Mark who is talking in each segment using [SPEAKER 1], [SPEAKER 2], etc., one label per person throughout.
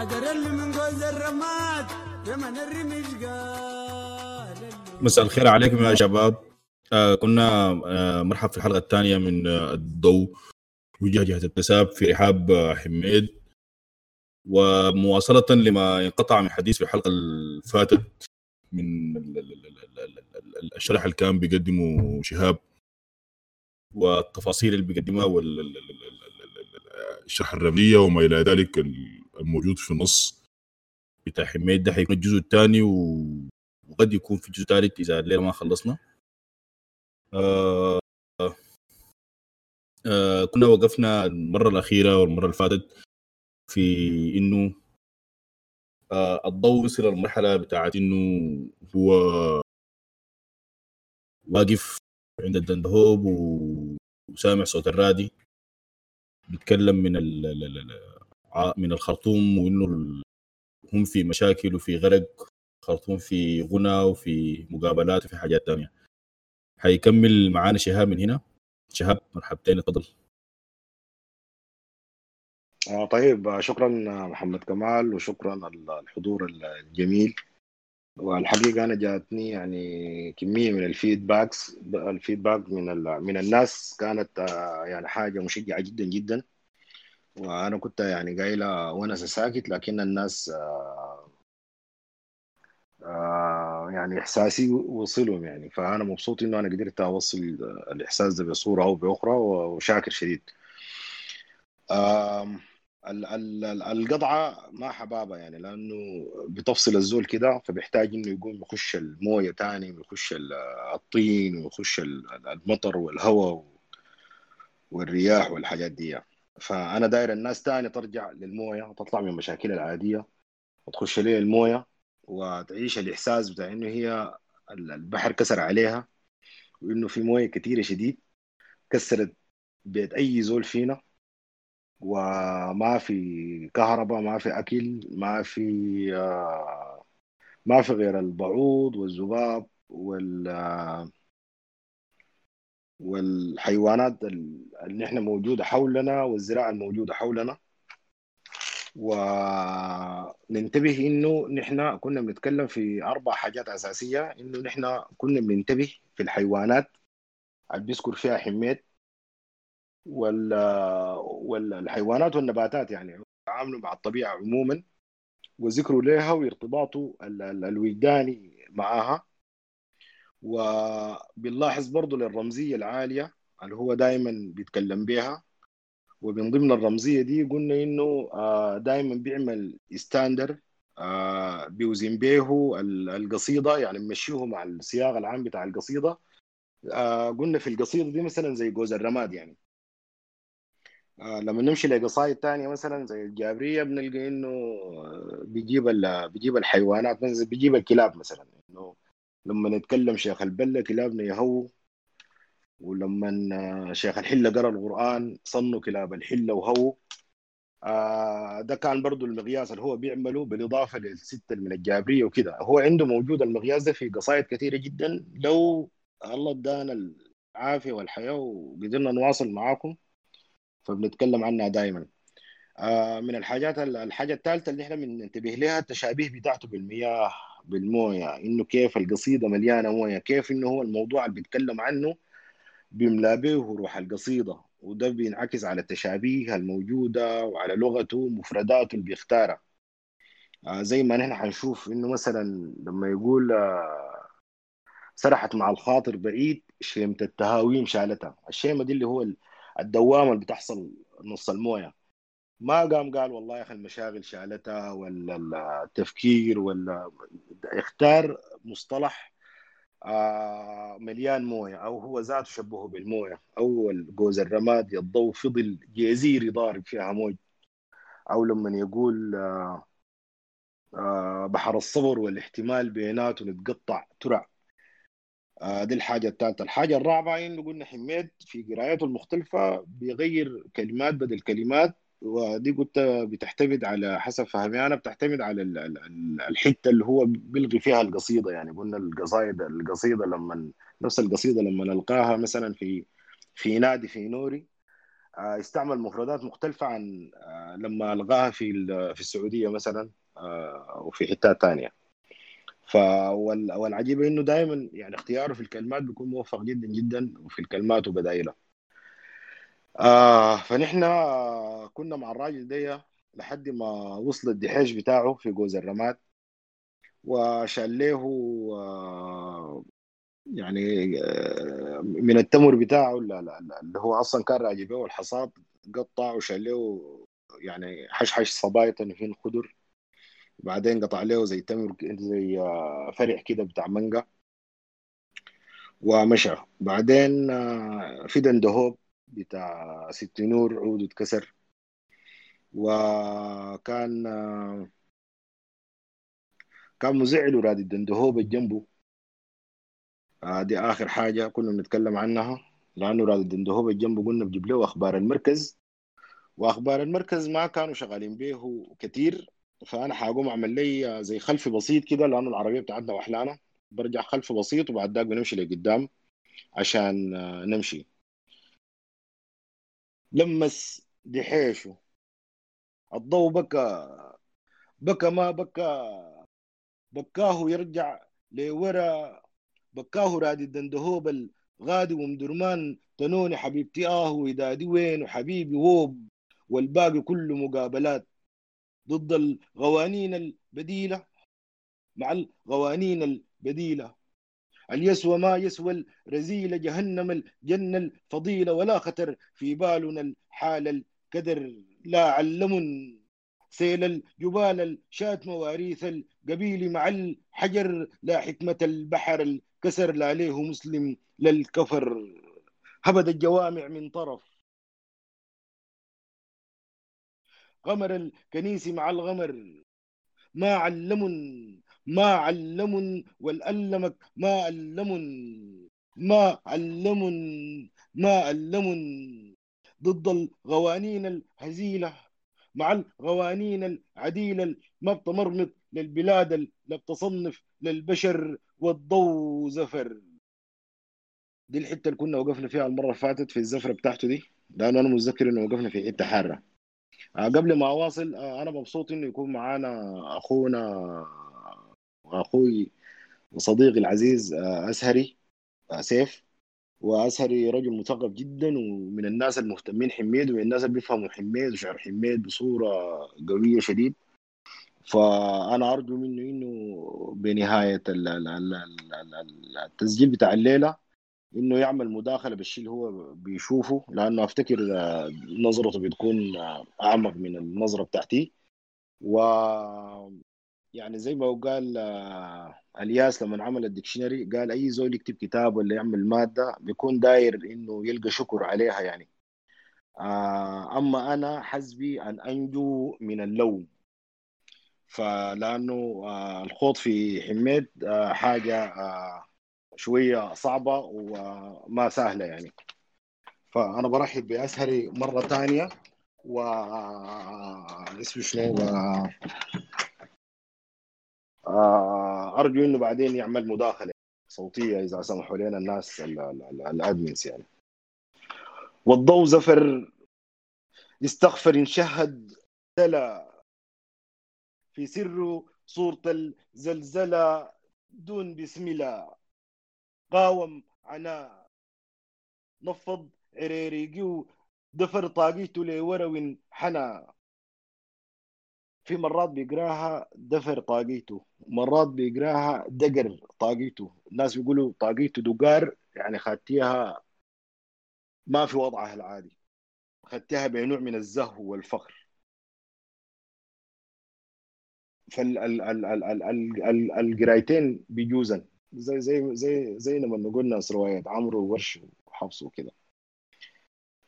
[SPEAKER 1] حجر اللي من جوز الرماد يمن الرمش قال
[SPEAKER 2] مساء الخير عليكم يا شباب آه كنا آه مرحب في الحلقة الثانية من آه الضوء وجهة جهة اكتساب في رحاب آه حميد ومواصلة لما انقطع من حديث في الحلقة اللي من ال- ال- ال- ال- ال- ال- الشرح اللي كان بيقدمه شهاب والتفاصيل اللي بيقدمها والشرح الرملية وما إلى ذلك الموجود في النص بتاع حميد ده حيكون الجزء الثاني و- وقد يكون في جزء ثالث إذا الليلة ما خلصنا. آه آه كنا وقفنا المرة الأخيرة والمرة اللي فاتت في إنه آه الضوء وصل المرحلة بتاعت إنه هو واقف عند الدندهوب وسامع صوت الرادي بيتكلم من ال من الخرطوم وإنه ال- هم في مشاكل وفي غرق خرطوم في غنى وفي مقابلات وفي حاجات تانية. حيكمل معانا شهاب من هنا. شهاب مرحبتين اتفضل.
[SPEAKER 3] آه طيب شكرا محمد كمال وشكرا الحضور الجميل. والحقيقة أنا جاتني يعني كمية من الفيدباكس الفيدباك من من الناس كانت آه، يعني حاجة مشجعة جدا جدا. وأنا كنت يعني قايلة وأنا ساكت لكن الناس آه، آه، يعني إحساسي وصلهم يعني. فأنا مبسوط إنه أنا قدرت أوصل الإحساس ده بصورة أو بأخرى وشاكر شديد. آم، ال- ال- ال- القطعة ما حبابة يعني لأنه بتفصل الزول كده فبيحتاج إنه يقوم يخش الموية تاني ويخش ال- الطين ويخش ال- المطر والهواء والرياح والحاجات دي فأنا داير الناس تاني ترجع للموية وتطلع من مشاكلها العادية وتخش ليه الموية وتعيش الإحساس بتاع إنه هي ال- البحر كسر عليها وإنه في موية كتيرة شديد كسرت بيت أي زول فينا وما في كهرباء ما في أكل ما في آه، ما في غير البعوض والذباب وال والحيوانات ال- اللي إحنا موجودة حولنا والزراعة الموجودة حولنا. وننتبه إنه نحن كنا بنتكلم في أربع حاجات أساسية إنه نحن كنا بننتبه في الحيوانات اللي بيذكر فيها حميت وال والحيوانات والنباتات يعني تعاملوا مع الطبيعة عموما وذكره لها وارتباطه ال- ال- الوجداني معها. وبنلاحظ برضو للرمزية العالية اللي هو دائما بيتكلم بها ومن ضمن الرمزية دي قلنا إنه دائما بيعمل ستاندر بيوزن به ال- القصيدة يعني مشيه مع السياق العام بتاع القصيدة. آه، قلنا في القصيدة دي مثلا زي جوز الرماد يعني. آه، لما نمشي لقصايد تانية مثلا زي الجابرية بنلقى إنه آه، بيجيب بيجيب الحيوانات بيجيب الكلاب مثلا إنه لما نتكلم شيخ البلة كلابنا يهووا ولما شيخ الحلة قرأ القرآن صنوا كلاب الحلة وهووا آه، ده كان برضو المقياس اللي هو بيعمله بالإضافة للستة من الجابرية وكده. هو عنده موجود المقياس ده في قصايد كثيرة جدا. لو الله ادانا العافية والحياة وقدرنا نواصل معاكم فبنتكلم عنها دائما آه، من الحاجات الحاجة الثالثة اللي إحنا بننتبه لها التشابيه بتاعته بالمياه. بالمويه إنه كيف القصيدة مليانة مويه كيف إنه هو الموضوع اللي بيتكلم عنه بيملا به روح القصيدة. وده بينعكس على التشابيه الموجودة وعلى لغته ومفرداته اللي بيختارها. آه، زي ما نحن حنشوف إنه مثلا لما يقول آه، سرحت مع الخاطر بعيد شيمة التهاويم شالتها. الشيمة دي اللي هو الدوامة اللي بتحصل نص الموية. ما قام قال والله يا أخي المشاغل شالتها ولا التفكير ولا اختار مصطلح آه مليان موية. أو هو ذاته شبهه بالموية. أو جوز الرماد الضوء فضل جزيري ضارب فيها موج أو لما يقول آه آه بحر الصبر والاحتمال بيناته نتقطع ترع. دي الحاجة الثالثة. الحاجة الرابعة إنه قلنا حميد في قراءاته المختلفة بيغير كلمات بدل كلمات. ودي قلت بتعتمد على حسب فهمي. أنا بتعتمد على ال- ال- ال- الحتة اللي هو بيلغي فيها القصيدة يعني. قلنا القصايد القصيدة لما نفس القصيدة لما نلقاها مثلا في في نادي في نوري آه، استعمل مفردات مختلفة عن آه، لما ألغاها في في السعودية مثلا آه، وفي حتات تانية. ف وال- والعجيب إنه دائما يعني اختياره في الكلمات بيكون موفق جدا جدا وفي الكلمات وبدائلها آه فنحن كنا مع الراجل ده لحد ما وصل الدحيش بتاعه في جوز الرماد وشال له آه يعني آه من التمر بتاعه اللي هو أصلا كان راجع به الحصاد قطع وشال له يعني حشحش صبايط فين خضر. بعدين قطع له زي تمر زي آه، فرع كده بتاع مانجا ومشى. بعدين في دندهوب بتاع ست نور عود اتكسر. وكان كان مزعل وراد الدندهوب جنبه دي آخر حاجة كنا بنتكلم عنها لأنه راد الدندهوب جنبه قلنا بجيب له أخبار المركز. وأخبار المركز ما كانوا شغالين به كتير. فأنا حاقوم أعمل لي زي خلفي بسيط كده لأنه العربية بتاعتنا وحلانه برجع خلفي بسيط وبعد ذاك بنمشي لقدام عشان آه، نمشي. لمس دحيشه الضوء بكى بكى ما بكى. بكاه يرجع لورا. بكاه راد الدندهوب الغادي ومدرمان. تنوني حبيبتي آه ودادي وين وحبيبي ووب. والباقي كله مقابلات. ضد القوانين البديلة. مع القوانين البديلة. اليسوى ما يسوى الرزيلة جهنم الجنة الفضيلة ولا خطر في بالنا الحال الكدر. لا علم سيل الجبال الشات مواريث القبيل مع الحجر. لا حكمة البحر الكسر لا عليه مسلم للكفر. هبد الجوامع من طرف. غمر الكنيس مع الغمر. ما علم ما علم والألمك ما علم ما علم ما علم. ضد القوانين الهزيلة مع القوانين العديلة ما بتمرمط للبلاد لا بتصنف للبشر والضوء زفر. دي الحتة اللي كنا وقفنا فيها المرة اللي فاتت في الزفرة بتاعته دي لأنه أنا متذكر إنه وقفنا في حتة حارة. آه، قبل ما أواصل آه، أنا مبسوط إنه يكون معانا أخونا وأخوي وصديقي العزيز آه، أسهري آه، سيف. وأسهري رجل مثقف جدا ومن الناس المهتمين حميد ومن الناس اللي بيفهموا حميد وشعر حميد بصورة قوية شديد. فأنا أرجو منه إنه بنهاية ال- ال- ال- ال- ال- التسجيل بتاع الليلة إنه يعمل مداخلة بالشيء اللي هو بيشوفه لأنه أفتكر آه، نظرته بتكون أعمق من النظرة بتاعتي. و يعني زي ما قال آه، الياس لما عمل الديكشنري قال أي زول يكتب كتاب ولا يعمل مادة بيكون داير إنه يلقى شكر عليها يعني. آه، أما أنا حسبي أن أنجو من اللوم. فلأنه آه، الخوض في حميد حاجة شوية صعبة وما سهلة يعني. فأنا برحب بأسهري مرة ثانية و اسمه شنو؟ أرجو إنه بعدين يعمل مداخلة صوتية إذا سمحوا لنا الناس ال- ال- ال- الادمنز يعني. والضوء زفر يستغفر ينشهد تلا في سره صورة الزلزلة دون بسم الله. قاوم عنا. نفض عريريقي دفر طاقيته لورو حنا. في مرات بيقراها دفر طاقيته مرات بيقراها دقر طاقيته. الناس بيقولوا طاقيته دقار يعني خدتيها ما في وضعها العادي. خدتها بنوع من الزهو والفخر. فالقرايتين بيجوزن. زي زي زي زي لما قلنا رواية عمرو وورش وحفص وكده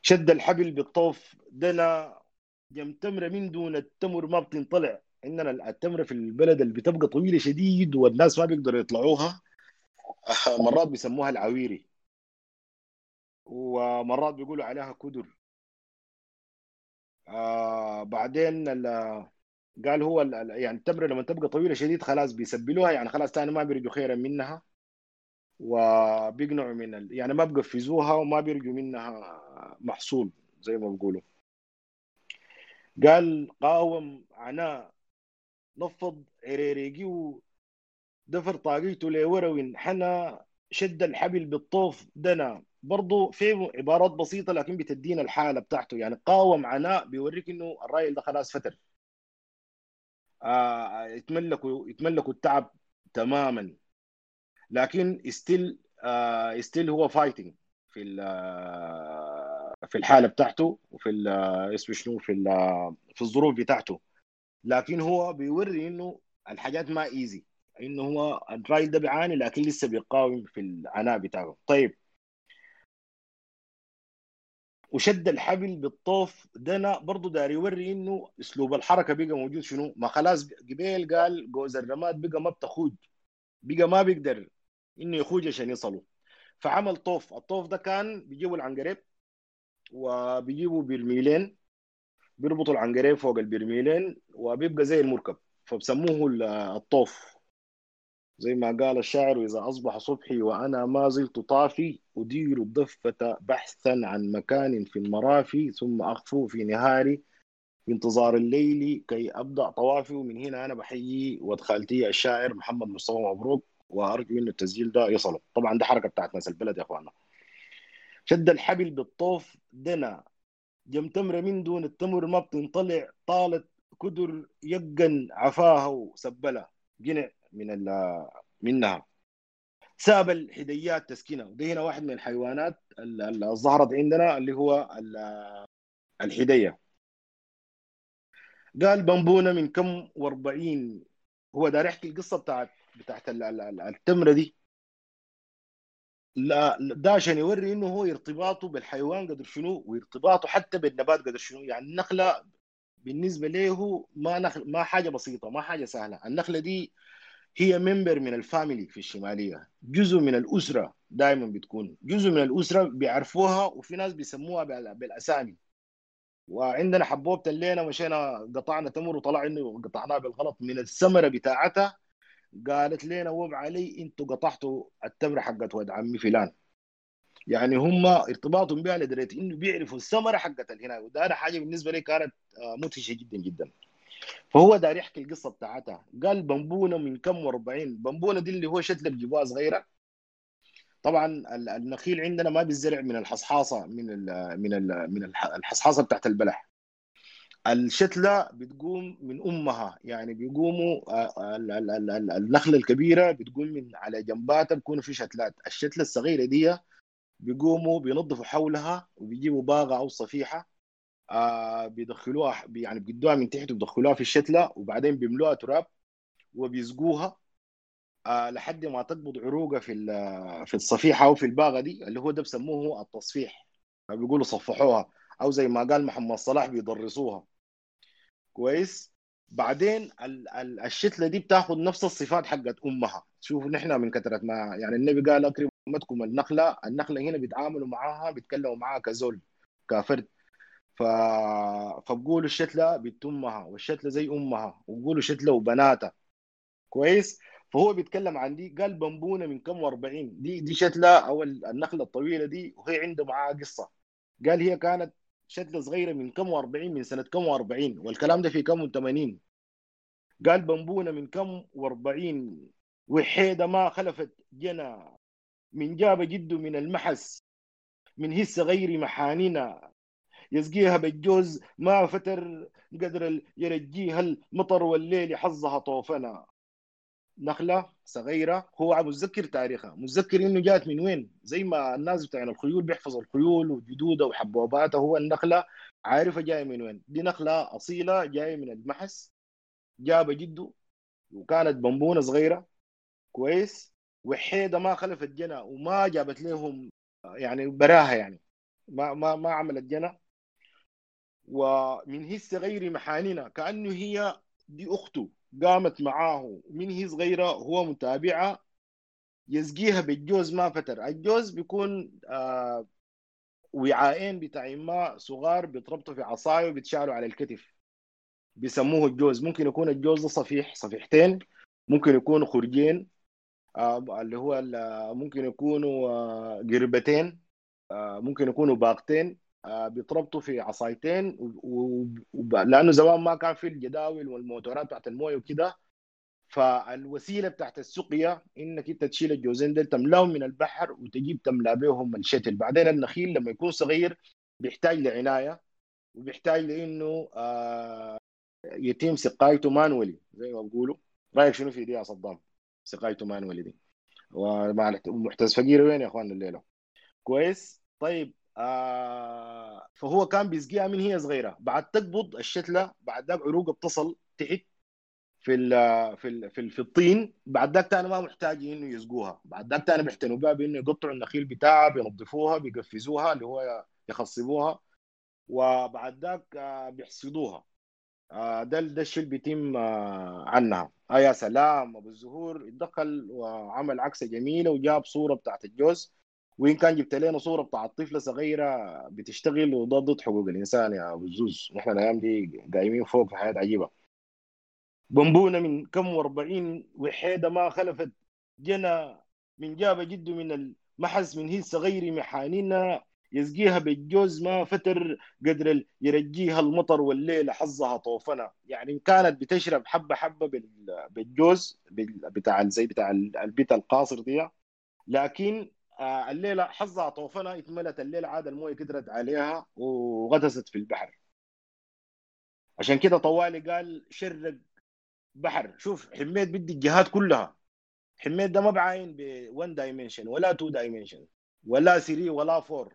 [SPEAKER 3] شد الحبل بالطوف دنا جم تمرة من دون التمر ما بتنطلع. عندنا التمرة في البلد اللي بتبقى طويلة شديد والناس ما بيقدروا يطلعوها. مرات بيسموها العويري. ومرات بيقولوا عليها كدر. آه بعدين ال- قال هو يعني التمرة لما تبقى طويلة شديد خلاص بيسبلوها يعني خلاص تاني ما بيرجوا خيرا منها. وبيقنعوا من ال... يعني ما بيقفزوها وما بيرجوا منها محصول زي ما بيقولوا. قال قاوم عناء نفض عريريقي دفر طاقيته لوروين. حنا شد الحبل بالطوف دنا. برضو في عبارات بسيطة لكن بتدينا الحالة بتاعته. يعني قاوم عناء بيوريك إنه الراجل ده خلاص فتر. آه يتملكوا يتملكوا التعب تماما. لكن still آه still هو فايتنج في في الحالة بتاعته وفي اسمه شنو في في الظروف بتاعته. لكن هو بيوري إنه الحاجات ما easy إنه هو الراجل ده بيعاني لكن لسه بيقاوم في العناء بتاعه. طيب. وشد الحبل بالطوف ده برضه دار يوري إنه أسلوب الحركة بقى موجود شنو؟ ما خلاص قبيل قال جوز الرماد بقى ما بتخوج. بقى ما بيقدر إنه يخوج عشان يصلوا فعمل طوف. الطوف ده كان بيجيبوا العنقريب. وبيجيبوا برميلين بيربطوا العنقريب فوق البرميلين وبيبقى زي المركب فبسموه الطوف. زي ما قال الشاعر إذا أصبح صبحي وأنا ما زلت طافي أدير الضفة بحثا عن مكان في المرافي ثم أخفو في نهاري في انتظار الليل كي أبدأ طوافي ومن هنا أنا بحيي ودخلتي الشاعر محمد مصطفى مبروك وأرجو إنه التسجيل ده يصله طبعا ده حركة بتاعت ناس البلد يا أخوانا شد الحبل بالطوف دنا. جم تمر من دون التمر ما بتنطلع. طالت كدر يقن عفاها وسبلها جنع من منها. ساب الحديات تسكينة. ودي هنا واحد من الحيوانات اللي عندنا اللي هو الحدية. قال بنبونه من كم واربعين. هو دار يحكي القصة بتاعت بتاعت التمره دي. لا ده عشان يوري إنه هو ارتباطه بالحيوان قدر شنو وارتباطه حتى بالنبات قدر شنو. يعني النخلة بالنسبة له ما نخل ما حاجة بسيطة ما حاجة سهلة. النخلة دي هي member من ال family في الشمالية جزء من الأسرة دائما بتكون. جزء من الأسرة بيعرفوها وفي ناس بيسموها بالأسامي. وعندنا حبوبة اللينا مشينا قطعنا تمر وطلع إنه قطعناه بالغلط. من الثمرة بتاعتها قالت لنا وب علي أنتوا قطعتوا التمره حقت ولد عمي فلان. يعني هم ارتباطهم بها لدرجه إنه بيعرفوا الثمرة حقت هنا وده حاجة بالنسبة لي كانت مدهشه جدا جدا. فهو دار يحكي القصة بتاعتها. قال بنبونة من كم و40 بنبونة دي اللي هو شتله بجيبوها صغيرة. طبعا النخيل عندنا ما بيزرع من الحصحاصة من ال من ال من الحصحاصة بتاعت البلح. الشتلة بتقوم من أمها يعني بيقوموا النخلة الكبيرة بتقوم من على جنباتها بيكونوا في شتلات. الشتلة الصغيرة دي بيقوموا بينظفوا حولها وبيجيبوا باغة أو صفيحة آه بيدخلوها يعني بيدوها من تحت وبيدخلوها في الشتلة وبعدين بيملوها تراب وبيسقوها آه لحد ما تقبض عروقها في في الصفيحة أو في الباغة دي اللي هو ده بسموه التصفيح. بيقولوا صفحوها أو زي ما قال محمد صلاح بيدرسوها. كويس. بعدين الشتلة دي بتاخذ نفس الصفات حقت أمها. شوفوا نحن من كثره ما يعني النبي قال أكرم أمتكم النخلة. النخلة هنا بيتعاملوا معاها بيتكلموا معاها كزول كفرد. ف... فبقولوا الشتلة بنت أمها والشتلة زي أمها وبقولوا شتلة وبناتها. كويس؟ فهو بيتكلم عن دي قال بنبونة من كم و40 دي دي شتلة أو النخلة الطويلة دي وهي عنده معاها قصة. قال هي كانت شتله صغيرة من كم و40 من سنة كم و40 والكلام ده في كم و80 قال بنبونه من كم و40 وحيدة ما خلفت جنا. من جاب جده من المحس. من هس غير محاننا يسقيها بالجوز. ما فتر قدر يرجيها المطر والليل حظها طوفنا. نخلة صغيرة. هو متذكر تاريخها. متذكر إنه جات من وين؟ زي ما الناس بتاعين الخيول بيحفظ الخيول وجدودها وحبوباتها هو النخلة عارفة جاية من وين؟ دي نخلة أصيلة جاية من المحس. جاب جده وكانت بنبونة صغيرة. كويس. وحيدة ما خلفت جنى وما جابت لهم يعني براها يعني. ما ما ما عملت جنى ومن هي غير محاننا كأنه هي دي أخته. قامت معاه من هي صغيرة هو متابعة يسقيها بالجوز ما فتر. الجوز بيكون آه وعاءين بتاع ماء صغار بيتربطوا في عصاية وبيتشالوا على الكتف. بيسموه الجوز. ممكن يكون الجوز ده صفيح صفيحتين. ممكن يكونوا خرجين آه اللي هو ممكن يكونوا آه قربتين ممكن يكونوا باقتين. بيتربطوا في عصايتين. لأنه زمان ما كان في الجداول والموتورات بتاعت الموية وكده. فالوسيلة بتاعت السقيا إنك أنت تشيل الجوزين دول تملاهم من البحر وتجيب تملأ بهم الشتل. بعدين النخيل لما يكون صغير بيحتاج لعناية وبيحتاج لإنه آه يتم سقايته مانولي زي ما بيقولوا. رأيك شنو في دي يا صدام؟ سقايته مانولي دي. ومع فقير وين يا أخوان الليلة؟ كويس؟ طيب آه فهو كان بيسقيها من هي صغيرة. بعد تقبض الشتلة بعد ذاك عروقها بتصل تحت في ال في ال في, ال في الطين. بعد ذاك تاني ما محتاج إنه يسقوها بعد ذاك تاني بيحتنوا بها بإنه يقطعوا النخيل بتاعها بينظفوها بيقفزوها اللي هو يخصبوها. وبعد ذاك آه، بيحصدوها. آه، ده ده الشيء اللي بيتم عنها. آه يا سلام أبو الزهور اتدخل وعمل عكسه جميلة وجاب صورة بتاعت الجوز. وان كان جبت لنا صورة بتاعت طفله صغيرة بتشتغل وضد حقوق الإنسان يا أبو الزوز نحن الأيام دي قايمين فوق في حياه عجيبة. بنبونا من كم وأربعين وحيدة ما خلفت جنى من جاب جده من المحز من هي صغير محاننا يسقيها بالجوز ما فتر قدر يرجيها المطر والليلة حظها طوفنا. يعني كانت بتشرب حبة بال- بالجوز بال- بتاع زي بتاع ال- البيت القاصر دي لكن آه، الليلة حظها طوفنا اتملت الليلة عاد الموية قدرت عليها وغطست في البحر. عشان كده طوالي قال شرق بحر. شوف حميت بدي الجهات كلها. حميد ده ما بعاين ب 1 dimension ولا 2 dimension ولا 3 ولا 4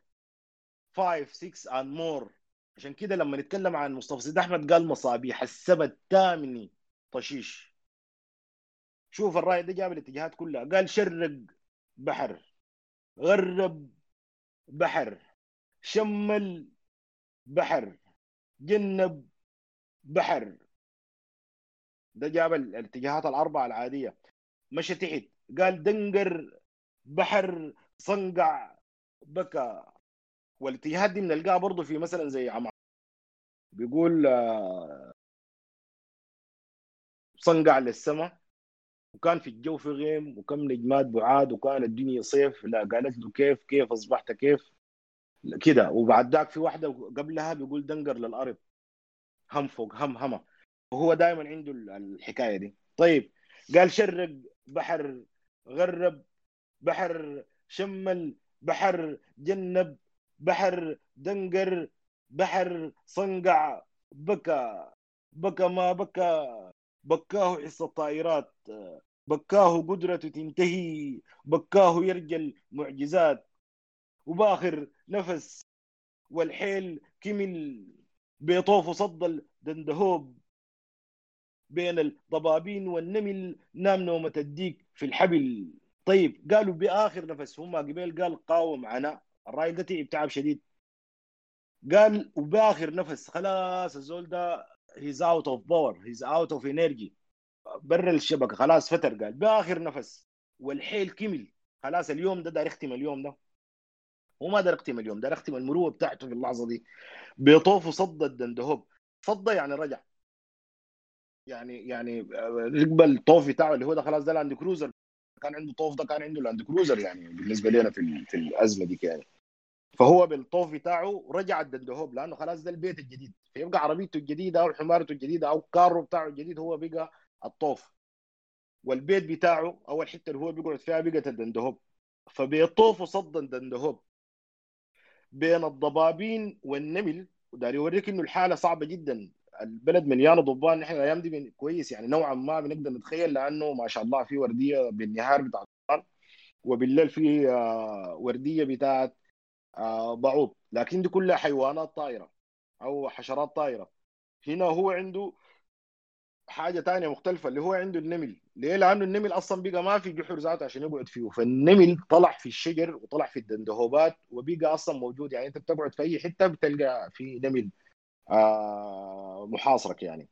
[SPEAKER 3] 5 6 and more. عشان كده لما نتكلم عن مصطفى سيد أحمد قال مصابيح السبت الثامن طشيش. شوف الرأي ده جاب الاتجاهات كلها. قال شرق بحر. غرب بحر شمل بحر جنب بحر. ده جاب ال- الاتجاهات الأربعة العادية. مشى تحت. قال دنقر بحر صنقع بكى والاتجاهات دي بنلقاها برضه في مثلا زي عم بيقول آه، صنقع للسماء وكان في الجو في غيم وكم نجمات بعاد وكان الدنيا صيف. لا قالت له كيف كيف أصبحت كيف؟ كده. وبعد ذاك في واحدة قبلها بيقول دنقر للأرض. هم فوق هم هما وهو دائما عنده ال- الحكاية دي. طيب قال شرق بحر غرب بحر شمل بحر جنب بحر دنقر بحر صنقع. بكى بكى ما بكى. بكاه حس الطائرات. بكاه قدرته تنتهي بكاه يرجى المعجزات. وباخر نفس والحيل كمل بيطوف صد الدندهوب. بين الضبابين والنمل نام نومة الديك في الحبل. طيب قالوا بآخر نفس هم قبل قال قاوم عنا الراجل ده تعب تعب شديد. قال وبآخر نفس خلاص الزول ده he's out of power he's out of energy برا الشبكة خلاص فتر قال. بآخر نفس. والحيل كمل. خلاص اليوم ده داير يختم اليوم ده. هو ما يختم اليوم داير يختم المروءة بتاعته في اللحظة دي. بيطوف صد الدندهوب صد يعني رجع. يعني يعني ركب الطوف بتاعه اللي هو ده خلاص ده Land Cruiser. كان عنده طوف ده كان عنده Land Cruiser يعني بالنسبة لنا في في الأزمة دي يعني فهو بالطوف بتاعه رجع الدندهوب لأنه خلاص ده البيت الجديد. فيبقى عربيته الجديدة أو حمارته الجديدة أو كارو بتاعه الجديد هو بقى الطوف. والبيت بتاعه أو الحته اللي هو بيقعد فيها بقت الدندهوب. فبيطوفوا صدا دندهوب بين الضبابين والنمل. وداري يوريك إنه الحالة صعبة جدا. البلد مليانة ضبان. نحن الأيام دي كويس يعني. نوعا ما بنقدر نتخيل لأنه ما شاء الله في وردية بالنهار بتاع الضبان وبالليل في آه، وردية بتاعت آه، بعوض لكن دي كلها حيوانات طائره أو حشرات طائره هنا هو عنده حاجة تانية مختلفة اللي هو عنده النمل. ليه؟ لأنه النمل أصلا بقى ما في جحر ذاته عشان يقعد فيه. فالنمل طلع في الشجر وطلع في الدندهوبات وبقى أصلا موجود. يعني أنت بتقعد في أي حتة بتلقى في نمل آه محاصرك يعني.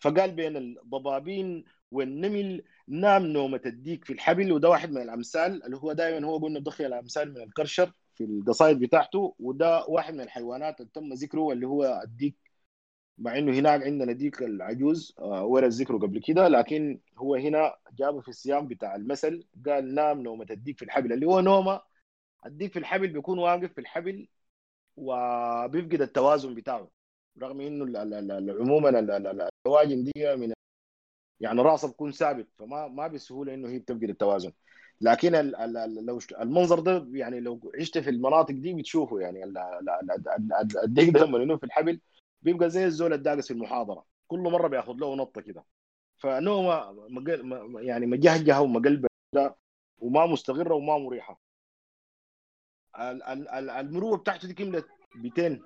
[SPEAKER 3] فقال بين الضبابين والنمل نام نومة الديك في الحبل. وده واحد من الأمثال اللي هو دائما هو قلنا بضخي الأمثال من الكرشر في القصائد بتاعته. وده واحد من الحيوانات اللي تم ذكره اللي هو الديك مع انه هناك عندنا ديك العجوز آه، ورد ذكره قبل كده لكن هو هنا جابه في السياق بتاع المثل قال نام نومة الديك في الحبل اللي هو نومه الديك في الحبل بيكون واقف في الحبل وبيفقد التوازن بتاعه رغم انه عموما ال- ال- ال- الدواجن دي من يعني راسها بيكون ثابت فما ما بسهوله انه هي بتفقد التوازن لكن لو المنظر ده يعني لو عشت في المناطق دي بتشوفه يعني ال- ال- ال- ال- ال- الديك ده لما ينوم في الحبل بيبقى زي الزول الداقس في المحاضرة. كل مرة بياخذ له نطة كده. فنومه يعني مجهجهة ومقلبه ده وما مستقره وما مريحة. ال- ال- ال- المروه بتاعته دي كملت 200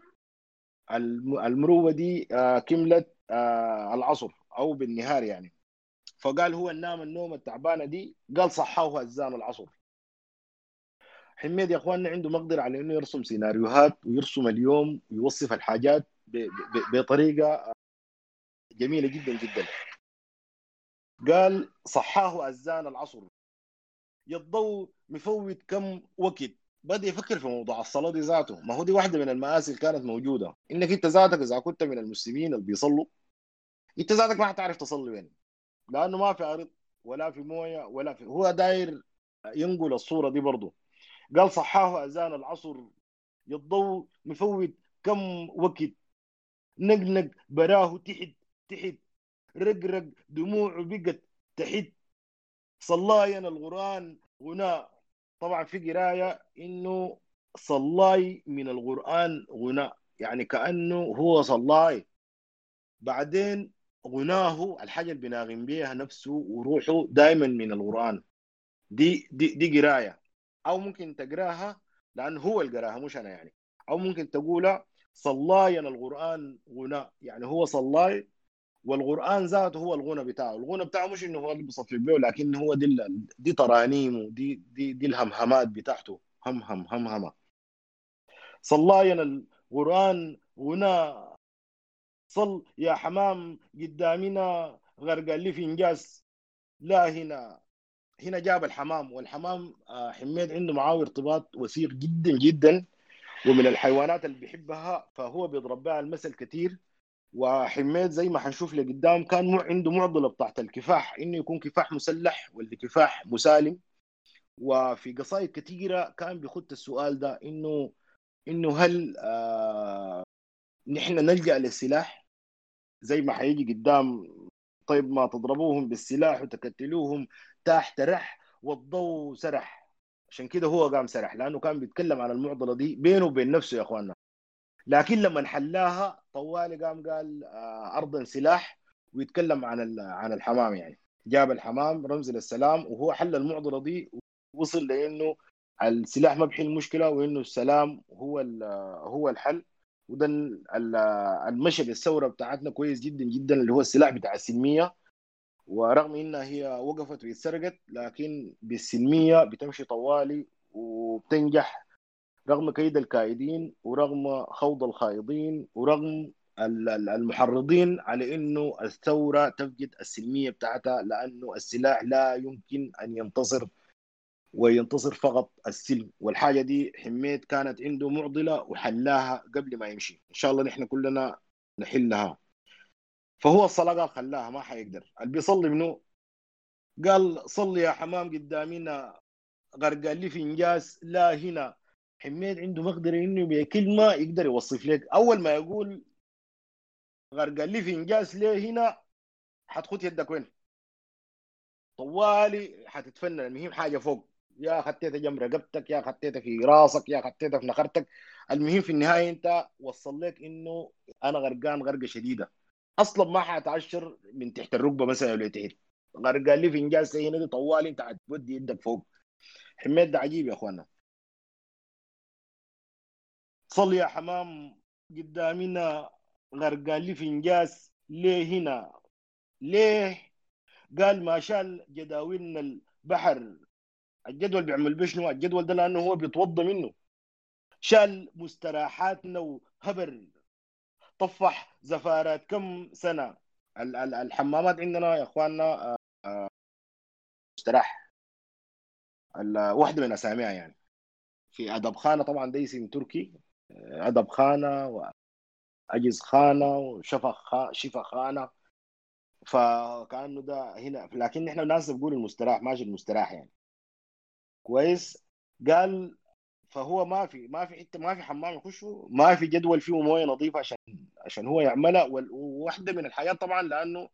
[SPEAKER 3] الم- المروه دي آه، كملت آه، العصر أو بالنهار يعني. فقال هو نام النوم التعبانة دي قال صحاه اذان العصر. حميد يا إخواننا عنده مقدرة على إنه يرسم سيناريوهات ويرسم اليوم ويوصف الحاجات. بطريقة جميلة جدا جدا. قال صحاه اذان العصر. يضو مفوت كم وقت. بدأ يفكر في موضوع الصلاة دي ذاته. ما هو دي واحدة من المآسي اللي كانت موجودة. إنك أنت ذاتك إذا كنت من المسلمين اللي بيصلوا أنت ذاتك ما حتعرف تصلي وين. لأنه ما في أرض ولا في موية ولا في هو داير ينقل الصورة دي برضه قال صحاه اذان العصر. يضو مفوت كم وقت. نقنق براه تحت تحت رقرق دموعه بقت تحت صلاين القرآن غناء. طبعا في قراية إنه صلاي من القرآن غناء. يعني كأنه هو صلاي. بعدين غناه الحاجة اللي بيناغم بيها نفسه وروحه دائما من القرآن. دي دي دي قراية. أو ممكن تقراها لأنه هو اللي قراها مش أنا يعني. أو ممكن تقولها صلاين القرآن غناء. يعني هو صلاي والقرآن ذاته هو الغنى بتاعه. الغنى بتاعه مش إنه هو اللي بيصفق به لكن هو دي دي ترانيمه دي دي دي الهمهمات بتاعته. هم هم هم هم. صلاينا القرآن غنى صل يا حمام قدامنا غرق اللي في انجاز. لا هنا هنا جاب الحمام والحمام آه، حميد عنده معاه ارتباط وثيق جدا جدا. ومن الحيوانات اللي بيحبها فهو بيضرب بها المثل كثير وحميد زي ما حنشوف لقدام كان مو عنده معضلة بتاعت الكفاح إنه يكون كفاح مسلح ولا كفاح مسالم. وفي قصائد كثيره كان بيخط السؤال ده انه إنه هل آه نحن نلجأ للسلاح؟ زي ما حيجي قدام طيب ما تضربوهم بالسلاح وتكتلوهم تحت رح والضوء سرح. عشان كده هو قام سرح لأنه كان بيتكلم عن المعضلة دي بينه وبين نفسه يا إخواننا. لكن لما حلاها طوالي قام قال آه، ارضا سلاح ويتكلم عن عن الحمام يعني. جاب الحمام رمز للسلام وهو حل المعضلة دي وصل لإنه السلاح ما بيحل المشكلة وإنه السلام هو هو الحل. وده ال- ال- المشي بالثوره بتاعتنا كويس جدا جدا اللي هو السلاح بتاع السلمية. ورغم إنها هي وقفت واتسرقت لكن بالسلمية بتمشي طوالي وبتنجح رغم كيد الكائدين ورغم خوض الخائضين ورغم ال- ال- المحرضين على إنه الثورة تفقد السلمية بتاعتها لأنه السلاح لا يمكن أن ينتصر وينتصر فقط السلم. والحاجة دي حميد كانت عنده معضلة وحلاها قبل ما يمشي. إن شاء الله نحن كلنا نحلها. فهو الصلاة قال خلاها ما حيقدر. اللي بيصلي منه قال صلي يا حمام قدامنا غرقال لي في إنجاز لا هنا. حميد عنده مقدرة إنه بكلمه يقدر يوصف لك. أول ما يقول غرقال لي في إنجاز ليه هنا؟ حتخد يدك وين؟ طوالي حتتفنن. المهم حاجة فوق. يا خطيتها جنب رقبتك يا خطيتها في راسك يا خطيتها في نخرتك. المهم في النهاية أنت وصل لك إنه أنا غرقان غرقة شديدة. أصلا ما حتعشر من تحت الركبة مثلا ولا تحت. غرقان لي في إنجاز هنا دي طوالي أنت حتودي يدك فوق. حميد ده عجيب يا أخوانا. صل يا حمام قدامنا. غرقان لي في إنجاز ليه هنا؟ ليه؟ قال ما شال جداولنا البحر. الجدول بيعمل بشنو الجدول ده لأنه هو بيتوضى منه. شال مستراحاتنا وهبر. طفح زفارات كم سنة. ال- ال- الحمامات عندنا يا إخواننا آه، آه، مستراح واحدة من أساميها يعني. في أدب خانة طبعا ده اسم تركي. آه، أدب خانة واجز خانة وشفق خا- شفا خانة. فكأنه ده هنا. لكن إحنا الناس بنقول المستراح ماشي المستراح يعني. كويس. قال فهو ما في ما في حتة ما في حمام يخشوا ما في جدول فيه موية نظيفة عشان عشان هو يعملها. وواحدة من الحاجات طبعا لأنه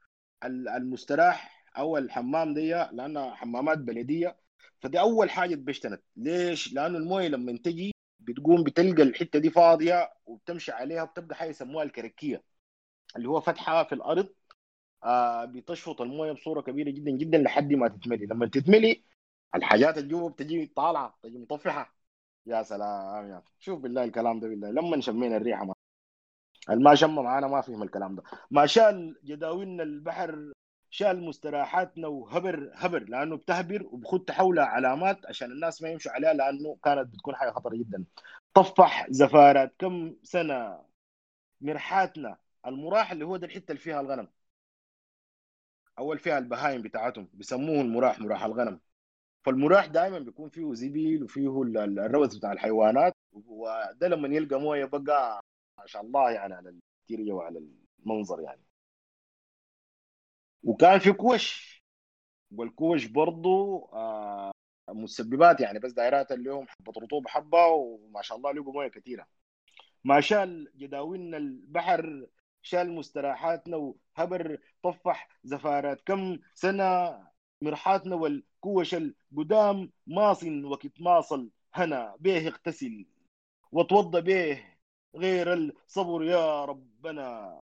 [SPEAKER 3] ال- المستراح أو الحمام دي لانها حمامات بلدية. فدي أول حاجة اتبشتنت. ليش؟ لأنه الموية لما تجي بتقوم بتلقى الحتة دي فاضية وبتمشي عليها بتبقى حاجة يسموها الكركية اللي هو فتحة في الأرض. آه بتشفط الموية بصورة كبيرة جدا جدا لحد ما تتملي. لما تتملي الحاجات اللي جوا بتجي طالعة تجي مطفحة. يا سلام يا. شوف بالله الكلام ده بالله لما شمينا الريحة ما. الما شم معانا ما فهم الكلام ده. ما شال جداولنا البحر شال مستراحاتنا وهبر هبر لأنه بتهبر وبخد حولها علامات عشان الناس ما يمشوا عليها لأنه كانت بتكون حاجة خطر جدا. طفح زفارات كم سنة مرحاتنا المراح اللي هو ده الحتة اللي فيها الغنم. أول فيها البهايم بتاعتهم بيسموه المراح مراح الغنم. فالمراح دائما بيكون فيه زبيل وفيه ال- ال- الروث بتاع الحيوانات وده لما يلقى موية بقى ما شاء الله يعني على التيريا وعلى المنظر يعني. وكان في كوش والكوش برضو آه مسببات يعني بس دائرات اليوم حبة رطوبة حبة وما شاء الله لقوا موية كثيره ما شال جداولنا البحر شال مستراحاتنا وهبر طفح زفارات. كم سنة مرحاتنا والكوش القدام ماصن وقت ماصل هنا به اغتسل وتوضى به غير الصبر يا ربنا.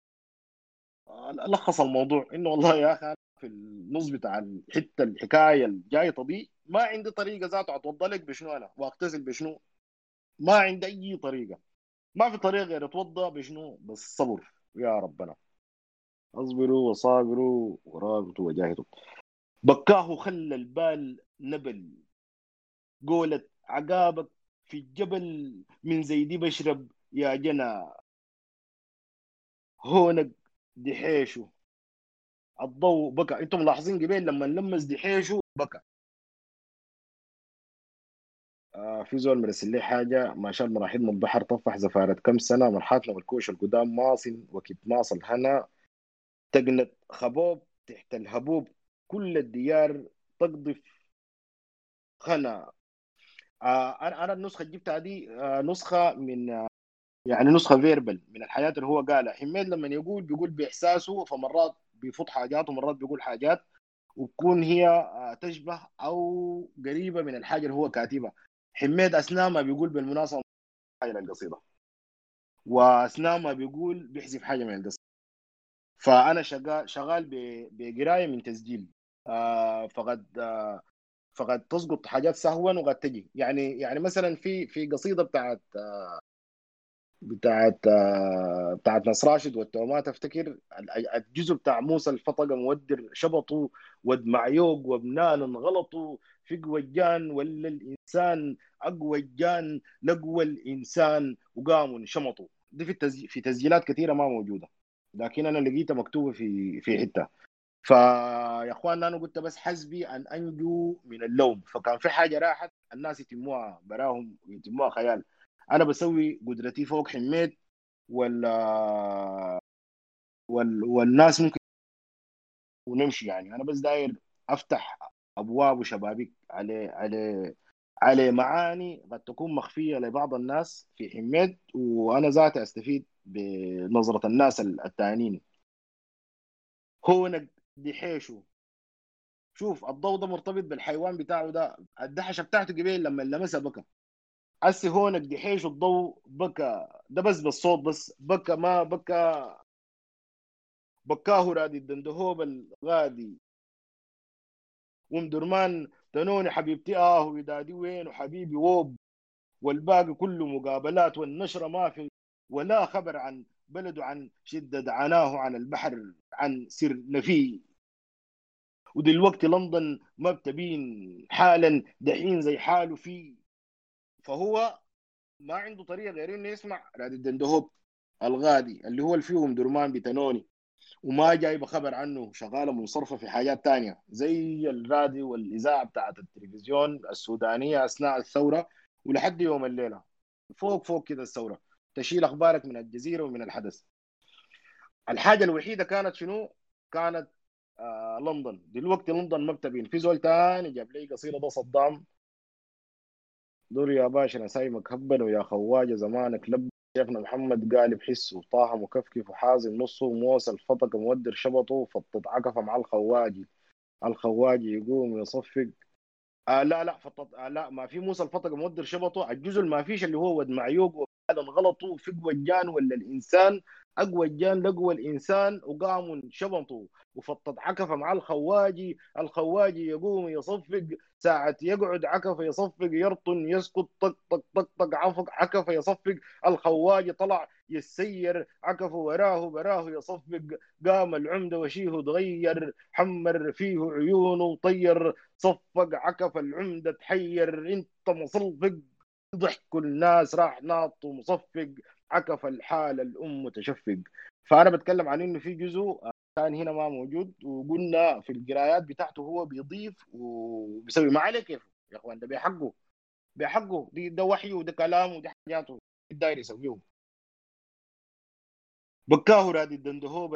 [SPEAKER 3] لخص الموضوع إنه والله يا أخي في النص بتاع الحتة الحكاية الجايطه دي ما عندي طريقة ذاته أتوضى لك بشنو أنا؟ وأغتسل بشنو؟ ما عندي أي طريقة. ما في طريقة غير أتوضى بشنو؟ بالصبر يا ربنا. اصبروا وصابروا ورابطوا وجاهدوا. بكاه خلى البال نبل قولت عقابك في الجبل من زيدي بشرب يا جنا. هونك دحيشه الضوء بكى. أنتم ملاحظين قبل لما نلمس دحيشه بكى. آه في زول مرسل لي حاجة. ما شاء الله مراحيض من البحر طفح زفارة كم سنة. مرحاتنا والكوش القدام ماصن وكت ماصل هنا. تقنت خبوب تحت الهبوب. كل الديار تقضف خنا. آه أنا أنا النسخة اللي جبتها دي آه نسخة من آه يعني نسخة فيربل من الحياة اللي هو قالها. حميد لما يقول بيقول بإحساسه فمرات بيفوت حاجات ومرات بيقول حاجات وتكون هي تشبه أو قريبة من الحاجة اللي هو كاتبها. حميد أثناء ما بيقول بالمناسبة حاجة للقصيده وأثناء ما بيقول بيحذف حاجة من القصيدة. فأنا شغال شغال بقراية من تسجيل. فقد آه فقد تسقط حاجات سهوا وقد تجي. يعني يعني مثلا في في قصيدة بتاعت آه بتاعت آه بتاعت نصر راشد والتومات أفتكر ال- الجزء بتاع موسى الفطقه مودر شبطوا ود معيوق وبنان غلطوا فقوى الجان ولا الإنسان اقوى الجان لقوى الإنسان وقاموا انشمطوا دي في في تسجيلات كثيرة ما موجودة لكن أنا لقيتها مكتوبة في في حتة. فيا اخواننا أنا قلت بس حسبي أن أنجو من اللوم. فكان في حاجة راحت الناس يتموها براهم يتموها خيال. أنا بسوي قدرتي فوق حميد ولا وال... والناس ممكن ونمشي يعني. أنا بس داير أفتح أبواب وشبابيك على على على معاني قد تكون مخفية لبعض الناس في حميد وأنا ذاتي أستفيد بنظرة الناس التانيين. هو دحيشه شوف الضوء ده مرتبط بالحيوان بتاعه ده. الدحشه بتاعته قبيل لما لمسها بكى هسي هونك دحيش الضوء بكى ده بس بالصوت بس. بكى ما بكى بكاه رادي الدندهوب الغادي. وام درمان تنوني حبيبتي آه ودادي وين وحبيبي ووب. والباقي كله مقابلات والنشرة ما في. ولا خبر عن بلده عن شدة عناه عن البحر عن سر نفي ودلوقتي لندن ما بتبين حالا دحين زي حاله فيه. فهو ما عنده طريقة غير إنه يسمع رادي الدندهوب الغادي اللي هو الفيهم درمان بتنوني وما جايب خبر عنه شغالة منصرفة في حاجات تانية. زي الراديو والإذاعة بتاعت التلفزيون السودانية أثناء الثورة ولحد يوم الليلة. فوق فوق كده الثورة. تشيل أخبارك من الجزيرة ومن الحدث. الحاجة الوحيدة كانت شنو؟ كانت آه لندن. دلوقتي لندن ما بتبين. في زول تاني جاب لي قصيدة ده صدام. دور يا باشا نسايمك هبن ويا خواجة زمانك. لب شيخنا محمد قال بحس وطه مكفكف وحازم نصه موصل فطق مودر شبطه فطط عكفه مع الخواجي. الخواجي يقوم يصفق. آه لا لا فطط آه لا ما في موسى الفطق مودر شبطه. الجزء ما فيش اللي هو ود معيوق هذا غلطوا في قوى الجان ولا الإنسان أقوى الجان لقوى الإنسان وقاموا شبطوا وفطط عكفه مع الخواجي الخواجي يقوم يصفق ساعة يقعد عكفه يصفق يرطن يسقط طق طق طق طق عفق عكفه يصفق. الخواجي طلع يسير عكفه وراه براه يصفق. قام العمدة وشيه تغير حمر فيه عيونه طير صفق عكف العمدة تحير انت مصلفق ضحكوا الناس راح ناط ومصفق. عكف الحالة الأم متشفق. فأنا بتكلم عن إنه في جزء كان هنا ما موجود وقلنا في القرايات بتاعته هو بيضيف وبيسوي. ما عليه كيف؟ يا أخوان ده بحقه بحقه دي ده وحي وده كلام ودي حاجاته. الداير يسويه بكاه رادي الدندهوب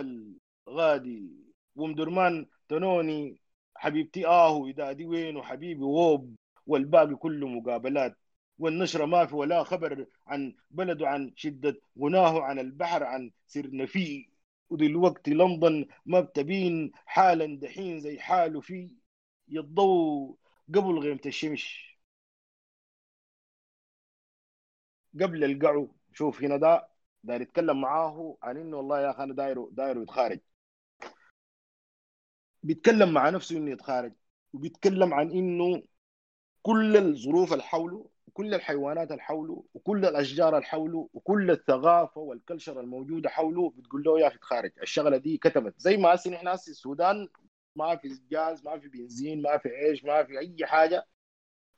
[SPEAKER 3] الغادي. ومدرمان تنوني حبيبتي آهو إذا دي وين وحبيبي ووب. والباقي كله مقابلات. والنشرة ما في ولا خبر عن بلده عن شدة غناه عن البحر عن سرنا فيه ودلوقتي لندن ما بتبين حالا دحين زي حاله في يضو قبل غيمة الشمس. قبل القعو شوف هنا ده داير يتكلم معاه عن إنه والله يا أخي أنا دايره دايره يتخارج. بيتكلم مع نفسه إنه يتخارج وبيتكلم عن إنه كل الظروف اللي حوله وكل الحيوانات اللي حوله وكل الأشجار اللي حوله وكل الثقافة والكلشر الموجودة حوله بتقول له يا أخي تخارج الشغلة دي كتمت. زي ما هسه نحن هسه السودان ما في جاز ما في بنزين ما في عيش ما في أي حاجة.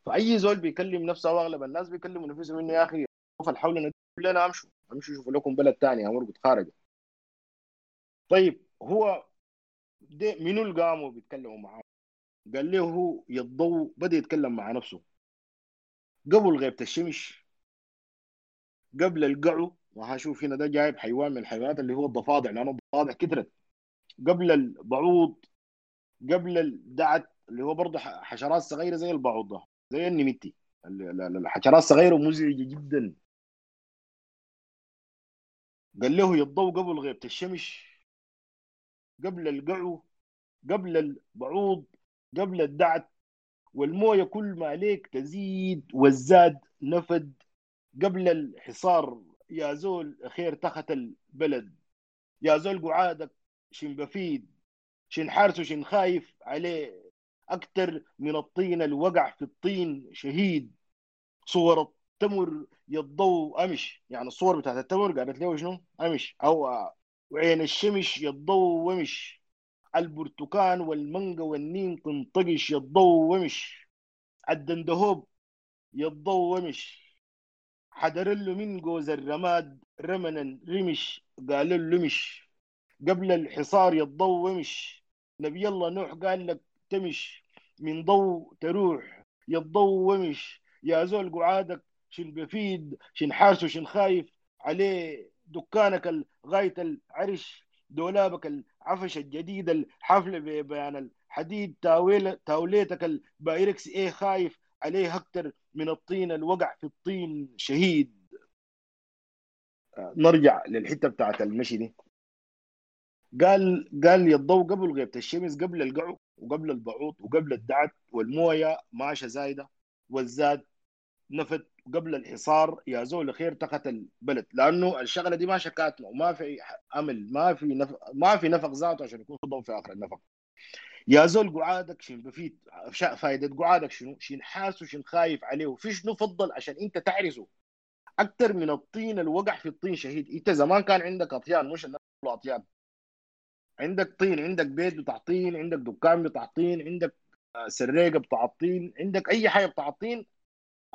[SPEAKER 3] فأي زول بيكلم نفسه واغلب الناس بيكلموا نفسهم إنه يا أخي الظروف اللي حولنا لنا امشوا امشوا شوفوا لكم بلد ثاني أمركم تخارجوا. طيب هو منو اللي قاموا بيتكلموا معاه؟ قال له هو يضو بدأ يتكلم مع نفسه. قبل غيبة الشمس قبل القعو وهشوف هنا ده جايب حيوان من الحيوانات اللي هو الضفادع لأنه الضفادع كثرت قبل البعوض قبل الدعت اللي هو برضه حشرات صغيرة زي البعوض ده زي النميتي الحشرات صغيرة ومزعجة جدا. قال له يضو قبل غيبة الشمس قبل القعو قبل البعوض قبل الدعت. والموية كل ما عليك تزيد والزاد نفد قبل الحصار. يا زول خير تخت البلد يا زول قعادك شن بفيد شن حارس شن خايف عليه. أكتر من الطين الوقع في الطين شهيد. صور التمر يضو أمش. يعني الصور بتاعت التمر قالت له شنو؟ أمش. أو وعين الشمس يضو ومش البرتقان والمانجا والنين تنطقش يضو ومش الدندهوب يضو ومش حدر له من جوز الرماد رمنا رمش قال مش. قبل الحصار يضو ومش نبي الله نوح قال لك تمش. من ضو تروح يضو ومش يا زول قعادك شن بفيد شن حارس وشن خايف. عليه دكانك غاية العرش. دولابك العفش الجديد الحفلة ببيان الحديد تاويل تاوليتك البايركس إيه خايف عليه أكتر من الطين الوقع في الطين شهيد. نرجع للحتة بتاعت المشي دي. قال قال يضو قبل غيبة الشمس قبل القعو وقبل البعوض وقبل الدعت والموية ماشية زايدة والزاد نفت قبل الحصار يا زول خير تخت البلد لأنه الشغلة دي ما شكاتنا وما في أمل ما في نفق ما في نفق ذاته عشان يكون ضوء في آخر النفق. يا زول قعادك شن بفيد فايدة قعادك شنو؟ شن حاس وشن خايف عليه في شنو فضل عشان أنت تعرسه؟ أكثر من الطين الوقع في الطين شهيد. أنت زمان كان عندك أطيان مش الناس أطيان. عندك طين عندك بيت بتاع طين عندك دكان بتاع طين عندك سريقه بتاع عندك أي حاجة بتاع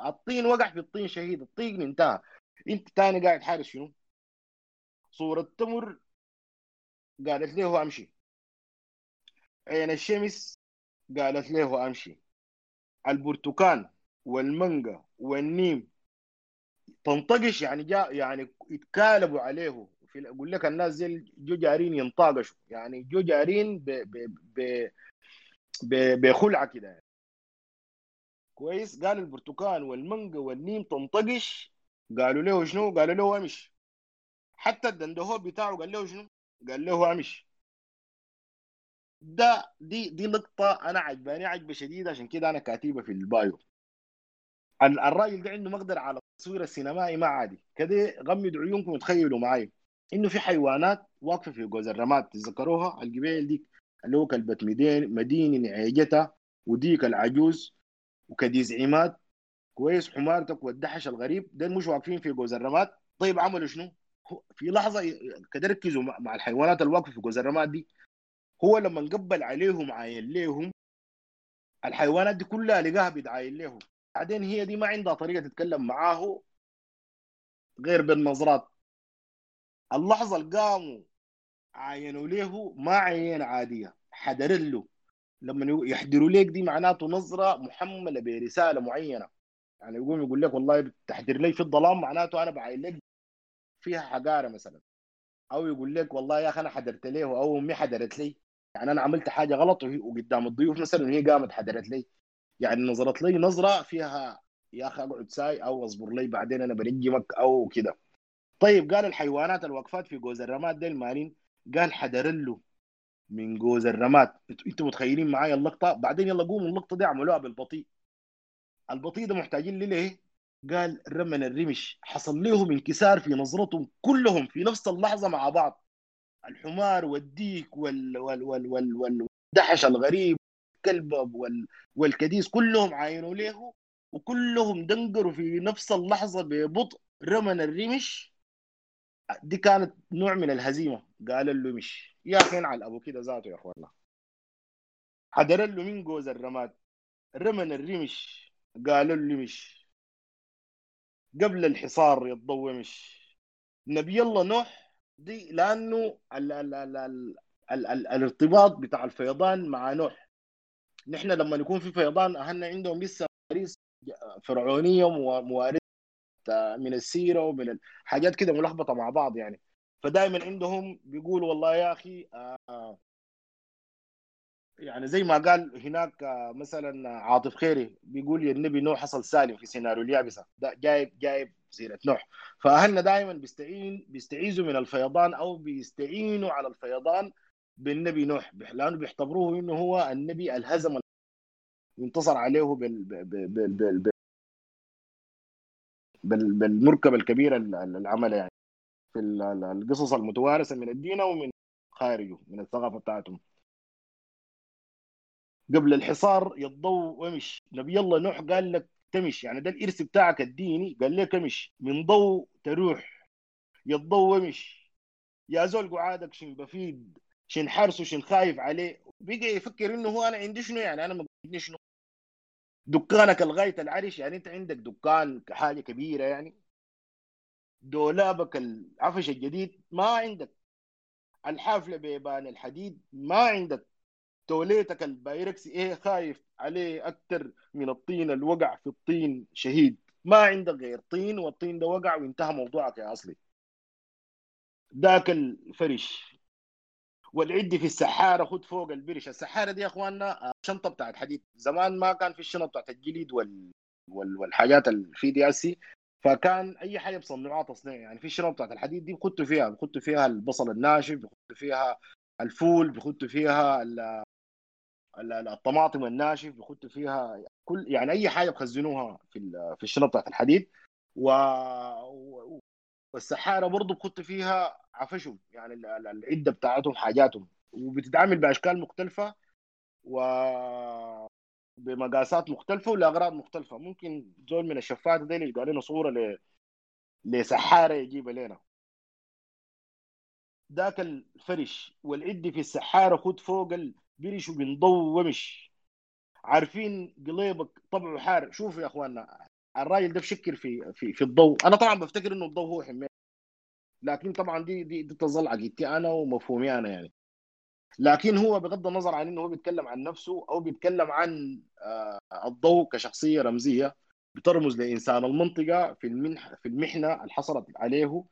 [SPEAKER 3] الطين وقع في الطين شهيد الطين انتهى انت تاني قاعد حارس شنو؟ صورة تمر قالت له أمشي. عين الشمس قالت له أمشي. البرتقال والمانجا والنيم تنطقش يعني جاء يعني يتكالبوا عليه. في أقول لك الناس زي جو جارين ينطاقشوا يعني جو جارين ب ب ب بخلعة كده. كويس. قال البرتقال والمانجا والنيم تنطقش. قالوا له شنو؟ قالوا له امش. حتى الدندهو بتاعه قال له شنو؟ قال له امش. ده دي دي لقطه أنا عجباني عجبة شديدة. عشان كده أنا كاتبها في البايو. ال- الراجل ده عنده مقدره على التصوير السينمائي ما عادي. كده غمضوا عيونكم وتخيلوا معي إنه في حيوانات واقفة في جوز الرماد. تذكروها القبيل دي اللي هو كلبة مدين مدينة نعيجتها. وديك العجوز. وكديز عماد. كويس. حمارتك والدحش الغريب. ده مش واقفين في جوز الرماد. طيب عملوا شنو؟ في لحظة كده ركزوا مع الحيوانات الواقفه في جوز الرماد دي. هو لما نقبل عليهم عاين ليهم. الحيوانات دي كلها لقاها بتعاين له بعدين هي دي ما عندها طريقة تتكلم معاه غير بالنظرات. اللحظة اللي قاموا عاينوا له ما عين عادية. حضر له. لما يحضروا لك دي معناته نظرة محملة برسالة معينة. يعني يقوم يقول لك والله تحضر لي في الظلام معناته أنا بعين لك فيها حقاره مثلا. أو يقول لك والله يا أخي أنا حضرت له أو أمي حضرت لي. يعني أنا عملت حاجة غلط وقدام الضيوف مثلا وهي قامت حضرت لي. يعني نظرت لي نظرة فيها يا أخي أقعد ساي أو أصبر لي بعدين أنا بنجمك أو كده. طيب قال الحيوانات الوقفات في جوز الرماد دي المالين قال حضر له. من جوز الرماد. أنتوا متخيلين معايا اللقطة؟ بعدين يلا قوموا اللقطة دي عملوها بالبطيء. البطيء ده محتاجين ليه؟ قال رمن الرمش. حصل لهم انكسار في نظرتهم كلهم في نفس اللحظة مع بعض. الحمار والديك وال وال وال وال والدحش الغريب الكلب وال والكديس كلهم عاينوا له وكلهم دنقروا في نفس اللحظة ببطء. رمن الرمش. دي كانت نوع من الهزيمة قال له مش يا أخي على أبو كده ذاته يا أخوانا. حضر له من جوز الرماد. رمن الرمش. قالوا له مش قبل الحصار يتضوى مش نبي الله نوح دي لأنه ال ال ال ال ال ال الارتباط بتاع الفيضان مع نوح. نحن لما يكون في فيضان أهلنا عندهم لسه مواريث فرعونية ومواريث من السيرة ومن الحاجات كده ملخبطة مع بعض يعني. فدائما عندهم بيقولوا والله يا أخي آه يعني زي ما قال هناك آه مثلا عاطف خيري بيقول يا النبي نوح حصل سالم في سيناريو اليابسة. ده جايب جايب سيره نوح. فأهلنا دائما بيستعين بيستعيذوا من الفيضان أو بيستعينوا على الفيضان بالنبي نوح. لأنه بيعتبروه إنه هو النبي الهزم وانتصر عليه بال بال بال بال بال بالمركبه الكبيرة اللي عملها يعني. في القصص المتوارثة من الدين ومن خارجه من الثقافة بتاعتهم. قبل الحصار يضو ومش. نبي الله نوح قال لك تمش. يعني ده الإرث بتاعك الديني. قال لك امش. من ضوء تروح. يضو ومش. يا زول قعادك شن بفيد شن حرسه شن خايف عليه. بقى يفكر إنه هو أنا عندي شنو؟ يعني أنا عندي شنو؟ دكانك لغايه العرش يعني أنت عندك دكان حاجة كبيرة يعني. دولابك العفش الجديد ما عندك. الحافلة بيبان الحديد ما عندك. توليتك البايركس إيه خايف عليه أكثر من الطين اللي وقع في الطين شهيد. ما عندك غير طين والطين ده وقع وانتهى موضوعك يا أصلي. ذاك الفرش والعد في السحارة خد فوق البرش. السحارة دي يا إخواننا شنطة بتاعت حديد. زمان ما كان في الشنط بتاعت الجليد وال... وال... والحاجات اللي في دي آسي. فكان أي حاجة بصنعوها تصنيع يعني في الشنط بتاعت الحديد دي بخطوا فيها؟ بخطوا فيها البصل الناشف بخطوا فيها الفول بخطوا فيها ال... الطماطم الناشف بخطوا فيها كل يعني أي حاجة بخزنوها في في الشنط بتاعت الحديد. و... والسحارة برضه بخطوا فيها عفشهم يعني العده بتاعتهم حاجاتهم وبتتعامل بأشكال مختلفة. و بمقاسات مختلفة ولاغراض مختلفة. ممكن زول من الشفات دي يلقى لنا صورة ل... لسحارة يجيبها لنا. ذاك الفرش والعد في السحارة خد فوق البرش وبنضو ومش عارفين قليبك طبعه حار. شوفوا يا أخواننا الراجل ده بشكر في في في الضوء. أنا طبعا بفتكر إنه الضوء هو حمايه لكن طبعا دي دي, دي تظل عقيدتي أنا ومفهومي أنا يعني. لكن هو بغض النظر عن إنه هو بيتكلم عن نفسه أو بيتكلم عن آه الضوء كشخصية رمزية بترمز لإنسان. المنطقة في المنح في المحنة اللي حصلت عليه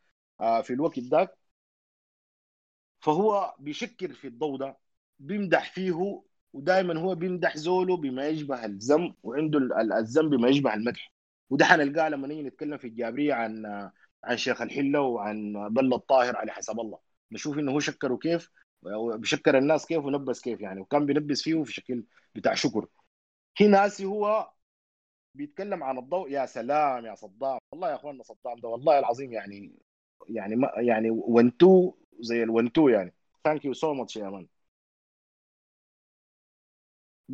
[SPEAKER 3] آه في الوقت ذاك فهو بيشكر في الضوء ده بيمدح فيه ودائما هو بيمدح زوله بما يشبه الذم وعنده ال- ال- الذم بما يشبه المدح. وده حنلقاه لما نيجي نتكلم في الجابرية عن عن شيخ الحلة وعن بلة الطاهر على حسب الله. نشوف إنه هو شكره كيف. بشكر الناس كيف ونبس كيف يعني. وكان بينبس فيه في شكل بتاع شكر. هنا هسي هو بيتكلم عن الضوء. يا سلام يا صدام. والله يا أخواننا صدام ده والله العظيم يعني يعني ما يعني ونتو زي الونتو يعني. thank you so much يا man.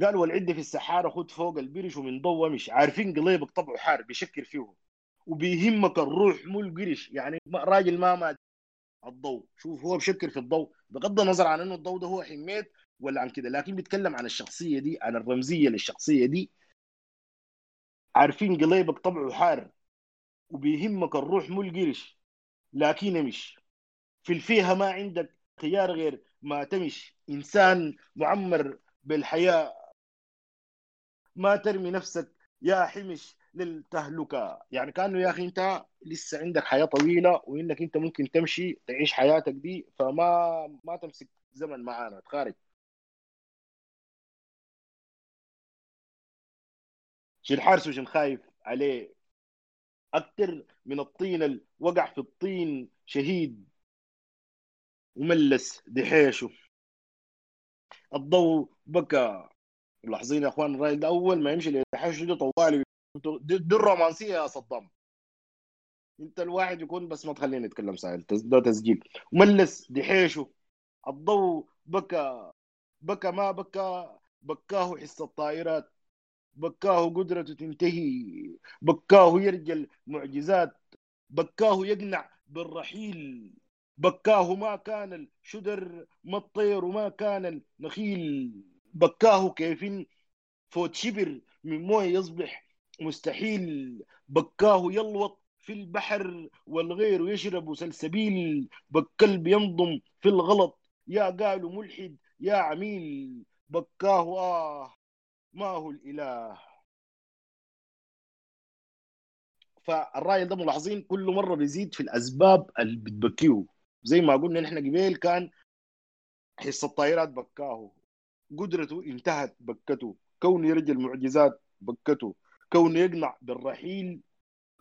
[SPEAKER 3] قال والعد في السحارة خد فوق البرش ومن ضوء مش عارفين قليبك طبعه حار بيشكر فيه. وبيهمك الروح مو القرش يعني راجل ما مات الضوء شوف هو بشكر في الضوء. بغض النظر عن إنه الضوء ده هو حميد ولا عن كده لكن بيتكلم عن الشخصية دي عن الرمزية للشخصية دي. عارفين قليبك طبعه حار وبيهمك الروح مو القرش لكن مش. في الفيها ما عندك خيار غير ما تمش. إنسان معمر بالحياة ما ترمي نفسك يا حمش. للتهلكة. يعني كأنه يا أخي أنت لسه عندك حياة طويلة وإنك أنت ممكن تمشي تعيش حياتك دي فما ما تمسك زمن معانا. تخارج. شن حارس وشن خايف عليه. أكثر من الطين اللي وقع في الطين شهيد وملس دحيشه. الضوء بكى ملاحظين يا إخوان الراجل ده اول ما يمشي لدحيشه ده طوالي. دي, دي الرومانسية يا صدام. انت الواحد يكون بس ما تخليني اتكلم سائل ده تسجيل. وملس دحيشه الضوء بكى بكى ما بكى بكاه حس الطائرات. بكاه قدرته تنتهي. بكاه يرجى المعجزات. بكاه يقنع بالرحيل. بكاه ما كان الشدر ما الطير وما كان النخيل. بكاه كيف فوت شبر من مويه يصبح مستحيل بكاه يلوط في البحر والغير يشرب سلسبيل بكلب ينضم في الغلط. يا قالوا ملحد يا عميل بكاه آه ما هو الإله. فالراجل ده ملاحظين كل مرة بيزيد في الأسباب اللي بتبكيه. زي ما قلنا نحن قبيل كان حس الطائرات بكاه. قدرته انتهت بكته. كونه يرجى المعجزات بكته. كونه يقنع بالرحيل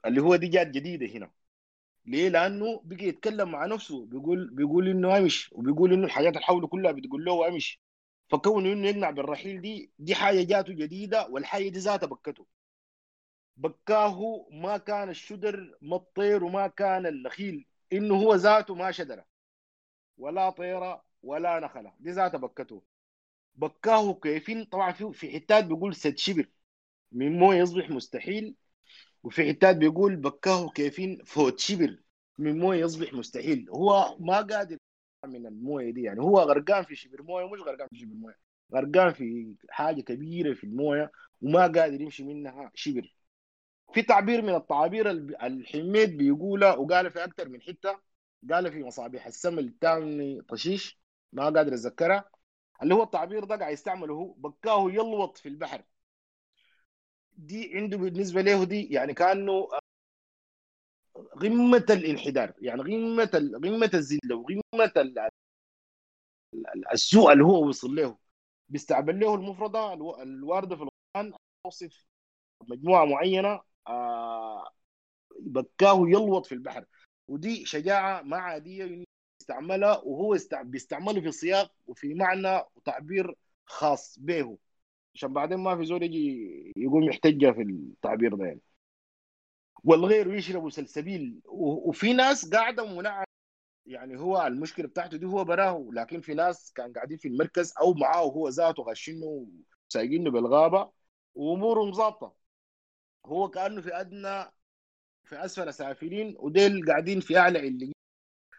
[SPEAKER 3] اللي هو دي جات جديدة هنا. ليه؟ لأنه بقي يتكلم مع نفسه بيقول بيقول إنه أمش وبيقول إنه الحاجات اللي حوله كلها بتقول له أمش. فكونه إنه يقنع بالرحيل دي دي حاجة جاته جديدة والحاجة دي ذاتها بكته. بكاه ما كان الشدر ما الطير وما كان النخيل. إنه هو ذاته ما شدره. ولا طيره ولا نخله دي ذاتها بكته. بكاه كيفين؟ طبعا في في حتات بيقول سد شبر. من مويه يصبح مستحيل. وفي حتات بيقول بكاه كيفين فوت شبر من مويه يصبح مستحيل. هو ما قادر من الموية دي. يعني هو غرقان في شبر موية. مش غرقان في شبر موية. غرقان في حاجة كبيرة في الموية وما قادر يمشي منها شبر في تعبير من التعابير الحميد بيقولها وقال في أكثر من حتة. قال في مصابيح السمل الثاني طشيش. ما قادر اتذكرها اللي هو التعبير ده قاعد يستعمله هو بكاه يلوط في البحر. دي عنده بالنسبة له دي يعني كأنه قمه الانحدار يعني قمه قمه الذله وقمه ال- ال- السوء اللي هو وصل له. بيستعمل له المفردة الو- الواردة في القرآن توصف مجموعة معينة آه، بكاه يلوط في البحر. ودي شجاعة ما عادية يستعملها وهو يستع- بيستعمله في سياق وفي معنى وتعبير خاص به. عشان بعدين ما في زول يجي يقوم يحتجها في التعبير ده يعني. والغير يشربوا سلسبيل. وفي ناس قاعدة منعم يعني هو المشكلة بتاعته دي هو براه لكن في ناس كان قاعدين في المركز أو معاه هو ذاته غشينه وسايقينه بالغابة وأمورهم ظابطة. هو كأنه في أدنى في أسفل سافلين وديل قاعدين في أعلى عليين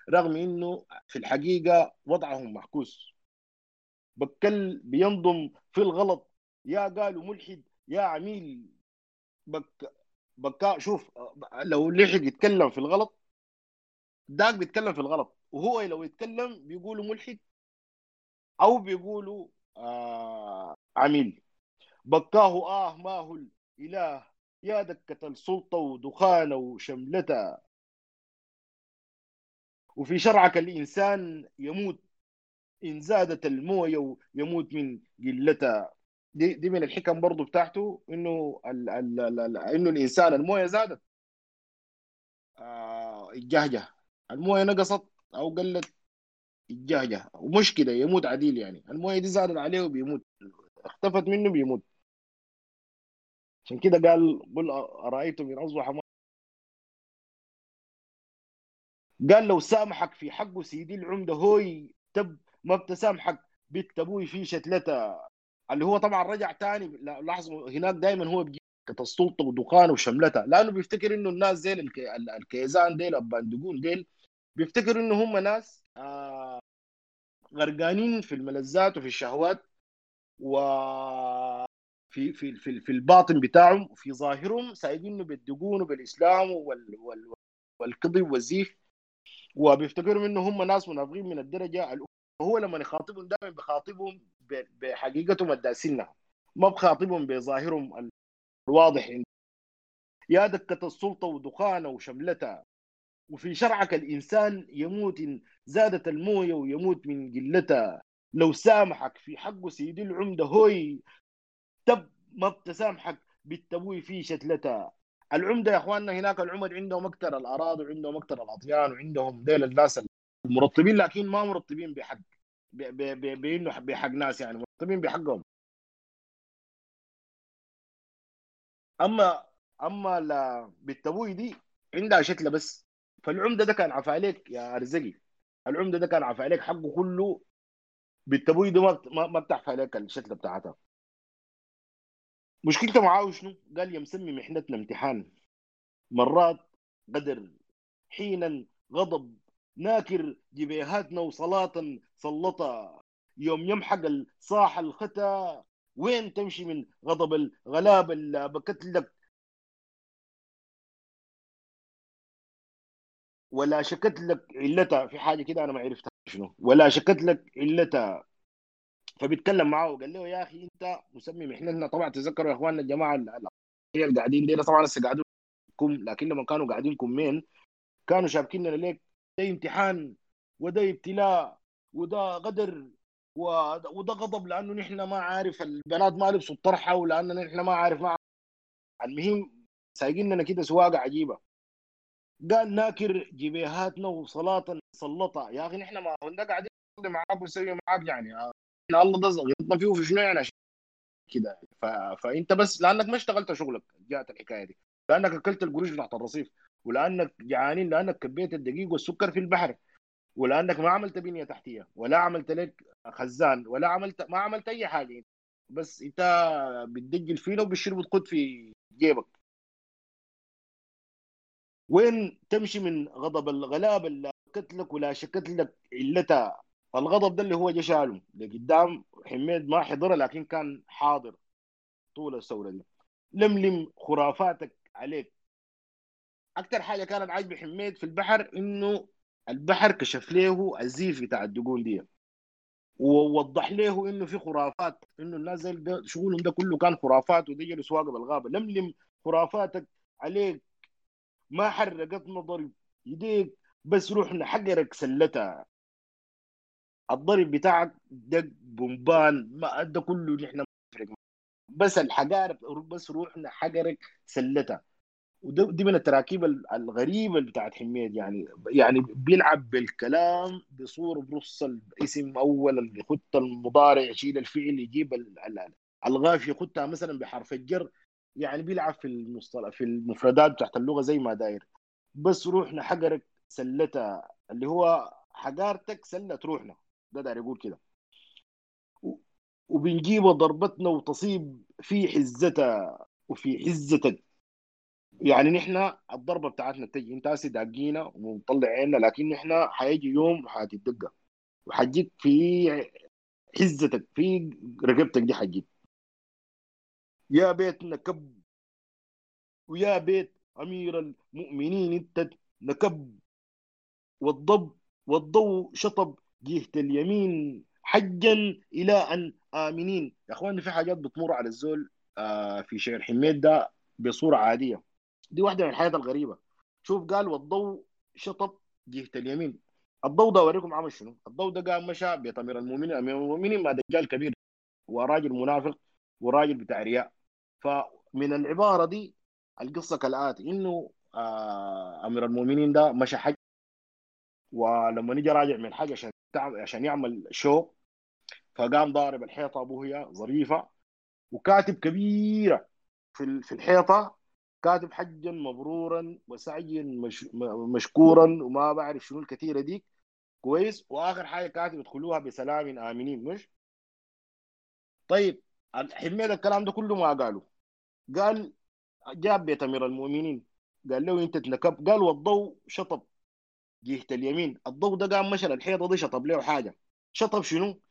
[SPEAKER 3] رغم إنه في الحقيقة وضعهم معكوس بكل بينضم في الغلط يا قالوا ملحد يا عميل بك بكا شوف لو لحق يتكلم في الغلط داك بيتكلم في الغلط. وهو لو يتكلم بيقولوا ملحد أو بيقولوا آه عميل. بكاه آه ما هو الاله يا دكة السلطة ودخانة وشملتها. وفي شرعك الإنسان يموت إن زادت الموية يموت من قلتها. دي, دي من الحكم برضو بتاعته إنه ال ال ال إنه الإنسان الموية زادت. آه الموية نقصت أو قلت الجهجة. ومشكله يموت عديل يعني. الموية دي زادت عليه وبيموت. اختفت منه بيموت. عشان كده قال قل أرأيتم إن أصبح قال لو سامحك في حقه سيدي العمدة هوي تب ما بتسامحك. بنت أبوي في شتلتة. اللي هو طبعا رجع تاني لا- لاحظوا هناك دائما هو بيجي السلطه ودخان وشملتها لأنه بيفتكر إنه الناس ال- الكيزان ديل الباندقون ديل بيفتكر إنه هم ناس آه غرقانين في الملذات وفي الشهوات و في في في, في الباطن بتاعهم في ظاهرهم سايقينه بالدقون وبالإسلام وال وال والكذب والزيف وبيفتكروا إنه هم ناس منافقين من الدرجة وهو لما يخاطبهم دائما بيخاطبهم ب- بحقيقتهم الداسنه ما بخاطبهم بظاهرهم الواضح. يا دكة السلطة ودخانة وشملتها. وفي شرعك الإنسان يموت إن زادت الموية ويموت من قلتها. لو سامحك في حقه سيدي العمدة هوي. تب ما بتسامحك بالتبوي في شتلتها. العمدة يا أخواننا هناك العمد عندهم أكثر الأراضي وعندهم أكثر الأطيان وعندهم ديل الناس المرطبين لكن ما مرطبين بحق. ب- ب- ب- بانه بحق ناس يعني مرطبين بحقهم اما أما لا بالتبوي دي عندها شتله بس. فالعمدة ده كان عفى عليك يا رزقي العمدة ده كان عفى عليك حقه كله. بالتبوي ده ما- ما بتعفى عليك الشتله بتاعتها. مشكلته معاه شنو؟ قال يا مسمي محنتنا امتحان. مرات قدر حينا غضب ناكر جبيهاتنا وصلاة سلطة. يوم يمحق الصاح الختا وين تمشي من غضب الغلاب اللي بكت لك؟ ولا شكت لك علتها في حاجة كده أنا ما عرفتها شنو. ولا شكت لك علتها فبيتكلم معاه وقال له يا أخي أنت مسمي محنتنا. طبعا تذكروا يا إخواننا الجماعة ال- ال- اللي قاعدين دي طبعا لسه قاعدين لكن لما كانوا قاعدين كمين كانوا شابكيننا ليك. ده امتحان وده ابتلاء وده قدر وده غضب لأنه نحن ما عارف البنات ما لبسوا الطرحة ولاننا نحن ما عارف ما المهم سايقيننا كده سواقة عجيبة. قال ناكر جبيهاتنا وصلاة سلطة. يا أخي نحن ما كنا قاعدين معاك ونسوي معاك يعني. إحنا الله ده غلطنا فيه في شنو يعني؟ كده. ف... فأنت بس لأنك ما اشتغلت شغلك جاءت الحكاية دي. لأنك أكلت القروش بتاعت الرصيف. ولأنك جعانين لأنك كبيت الدقيق والسكر في البحر. ولأنك ما عملت بنية تحتية ولا عملت لك خزان ولا عملت ما عملت أي حاجة. بس أنت بتدج الفينه وبتشرب وتقود في جيبك. وين تمشي من غضب الغلاب اللي شكت لك ولا شكت لك علتها الغضب ده اللي هو جا شاله. لقدام حميد ما حضرها لكن كان حاضر طول الثورة دي. لملم خرافاتك عليك. أكثر حاجة كانت عاجبة حميد في البحر إنه البحر كشف له الزيف بتاع الدقون دي. ووضح له إنه في خرافات إنه الناس شغلهم ده كله كان خرافات ودي جلس واقف بالغابة. لملم خرافاتك عليك ما حرقت نظري يديك بس روحنا حقرك سلتها. الضرب بتاعك دق بومبان ما ده كله نحن بس الحقارب بس روحنا حقرك سلتها. ودي دي من التراكيب ال- الغريبة بتاعت حميد يعني يعني بيلعب بالكلام بصورة برص الاسم اولا يخط المضارع يشيل الفعل يجيب ال- ال- الغاف يخطها مثلا بحرف الجر يعني بيلعب في المصطلح في المفردات بتاعت اللغة زي ما داير. بس روحنا حقرك سلتها اللي هو حقارتك سلت روحنا. ده داير يقول كده. و- وبنجيب ضربتنا وتصيب في حزتها وفي حزتك يعني نحن الضربة بتاعتنا تجي انت هسه داقينا ومطلع عيننا لكن نحن حيجي يوم وحتدقى وحجيك في حزتك في رقبتك دي حجيك يا بيت نكب ويا بيت أمير المؤمنين انت نكب. والضب والضوء شطب جهة اليمين حجا إلى أن آمنين. يا إخواني في حاجات بتمر على الزول آه في شعر حميد ده بصورة عادية. دي واحدة من الحاجات الغريبة. شوف قال والضوء شطب جهة اليمين. الضوء ده أوريكم عمل شنو؟ الضوء ده قام مشى بيت امير المؤمنين. أمير المؤمنين ما دجال كبير وراجل منافق وراجل بتاع رياء. فمن العبارة دي القصة كالآتي. إنه آه أمير المؤمنين ده مشى حج. ولما نجي راجع من الحج عشان عشان يعمل شو فقام ضارب الحيطة أبوه هي ظريفة. وكاتب كبيرة في في الحيطة كاتب حجا مبرورا وسعيا مش مشكورا وما بعرف شنو الكثيرة ديك. كويس. وآخر حاجة كاتب ادخلوها بسلام آمنين مش؟ طيب حميد الكلام ده كله ما قالوا. قال جاب بيت أمير المؤمنين. قال له أنت تنكب قال والضوء شطب. جهة اليمين. الضوء ده قام مشى الحيطه دي شطب له حاجة. شطب شنو؟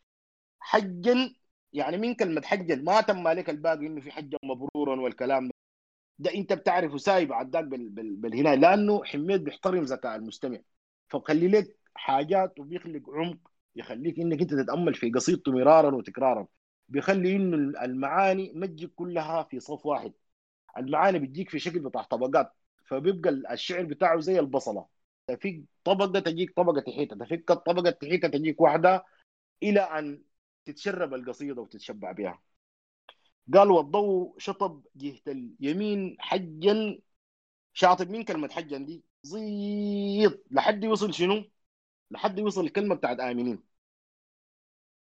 [SPEAKER 3] حجا يعني من كلمة حجا ما تم عليك الباقي إنه في حجا مبرورا والكلام ده انت بتعرفه سايب عداك بالهنا لأنه حميد بيحترم ذكاء المستمع. فخلي لك حاجات وبيخلق عمق يخليك إنك أنت تتأمل في قصيدته مرارا وتكرارا. بيخلي إنه المعاني ما تجيك كلها في صف واحد. المعاني بتجيك في شكل بتاع طبقات. فبيبقى الشعر بتاعه زي البصلة. تفك طبقة تجيك طبقة تحيتها تفك الطبقه تحيتها تجيك واحدة إلى أن تتشرب القصيدة وتتشبع بها. قال والضوء شطب جهة اليمين حجا شاطب من كلمة حجا دي زيط لحد يوصل شنو؟ لحد يوصل الكلمة بتاعت آمنين.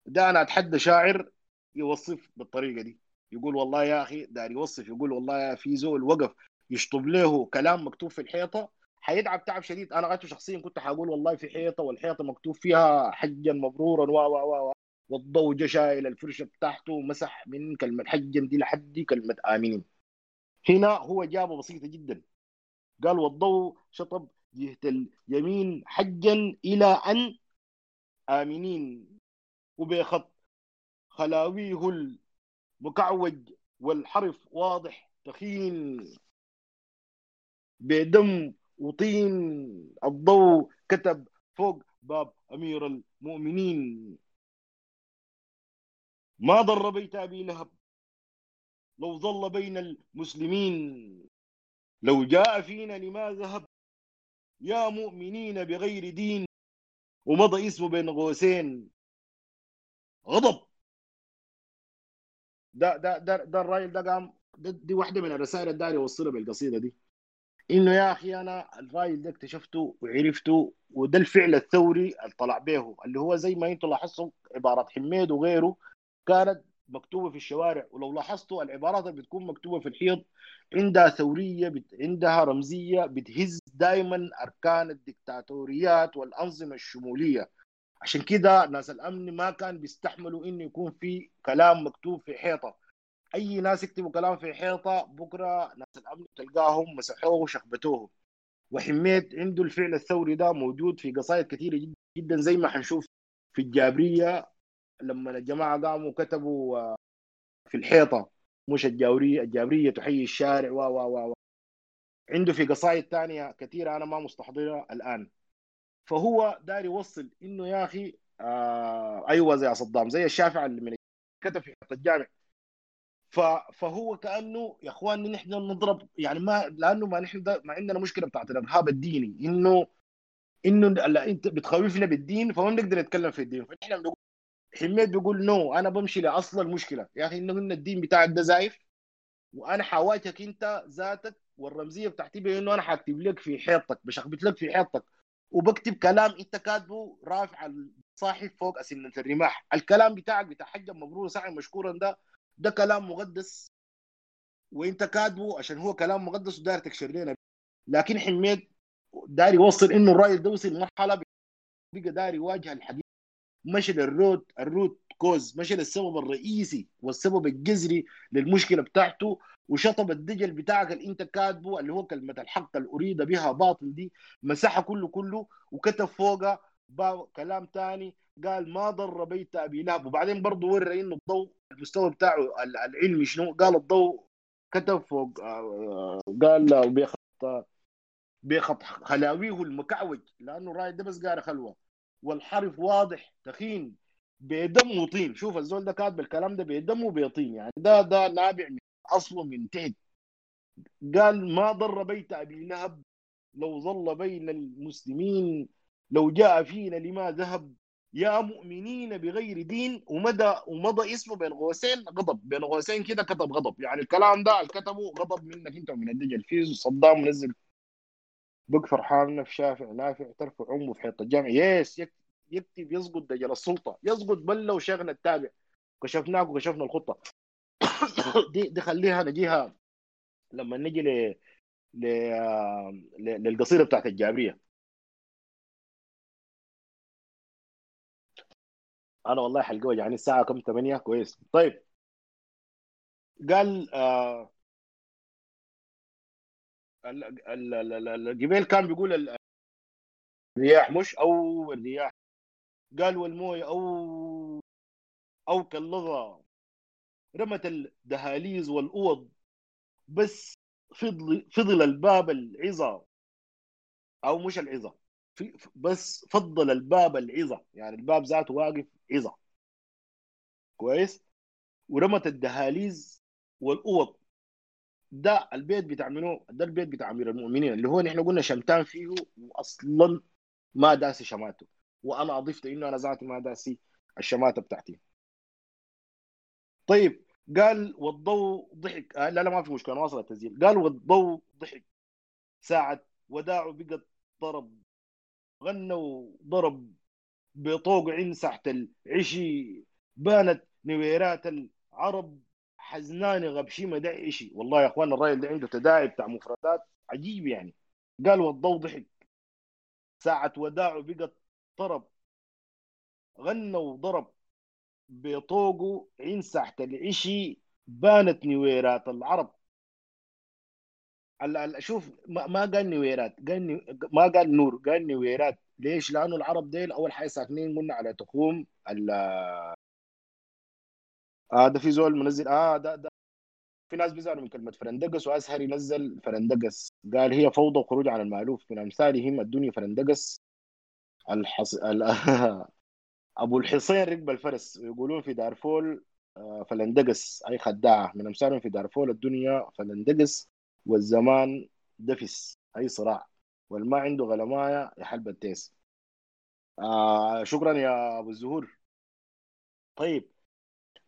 [SPEAKER 3] ده أنا أتحدى شاعر يوصف بالطريقة دي. يقول والله يا أخي داري يوصف يقول والله يا في زول وقف يشطب له كلام مكتوب في الحيطة حيتعب تعب شديد. أنا غايته شخصيا كنت حقول والله في حيطة والحيطة مكتوب فيها حجا مبرورا و و و والضوء شايل الفرشه بتاعته ومسح من كلمة حجا دي لحد كلمه امنين هنا هو جابه بسيطة جدا. قال والضوء شطب جهة اليمين حجا إلى أن آمنين. وبخط خلاويه المكعوج والحرف واضح تخين بدم وطين الضوء كتب فوق باب أمير المؤمنين. ما ضر بيت أبي لهب. لو ظل بين المسلمين. لو جاء فينا لما ذهب. يا مؤمنين بغير دين. ومضى اسمه بين قوسين غضب. ده ده ده, ده الراجل ده قام دي واحدة من الرسائل اللي داري يوصلها بالقصيدة دي. إنه يا أخي أنا الراجل ده اكتشفته وعرفته وده الفعل الثوري اللي طلع به اللي هو زي ما أنتم لاحظتوا عبارة حميد وغيره. كانت مكتوبة في الشوارع. ولو لاحظتوا العبارات اللي بتكون مكتوبة في الحيط عندها ثورية بت... عندها رمزية بتهز دائما أركان الدكتاتوريات والأنظمة الشمولية. عشان كده ناس الأمن ما كان بيستحملوا إنه يكون في كلام مكتوب في حيطة. أي ناس يكتبوا كلام في حيطة بكرة ناس الأمن تلقاهم مسحوه وشخبتوه. وحميت عنده الفعل الثوري ده موجود في قصائد كثيرة جدا زي ما حنشوف في الجابرية لما الجماعة قاموا كتبوا في الحيطة مش الجاورية الجابريه تحيي الشارع و و و عنده في قصائد ثانية كثيره أنا ما مستحضرها الآن. فهو داير يوصل إنه يا أخي آه أيوه زي صدام زي الشافعي اللي من كتب في الجامع. فهو كأنه يا إخواني نحن نضرب يعني ما لأنه ما نحن ما عندنا مشكلة بتاعت الإرهاب الديني إنه إنه أنت بتخوفنا بالدين فما بنقدر نتكلم في الدين. فنحن بنقول حميد بيقول نو أنا بمشي لاصل المشكلة يا أخي إنه الدين بتاعك ده زايف وأنا حواجهك أنت ذاتك والرمزية بتاعتي بانه أنا حاكتب لك في حيطك بشخبط لك في حيطك وبكتب كلام أنت كاتبه رافع الصاحب فوق أسنة الرماح. الكلام بتاعك بتاع حجه مبرور سعي مشكورا ده ده كلام مقدس وأنت كاتبه عشان هو كلام مقدس وداير تكشر لنا. لكن حميد داير يوصل إنه الرأي ده وصل مرحلة بقى داير يواجه الحقيقة مشي لل root ال root cause مشي للسبب الرئيسي والسبب الجذري للمشكلة بتاعته وشطب الدجل بتاعك اللي انت كاتبه اللي هو كلمة الحق اللي أريد بها باطل دي مسحها كله كله وكتب فوقها كلام تاني قال ما ضر بيت أبي لهب. وبعدين برضه ورى إنه الضوء المستوى بتاعه العلمي شنو؟ قال الضوء كتب فوق آه، قال بخط بخط خلاويه المكعوج لأنه رايد ده بس قاري خلوة. والحرف واضح تخين بدم وطين شوف الزول ده كاتب الكلام ده بدم وبيطين. يعني ده ده نابع من أصله من تحت. قال ما ضر بيت أبي لهب لو ظل بين المسلمين لو جاء فينا لما ذهب. يا مؤمنين بغير دين ومدى ومضى اسمه بين قوسين غضب. بين قوسين كده كتب غضب. يعني الكلام ده اللي كتبه غضب منك أنت ومن الدجل. في صدام منزل بق فرحان في شافع نافع ترفع امه في حيط الجامع يس يك- يكتب يسقط دجل السلطة. يسقط بله وشغل التابع كشفناك وكشفنا الخطة. دي دي خليها نجيها لما نجي ل ل للقصيدة بتاعت الجابرية. أنا والله حلقه يعني الساعة كم؟ 8 كويس. طيب. قال آه الجبيل كان بيقول ال- الرياح مش أو الرياح قال والمويه أو أو كاللغة. رمت الدهاليز والأوض بس فضل فضل الباب العظة. أو مش العظة بس فضل الباب العظة يعني الباب ذاته واقف عظة. كويس؟ ورمت الدهاليز والأوض. ده البيت بتاع منو؟ ده البيت بتاع أمير المؤمنين اللي هو نحن قلنا شمتان فيه واصلا ما داسي شماته. وأنا أضفت إنه أنا ذاتي ما داسي الشماتة بتاعتي. طيب قال والضوء ضحك. آه لا لا ما في مشكلة أنا واصل التسجيل. قال والضوء ضحك. ساعة وداعه بقى ضرب غنى وضرب بطوق عين ساحة العشي. بانت نويرات العرب. حزنان غبشي ما ده إشي والله يا أخوان الراجل ده عنده تداعي بتاع مفردات عجيب يعني. قال والضوء ضحك. ساعة وداعه بقى طرب غنى وضرب. بطوقه عين ساحة العشي بانت نويرات العرب. ال- ال- شوف ما قال نويرات. قال ما قال نور. قال نويرات. ليش؟ لأنه العرب ديل أول حاجة ساكنين قلنا على تخوم ال آه ده في زول منزل آه ده, ده في ناس بيزعلوا من كلمة فرندقس وأزهر ينزل فرندقس. قال هي فوضى وخروج عن المألوف. من أمثالهم الدنيا فرندقس الحص... ال... أبو الحصين ركب الفرس ويقولون في دارفول آه، فلندقس أي خداعه من أمثالهم في دارفول الدنيا فلندقس والزمان دفس أي صراع. والما عنده غلماية يحلب التيس. آه شكرا يا أبو الزهور. طيب.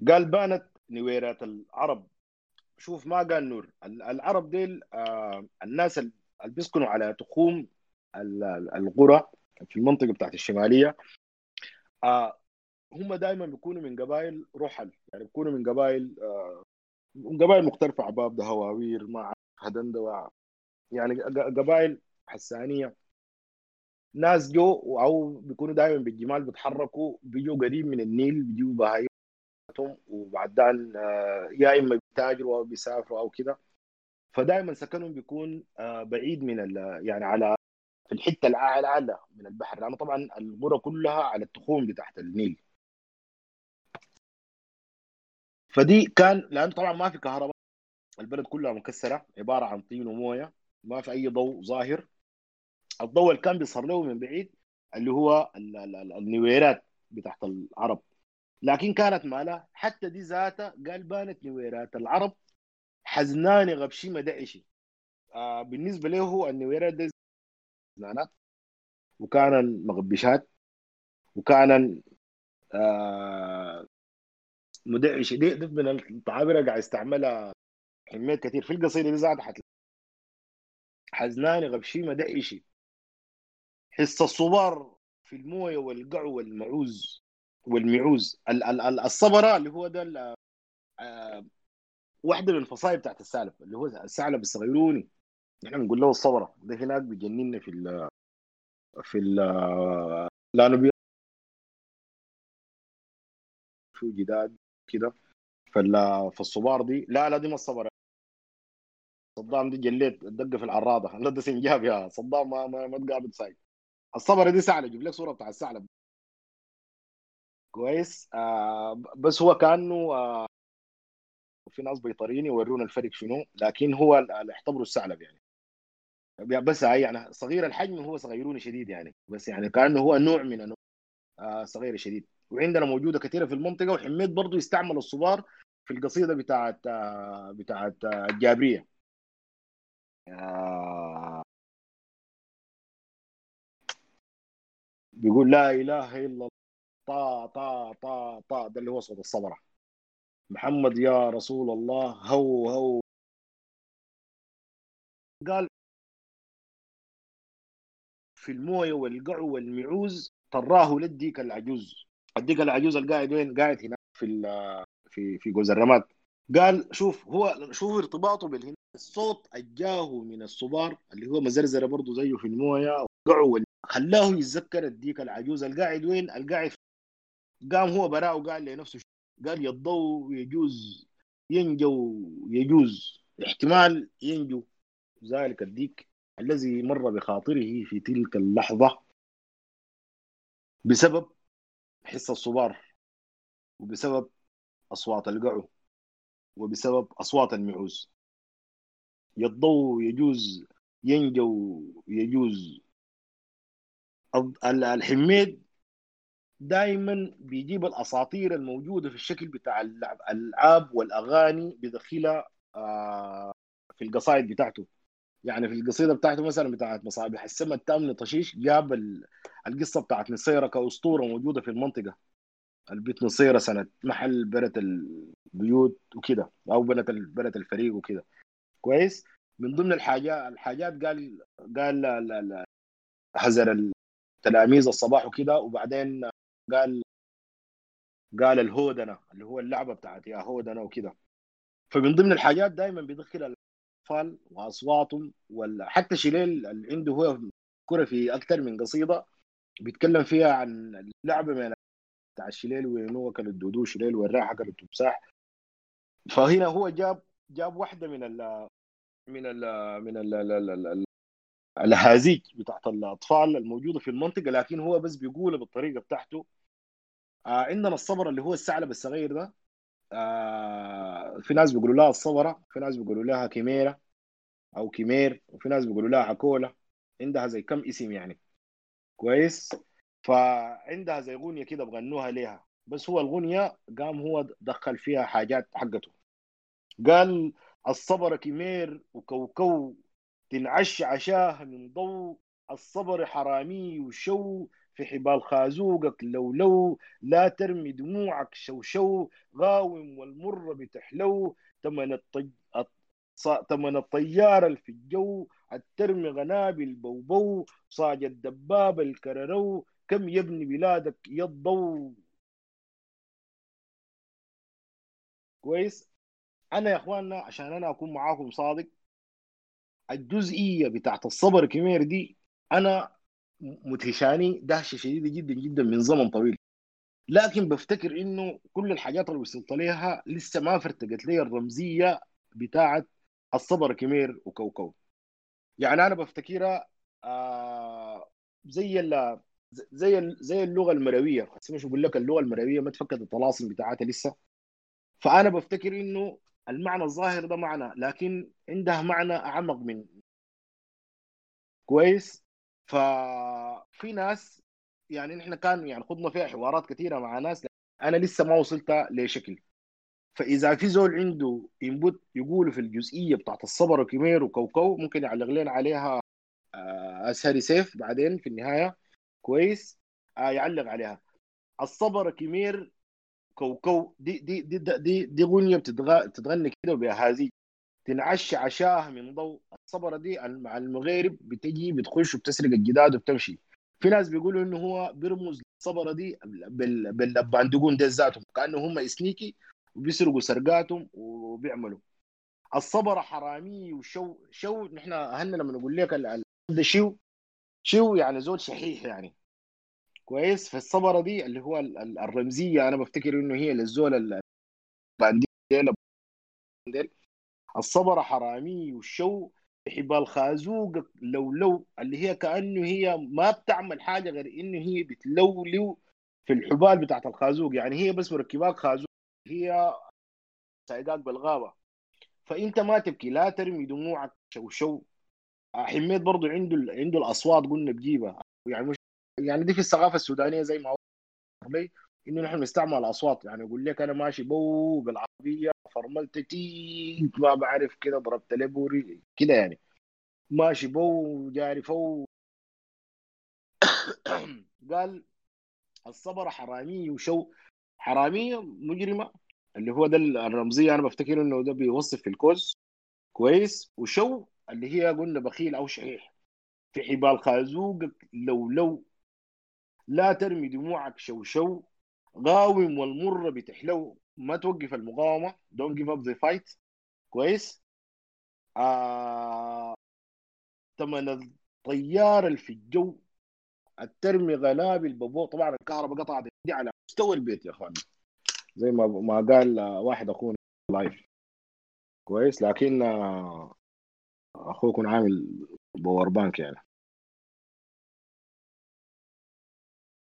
[SPEAKER 3] قال بانت نويرات العرب. شوف ما قال نور ال- العرب ديل آه الناس اللي بيسكنوا على تخوم ال- ال- القرى في المنطقة بتاعت الشمالية آه هم دائما بيكونوا من قبائل رحل يعني بيكونوا من قبائل آه من قبائل مختلفة عباب ده هواوير مع هدندوة يعني قبائل حسانية. ناس جو أو بيكونوا دائما بالجمال بيتحركوا بيجوا قريب من النيل بيجوا بهايتهم وبعد ذلك آه، يا إما بيتاجروا أو بيسافروا أو كده. فدائما سكنهم بيكون آه، بعيد من يعني على في الحتة الاعلى من البحر. لأنه طبعا القرى كلها على التخوم بتاعت النيل. فدي كان لأنه طبعا ما في كهرباء. البلد كلها مكسرة عبارة عن طين وموية. ما في أي ضوء ظاهر. الضوء اللي كان بيصر له من بعيد اللي هو ال- ال- ال- النويرات بتاعت العرب. لكن كانت مالها حتى دي ذاتها قال بانت نويرات العرب حزنان غبشي مدعشي آه بالنسبة له هو النويرات دي حزنانات وكان مغبشات وكان آه مدعشي دي, دي من التعابير قاعد يستعملها حميت كثير. في القصيدة دي ذاتها حتلاقي حزنان غبشي مدعشي حس الصبار في الموية والقعو والمعوز. والمعوز. ال- ال- ال- الصبرة اللي هو ده آه، واحدة من الفصائل بتاعت الثعلب اللي هو الثعلب الصغيروني نحن بنقول له الصبرة ده هناك بيجننا في ال في ال لأنه في جداد كده. فال- فالصبار دي لا لا دي ما الصبرة صدام دي جليت الدقه في العراضة. لا ده سنجاب يا صدام ما ما, ما تقابل سايق. الصبرة دي ثعلب يجيب لك صورة بتاع الثعلب كويس. آه بس هو كأنه آه في ناس بيطريين يورونا الفرق شنو لكن هو ال- اللي اعتبره الثعلب يعني. بس يعني صغير الحجم هو صغيروني شديد يعني. بس يعني كأنه هو نوع من انواع آه صغير شديد. وعندنا موجودة كثيره في المنطقة وحميد برضو يستعمل الصبار في القصيدة بتاعت آه بتاعت آه الجابرية. آه بيقول لا إله إلا الله. طا طا طا طا. ده اللي هو صوت الصبره محمد يا رسول الله هو هو. قال في الموية والقعو والمعوز طراه للديك العجوز. الديك العجوز القاعد وين؟ قاعد هناك في في في جوز الرماد. قال شوف هو شوف ارتباطه بالهنا. الصوت الجاه من الصبار اللي هو مزرزرة برضه زيه في الموية. وقعو وال- خلاه يتذكر الديك العجوز. القاعد وين؟ القاعد قام هو براء وقال لنفسه قال يضو يجوز ينجو يجوز احتمال ينجو. ذلك الديك الذي مر بخاطره في تلك اللحظة بسبب حس الصبار وبسبب أصوات القعو وبسبب أصوات المعوز. يضو يجوز ينجو يجوز الحميد دائما بيجيب الأساطير الموجودة في الشكل بتاع الألعاب والأغاني بيدخلها آه، في القصائد بتاعته. يعني في القصيدة بتاعته مثلا بتاعت مصابيح السماء التامن طشيش جاب ال- القصة بتاعت نصيرة كأسطورة موجودة في المنطقة. البيت نصيرة سنة محل بنت البيوت وكده أو بنت بنت الفريق وكده. كويس؟ من ضمن الحاجات الحاجات قال قال حذر التلاميذ الصباح وكده وبعدين قال قال الهودنة اللي هو اللعبة بتاعت يا هودنة وكده. فمن ضمن الحاجات دائما بيدخل الأطفال وأصواتهم ولا حتى شليل اللي عنده هو كرة في أكثر من قصيدة بيتكلم فيها عن اللعبه من بتاع الشليل وين هو كان الدودو شليل وين راح اكل التمساح فهنا هو جاب جاب واحدة من ال من ال من ال ال ال ال الهازيج بتاعت الأطفال الموجودة في المنطقة لكن هو بس بيقولها بالطريقة بتاعته. عندنا الصبر اللي هو الثعلب الصغير ده آه في ناس بيقولوا لها الصبرة في ناس بيقولوا لها كيميرا أو كيمير وفي ناس بيقولوا لها عكولة عندها زي كم اسم يعني. كويس؟ فعندها زي غنية كده بغنوها ليها. بس هو الغنية قام هو دخل فيها حاجات حقته. قال الصبر كيمير وكوكو تنعش عشاه من ضوء الصبر حرامي وشو في حبال خازوقك لو لو لا ترمي دموعك شو شو غاوم والمر بتحلو. تمن الطي... تمن الطيارة اللي في الجو الترمي غنابل بوبو صاج الدبابة الكررو كم يبني بلادك يضو كويس؟ أنا يا أخواننا عشان أنا أكون معاكم صادق الجزئية بتاعت الصبر كمير دي أنا مدهشاني دهشه شديده جدا جدا من زمن طويل. لكن بفتكر إنه كل الحاجات اللي وصلت ليها لسه ما فرتقت لي الرمزية بتاعت الصبر كمير وكوكو. يعني أنا بفتكرها آه زي ال زي زي اللغة المروية. مش بقول لك اللغة المروية ما تفكت الطلاسم بتاعتها لسه. فأنا بفتكر إنه المعنى الظاهر ده معنى لكن عندها معنى أعمق من كويس. ففي ناس يعني نحن كان يعني خضنا فيها حوارات كثيرة مع ناس أنا لسه ما وصلت لشكل. فإذا في زول عنده انبوت يقولوا في الجزئية بتاعت الصبر وكيمير وكوكو ممكن يعلق لنا عليها آه، اسهري سيف بعدين في النهاية. كويس. آه، يعلق عليها. الصبر كيمير كوكو دي دي دي دي, دي, دي غنية بتتغ... بتتغني كده بهذه تنعش عشاه من ضوء الصبرة دي مع المغارب بتجي بتخش وبتسرق الجداد وبتمشي. في ناس بيقولوا إنه هو بيرمز للصبرة دي بال... بالباندقون دي ذاتهم كأنه هم سنيكي وبيسرقوا سرقاتهم وبيعملوا. الصبر حرامي وشو شو نحن أهلنا لما نقول لك ده شو شو يعني زول شحيح يعني. كويس؟ فالصبرة دي اللي هو ال- ال- الرمزية أنا بفتكر إنه هي للزول ال- البانديل ديل الصبر حرامي والشو حبال خازوق لو لو اللي هي كأنه هي ما بتعمل حاجة غير إنه هي بتلولو في الحبال بتاعت الخازوق. يعني هي بس مركباك خازوق هي سايقاك بالغابة. فإنت ما تبكي لا ترمي دموعك شو شو. حميد برضو عنده عنده الأصوات قلنا بجيبها. يعني مش يعني دي في الثقافة السودانية زي ما إنه نحن نستعمل الأصوات. يعني يقول لك أنا ماشي بو بالعربية فرملت تي ما بعرف كده ضربت لي بوري كده يعني. ماشي بو جاري فو. قال الصبر حرامية وشو. حرامية مجرمة اللي هو ده الرمزية أنا بفتكر إنه ده بيوصف في الكوز. كويس. وشو؟ اللي هي قلنا بخيل أو شحيح. في حبال خازوقك لو لو. لا ترمي دموعك شو شو. قاوم والمرة بتحلو. ما توقف المقاومة. Don't give up the fight. كويس. آه... الطيار اللي في الجو. الترمي غلابي البابو طبعا الكهرباء قطعت دي على مستوى البيت يا أخوان. زي ما ما قال واحد أخونا لايف كويس. لكن آه، أخوكم عامل باور بانك يعني.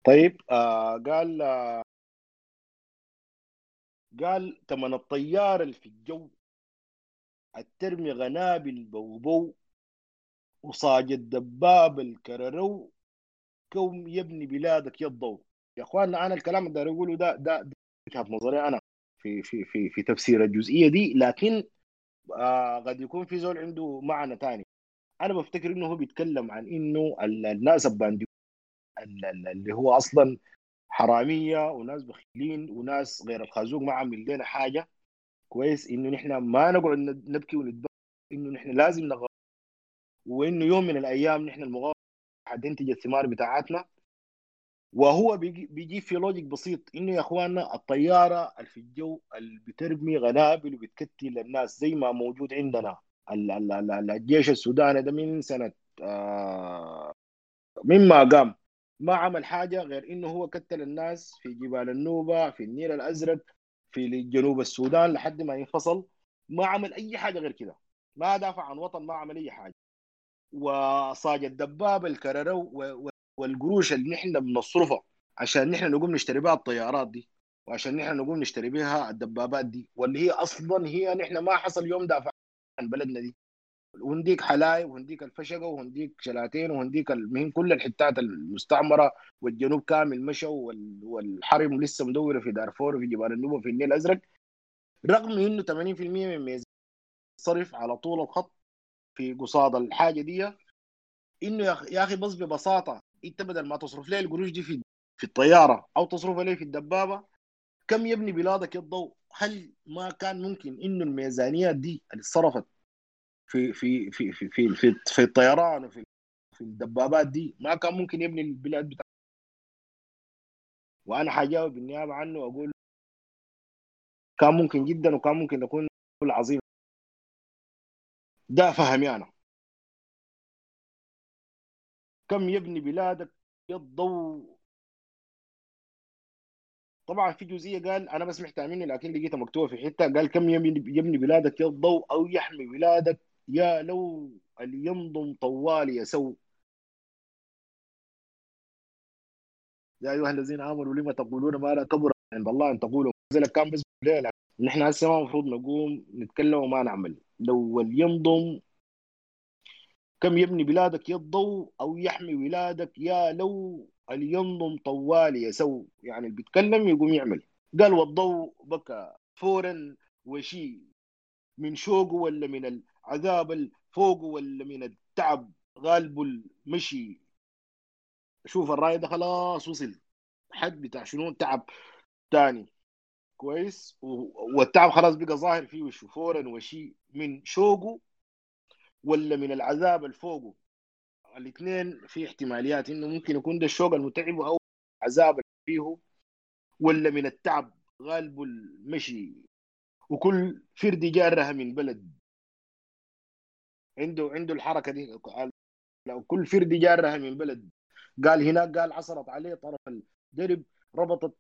[SPEAKER 3] طيب آه قال آه قال تمن الطيار اللي في الجو الترمي غنابل بوبو وصاج الدباب الكررو كوم يبني بلادك يا الضوء يا اخواننا أنا الكلام اللي داير أقوله ده ده وجهة نظري أنا في في في في تفسير الجزئية دي. لكن آه قد يكون في زول عنده معنى ثاني أنا بفتكر إنه هو بيتكلم عن إنه ال- الناس الباندي ال- ال- اللي هو أصلا حرامية وناس بخيلين وناس غير الخازوق ما عامل لنا حاجة كويس إنه نحن ما نقعد نبكي ونتبكي إنه نحن لازم نغ... وإنه يوم من الأيام نحن المغامرة حتنتج الثمار بتاعتنا. وهو بيجي, في لوجيك بسيط إنه يا أخواننا الطيارة اللي في الجو اللي بترمي غنابل وبتكتل الناس زي ما موجود عندنا. ال- ال- ال- الجيش السوداني ده من سنة آه مما قام. ما عمل حاجة غير إنه هو كتل الناس في جبال النوبة في النيل الأزرق في جنوب السودان لحد ما ينفصل. ما عمل أي حاجة غير كده. ما دافع عن وطن ما عمل أي حاجة. وصاج الدبابه الكررو والقروش اللي نحن بنصرفها عشان نحن نقوم نشتري بها الطيارات دي وعشان نحن نقوم نشتري بها الدبابات دي. واللي هي أصلا هي نحن ما حصل يوم دافع عن بلدنا دي. وهنديك حلايب وهنديك الفشقة وهنديك شلاتين وهنديك المهم كل الحتات المستعمرة والجنوب كامل مشوا وال- والحرم لسه مدوره في دارفور وفي جبال النوبة في النيل الأزرق. رغم إنه 80% من ميزانيه صرف على طول الخط في قصاد الحاجة دي. إنه يا أخي بس ببساطة أنت بدل ما تصرف لي القروش دي في في الطيارة أو تصرفها لي في الدبابة كم يبني بلادك الضوء؟ هل ما كان ممكن إنه الميزانيات دي اللي صرفت في في في في في في, في الطيران وفي في الدبابات دي ما كان ممكن يبني البلاد بتاع. وأنا حجاوب بالنيابه عنه وأقول كان ممكن جدا وكان ممكن يكون عظيم ده فهمي أنا. كم يبني بلادك يضو. طبعا في جزئية قال أنا ما سمعتها مني لكن لقيتها مكتوبه في حتة قال كم يبني بلادك يضو أو يحمي بلادك يا لو لينضم طوال يسو يا أيها الذين آمنوا لما تقولون ما لا كبر عند الله؟ أن تقولوا نزل كان بس نحن هسه ما المفروض نقوم نتكلم وما نعمل. لو ينضم كم يبني بلادك يضو أو يحمي ولادك؟ يا لو لينضم طوال يسو يعني اللي بيتكلم يقوم يعمل. قال والضوء بكى فورا وشي. من شوقه ولا من العذاب الفوق ولا من التعب غالبه المشي. شوف الرأي ده خلاص وصل. حد بتاع شنو؟ تعب تاني. كويس؟ والتعب خلاص بقى ظاهر فيه وشه فورا وشي من شوقه ولا من العذاب الفوقه الاثنين في احتماليات إنه ممكن يكون ده الشوق المتعب أو اللي فيه ولا من التعب غالبه المشي. وكل فرد جارها من بلد عنده عنده الحركة دي. لو كل فرد جارها من بلد قال هناك قال عصرت عليه طرف الدرب ربطت.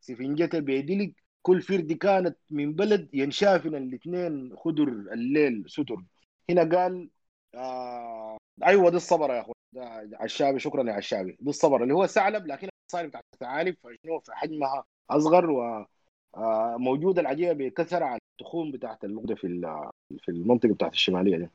[SPEAKER 3] سفنجة بيدلق كل فرد كانت من بلد ينشافن الاثنين خدر الليل ستر. هنا قال آه أيوه دي الصبر يا اخوان عشابي شكرا يا عشابي. دي الصبر اللي هو ثعلب لكن الصائب بتاعت الثعالب فشنو في حجمها أصغر و موجودة العجيبة بكثرة على التخوم بتاعت الموجوده في في المنطقة بتاعت الشمالية دي.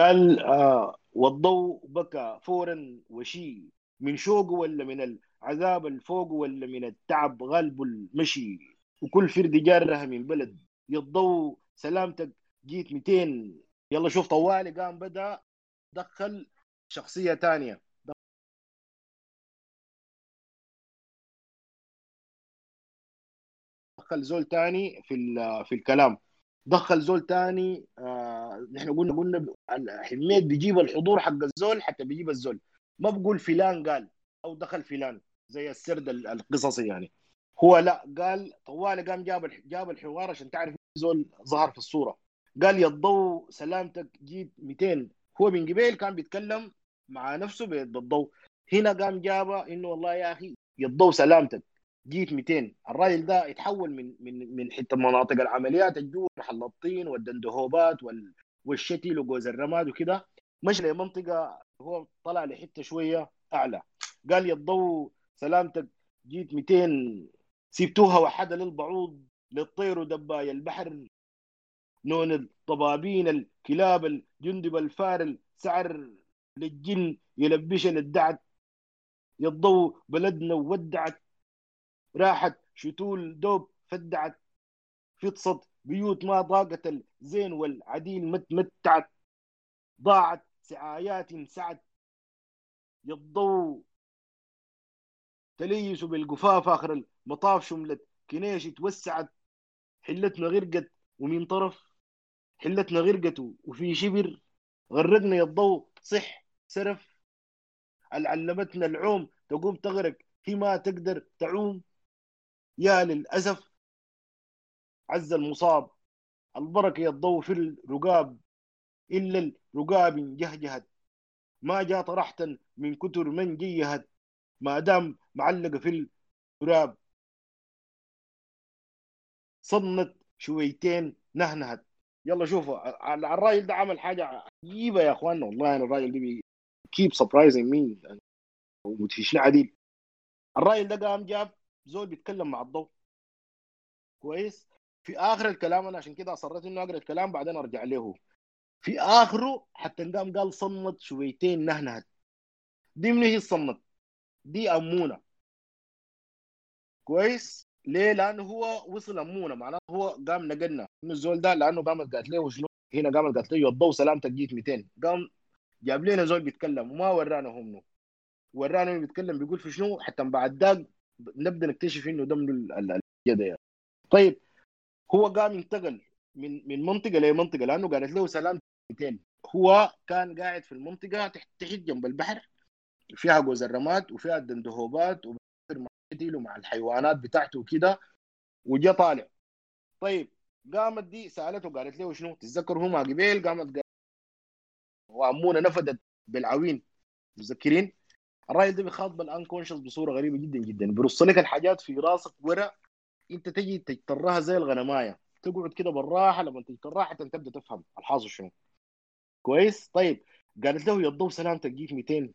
[SPEAKER 3] قال آه والضوء بكى فورا وشي. من شوقه ولا من العذاب الفوق ولا من التعب غالبه المشي. وكل فرد جارها من بلد. يضو سلامتك جيت 200 يلا شوف طوالي قام بدأ دخل شخصية ثانية دخل زول ثاني في في الكلام. دخل زول ثاني آه نحن قلنا قلنا حميد بيجيب الحضور حق الزول حتى بيجيب الزول. ما بقول فلان قال أو دخل فلان زي السرد ال- القصصي يعني. هو لا قال طوال قام جاب جاب الحوار عشان تعرف زول ظهر في الصورة. قال يا الضوء سلامتك جيت 200 هو من قبيل كان بيتكلم مع نفسه بالضوء هنا قام جابه إنه والله يا أخي يا الضوء سلامتك. جيت 200 الراجل ده يتحول من من من حتة مناطق العمليات الجو محل الطين والدندهوبات وال والشتل وجوز الرماد وكده. مشى لمنطقة هو طلع لحتة شوية أعلى. قال يا الضوء سلامتك جيت 200 سبتوها وحده للبعوض للطير ودبايا البحر نون الطبابين الكلاب الجندب الفارل سعر للجن يلبش للدعت الضوء بلدنا وودعت راحت شتول دوب فدعت فطست بيوت ما ضاقت الزين والعديل متمتعت ضاعت سعايات سعت. يا الضوء تليسوا بالقفاف آخر المطاف شملت. كنيش توسعت. حلتنا غرقت ومن طرف. حلتنا غرقت وفي شبر. غرقنا يا الضوء صح سرف. علمتنا العوم. تقوم تغرق. هي ما تقدر تعوم. يا للأسف عز المصاب. البركة الضوء في الرقاب. إلا الرقاب جهجهت. ما جاء طرحت من كتر من جيهت. ما دام معلقة في التراب صنت شويتين نهنهت. يلا شوفوا الراجل ده عمل حاجة عجيبة يا اخواننا والله أنا الراجل ده كيب سربرايزنج مين ومدفشنا عديل الراجل ده قام جاب زول بيتكلم مع الضوء. كويس؟ في آخر الكلام أنا عشان كده أصريت إنه أقرأ الكلام بعدين أرجع له. في آخره حتى قام قال صمت شويتين نهنهت دي من هي الصمت؟ دي أمونة. كويس؟ ليه؟ لأنه هو وصل أمونة. معناته هو قام نقلنا. إنه الزول ده لأنه قامت قالت له شنو؟ هنا قامت قالت له الضوء سلامتك جيت 200 قام جاب لنا زول بيتكلم. وما ورانا منه ورانا بيتكلم بيقول في شنو؟ حتى بعد ذاك نبدأ نكتشف إنه ده من الجدة يعني. طيب هو قام ينتقل من من منطقة لمنطقه لأنه قالت له سلام 200 هو كان قاعد في المنطقة تحت تحت جنب البحر فيها جوز الرماد وفيها الدندهوبات مع الحيوانات بتاعته وكده وجا طالع. طيب قامت دي سألته قالت له شنو؟ تتذكر هو ما قبيل؟ قامت قالت وامونه نفدت بالعوين. متذكرين؟ الراجل ده بيخاطب الانكونشس بصورة غريبة جدا جدا. بيرص لك الحاجات في راسك ورا أنت تجي تجترها زي الغنماية. تقعد كده بالراحة لما تجترها حتى تبدأ تفهم الحاصل شنو. كويس؟ طيب. قالت له يا الضوء سلامتك جيت 200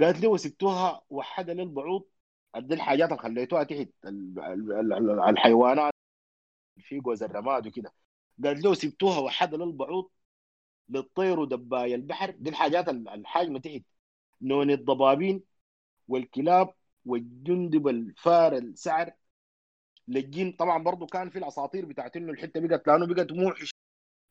[SPEAKER 3] قالت له سبتوها وحده للبعوض. دي الحاجات اللي خليتوها تحت الحيوانات في جوز الرماد وكده. قالت له سبتوها وحده للبعوض للطير ودبايا البحر. دي الحاجات الحاجمه تحت. نون الضبابين والكلاب والجندب الفار السعر. للجن طبعا برضو كان في الأساطير بتاعت إنه الحتة بقت لأنه بقت موحش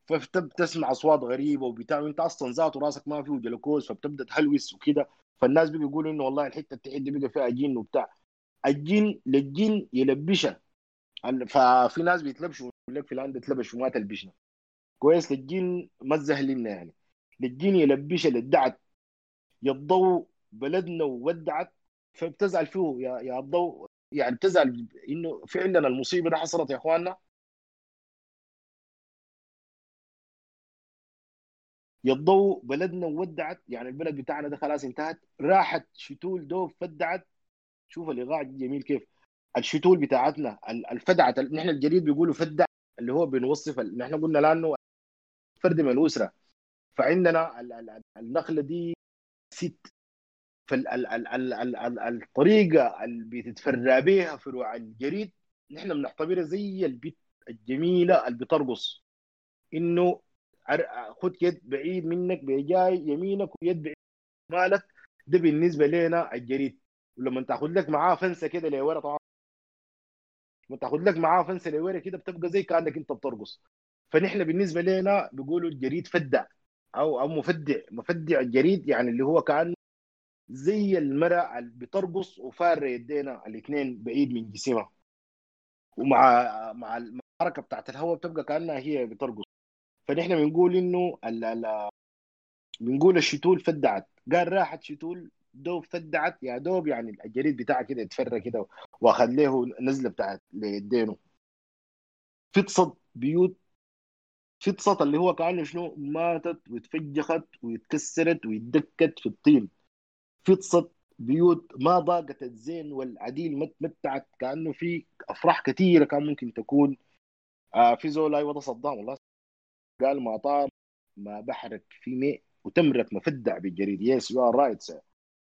[SPEAKER 3] فبتسمع أصوات غريبة وبتاع وأنت أصلا ذاته راسك ما فيه جلوكوز فبتبدأ تهلوس وكده. فالناس بقوا يقولوا إنه والله الحتة التحت دي بقى فيها جن وبتاع. الجن للجن يلبشها. ففي ناس بيتلبشوا يقول لك فلان بيتلبش وما تلبشنا. كويس للجن مزه لنا يعني. للجن يلبشها للدعت. يا الضوء بلدنا وودعت فبتزعل فيه يا يا الضوء. يعني بتزعل إنه فعلا المصيبة دي حصلت يا إخواننا؟ يا الضوء بلدنا وودعت يعني البلد بتاعنا ده خلاص انتهت. راحت شتول دوب فدعت. شوف الايقاع جميل كيف. الشتول بتاعتنا الفدعت نحن الجريد بيقولوا فدع اللي هو بنوصف نحن قلنا لأنه فرد من الأسرة. فعندنا النخلة دي ست فالطريقة اللي بتتفرى بها فروع الجريد نحن بنعتبرها زي البيت الجميلة اللي بترقص إنه خد يد بعيد منك بجاي يمينك ويد بعيد مالك. ده بالنسبة لنا الجريد. ولما تاخذ لك معاه فنسة كده لورا طبعا. لما تاخذ لك معاه فنسة لورا كده بتبقى زي كأنك أنت بترقص فنحن بالنسبة لنا بيقولوا الجريد فدع أو أو مفدع مفدع جريد يعني اللي هو كان زي المرأة اللي بترقص وفار يدينا الاثنين بعيد من جسمها. ومع مع الحركة بتاعت الهواء بتبقى كأنها هي بترقص. فنحن بنقول إنه ال ال بنقول الشتول فدعت. قال راحت شتول دوب فدعت. يا دوب يعني الجريد بتاعها كده يتفرى كده وأخذ له نزلة بتاعت ليدينه. فطست بيوت فطست اللي هو كأنه شنو؟ ماتت واتفجخت واتكسرت واتدكت في الطين. فطست بيوت ما ضاقت الزين والعديل ما تمتعت كأنه في أفراح كثيرة كان ممكن تكون. آه في زول أيوه صدام والله. قال ما طار ما بحرك في ماء وتمرك مفدع بالجريد yes you are right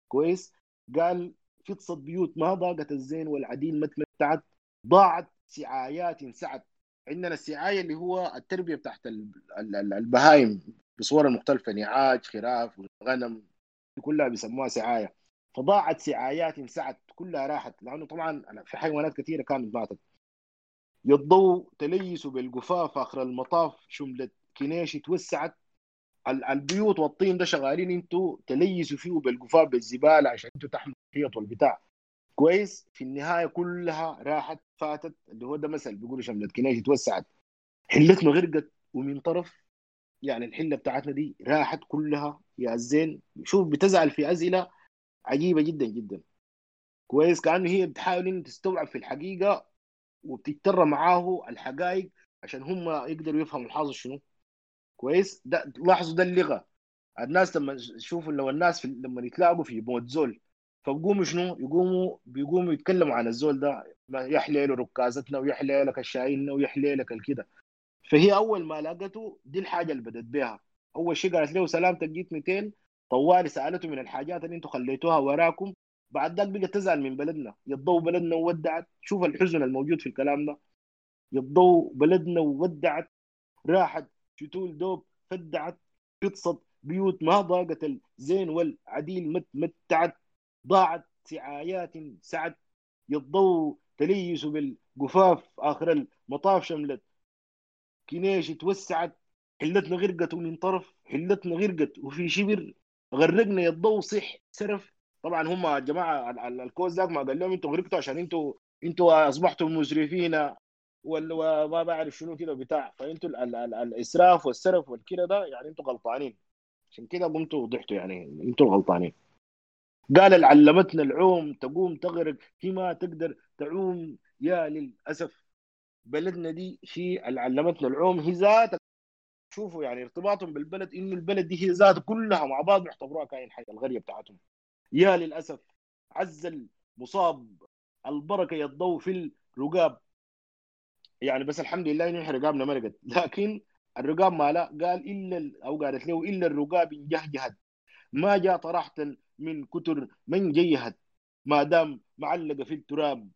[SPEAKER 3] كويس. قال فطست بيوت ما ضاقت الزين والعديل ما تمتعت ضاعت سعايات سعت عندنا السعاية اللي هو التربية بتاعت ال- ال- ال- البهايم بصور مختلفة نعاج خراف غنم كلها بيسموها سعاية. فضاعت سعايات سعت كلها راحت لأنه طبعا في حيوانات كثيرة كانت ماتت يضو تليسوا بالقفاف آخر المطاف شملت كنيش توسعت. ال- البيوت والطين ده شغالين أنتوا تليسوا فيه بالقفاف بالزبالة عشان أنتوا تحموا الحيط والبتاع. كويس في النهاية كلها راحت فاتت اللي هو ده مثل بيقولوا شملت كنيش توسعت. حلتنا غرقت ومن طرف يعني الحلة بتاعتنا دي راحت كلها. يا الزين شوف بتزعل في أسئلة عجيبة جدا جدا. كويس كانه هي بتحاول ان تستوعب في الحقيقة وبتضطر معاه الحقائق عشان هم يقدروا يفهموا الحاصل شنو. كويس؟ ده لاحظوا ده اللغة. الناس لما يشوفوا لو الناس في لما يتلاقوا في موت زول فبقوموا شنو؟ يقوموا بيقوموا يتكلموا عن الزول ده ما يحلي له ركازتنا ويحلي لك الشايلنا ويحلي لك الكده. فهي أول ما لقته دي الحاجة اللي بدت بها أول شيء قالت له سلامتك جيت 200 طوالي سألته من الحاجات اللي أنتم خليتوها وراكم. بعد ذاك بقت تزعل من بلدنا. يضو بلدنا وودعت. شوف الحزن الموجود في الكلام ده. يضو بلدنا وودعت. راحت شتول دوب فدعت قصت بيوت ما ضاقت الزين والعديل مت متعت. ضاعت سعايات سعت يضو تليسوا بالقفاف آخر المطاف شملت. كنيش توسعت. حلتنا غرقت ومن طرف حلتنا غرقت وفي شبر. غرقنا يضو صح سرف. طبعا هم ال- الكوز ذاك ما قال لهم أنتوا غرقتوا عشان أنتوا أنتوا اصبحتم مسرفين. وما بعرف شنو كده بتاع. فانتوا ال- ال- ال- الإسراف والسرف والكده ده يعني أنتوا غلطانين. عشان كده قمتوا وضحتوا يعني أنتوا غلطانين. قال علمتنا العوم تقوم تغرق فيما تقدر تعوم. يا للأسف بلدنا دي في اللي علمتنا العوم هي ذاتها شوفوا يعني ارتباطهم بالبلد إنه البلد دي هي ذاتها كلها مع بعض بيعتبروها كائن حي القريه بتاعتهم يا للأسف عز المصاب البركة يضو في الرقاب. يعني بس الحمد لله إنه رقابنا مرقت لكن الرقاب ما لا قال إلا ال- أو قالت له إلا الرقاب إن جهجهت. ما جاء طرحت من كتر من جيهت. ما دام معلقة في التراب.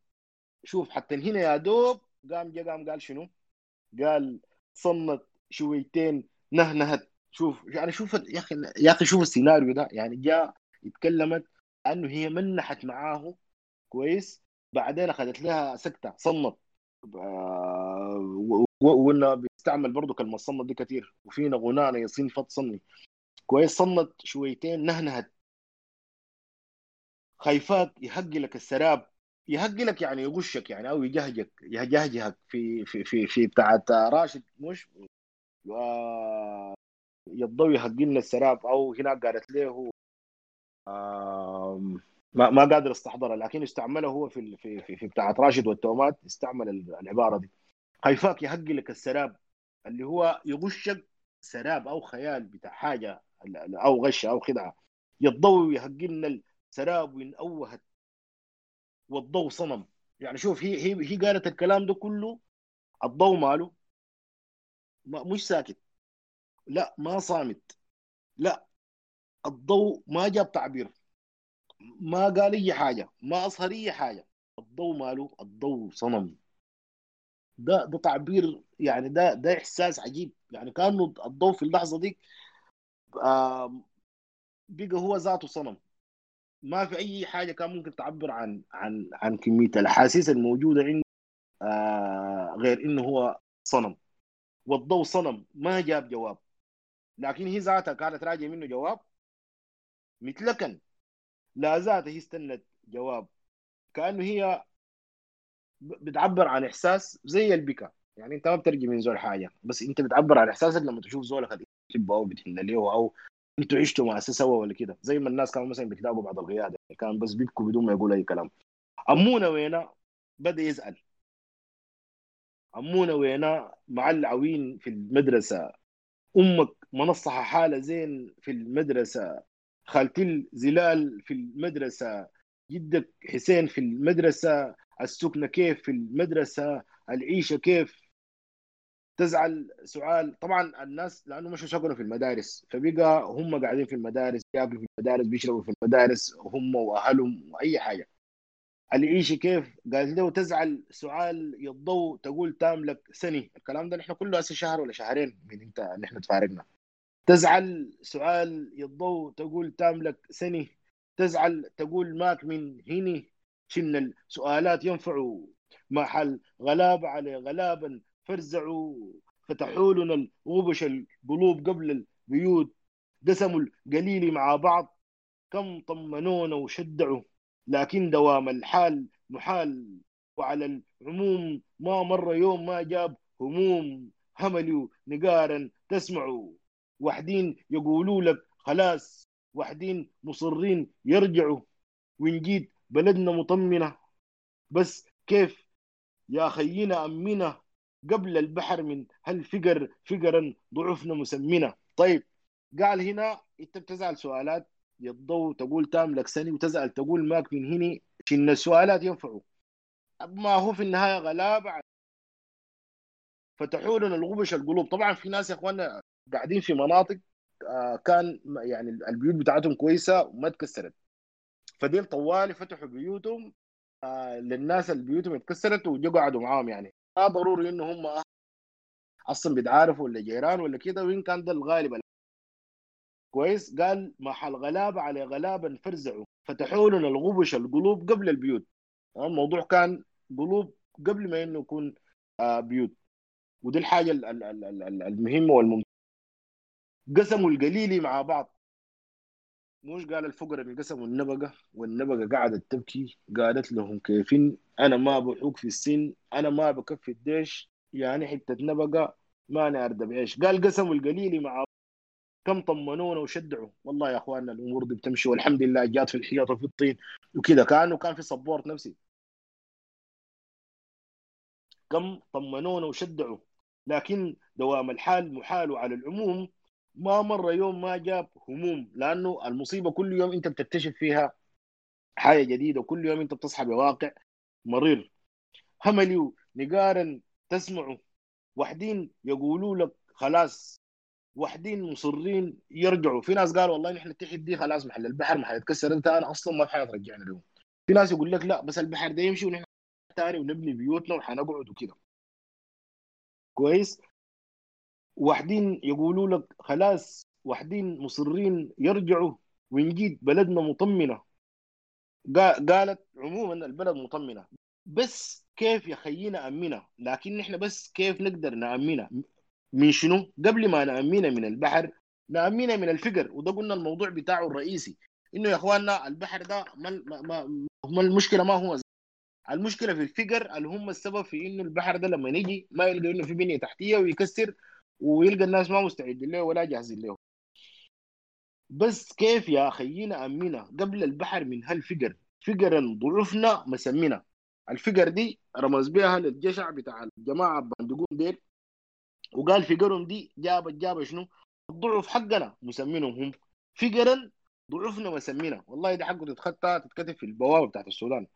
[SPEAKER 3] شوف حتى هنا يا دوب قام جا قام قال شنو؟ قال صنت شويتين نهنهت. شوف يعني شوف يا أخي يا أخي شوف السيناريو ده. يعني جاء اتكلمت أنه هي منحت معاه. كويس. بعدين أخذت لها سكتة. صنت. آه، و- و- وإنه بيستعمل برضه كلمة صنت دي كثير وفينا غنانا يصين فت صني. كويس. صنت شويتين نهنهت. خايفاك يهق لك السراب يهق لك يعني يغشك يعني أو يجهجك يجهجهك في في في في بتاعت راشد مش؟ يضوي يهق لنا السراب أو هناك قالت له ما ما قادر استحضرها لكن استعملها هو في في في, في بتاعت راشد والتومات استعمل ال- العبارة دي. خايفاك يهق لك السراب اللي هو يغشك سراب أو خيال بتاع حاجة أو غش أو خدعة. يضوي يهق لنا السراب وينأوهت والضوء صنم يعني شوف هي هي هي قالت الكلام ده كله الضوء ماله؟ ما مش ساكت. لا ما صامت. لا الضوء ما جاب تعبير. ما قال أي حاجة ما اظهر أي حاجة. الضوء ماله؟ الضوء صنم ده ده تعبير يعني ده ده إحساس عجيب. يعني كأنه الضوء في اللحظة دي بقى هو ذاته صنم ما في أي حاجة كان ممكن تعبر عن عن عن كمية الأحاسيس الموجودة عنده آه غير إنه هو صنم. والضوء صنم ما جاب جواب. لكن هي ذاتها كانت راجعة منه جواب. مثلكا لا ذاتها هي استنت جواب. كأنه هي بتعبر عن إحساس زي البكا. يعني أنت ما بترجي من زول حاجة. بس أنت بتعبر عن إحساسك لما تشوف زولك بتحبه أو بتهن له أو أنتوا عشتوا مع سوا ولا كده؟ زي ما الناس كانوا مثلا بيتلاقوا بعد القياده كان بس بيبكوا بدون ما يقولوا أي كلام. امونا وينا بدأ يسال امونا وينا مع العوين في المدرسة. أمك منصحة حالة زين في المدرسة. خالتي زلال في المدرسة. جدك حسين في المدرسة. السكنة كيف في المدرسة؟ العيشة كيف؟ تزعل سؤال. طبعا الناس لأنه مش سكنوا في المدارس فبقى هم قاعدين في المدارس ياكلوا في المدارس بيشربوا في المدارس هم وأهلهم وأي حاجة. العيشة كيف؟ قالت له تزعل سؤال يضو تقول تاملك سنة. الكلام ده نحن كله هسه شهر ولا شهرين من انت نحن تفارقنا. تزعل سؤال يضو تقول تاملك سنة. تزعل تقول ماك من هني شن السؤالات ينفعوا؟ محل غلاب على غلابا. فرزعوا فتحوا لنا الغبش القلوب قبل البيوت قسموا القليل مع بعض كم طمنونا وشدعوا لكن دوام الحال محال. وعلى العموم ما مر يوم ما جاب هموم هملوا نقارا تسمعوا. وحدين يقولوا لك خلاص وحدين مصرين يرجعوا. وإن جيت بلدنا مطمنة بس كيف يا خينا أمنا قبل البحر من هالفقر فقرا ضعفنا مسمنة طيب قال هنا انت بتزعل سؤالات يضو تقول تاملك سني وتزعل تقول ماك من هني شن السؤالات ينفعوا. ما هو في النهاية غلابة فتحوا لنا الغبش القلوب. طبعا في ناس يا اخوانا قاعدين في مناطق آه، كان يعني البيوت بتاعتهم كويسة وما تكسرت. فديل طوالي فتحوا بيوتهم آه، للناس اللي بيوتهم اتكسرت وجو قعدوا معاهم يعني. ما ضروري إنه هم أصلا بيتعارفوا ولا جيران ولا كده وين كان ده الغالب. كويس؟ قال محل غلابه على غلابه فرزعوا فتحوا لنا الغبش القلوب قبل البيوت. الموضوع كان قلوب قبل ما إنه يكون آه، بيوت. ودي الحاجة ال- ال- ال- ال- المهمة والممتازة. قسموا القليل مع بعض. مش قال الفقراء اللي قسموا النبقه والنبقة قعدت تبكي قالت لهم كيفين أنا ما بحوق في السن أنا ما بكفي الديش يعني حتة نبقة ما نعرف بإيش. قال قسموا القليل مع. كم طمنونا وشدعوا والله يا أخواننا الأمور دي بتمشي والحمد لله جات في الحياط وفي الطين وكذا كأنه كان في سبورت نفسي. كم طمنونا وشدعوا لكن دوام الحال محال على العموم ما مر يوم ما جاب هموم لأنه المصيبة كل يوم أنت بتكتشف فيها حاجة جديدة كل يوم أنت بتصحى بواقع مرير. هملي نقارا تسمعوا وحدين يقولوا لك خلاص وحدين مصرين يرجعوا. في ناس قالوا والله نحن التحت دي خلاص محل البحر ما حيتكسر. أنت أنا أصلا ما حيترجعنا له في ناس يقول لك لا بس البحر ده يمشي ونحن تاني ونبني بيوتنا وحنقعد وكده. كويس؟ وحدين يقولوا لك خلاص وحدين مصرين يرجعوا ونجيد بلدنا مطمنة. قا- قالت عموما البلد مطمنة. بس كيف يخيينا امنه لكن نحن بس كيف نقدر نامنها من شنو؟ قبل ما نامنها من البحر نامنها من الفقر. وده قلنا الموضوع بتاعه الرئيسي. إنه يا إخواننا البحر ده ما ما ما ما المشكلة ما هو. المشكلة في الفقر اللي هم السبب في إنه البحر ده لما يجي ما يلقى إنه في بنية تحتية ويكسر ويلقى الناس ما مستعدين له ولا جاهزين له. بس كيف يا خينا امنا قبل البحر من هالفقر. فقرا ضعفنا مسمنا الفقر دي رمز بها للجشع بتاع الجماعة باندقون ديل. وقال فقرهم دي جابت جابت شنو؟ الضعف حقنا مسمينهم هم فقرا ضعفنا مسمينا. والله دي حقه تتخطى تتكتب في البوابة بتاعت السودان.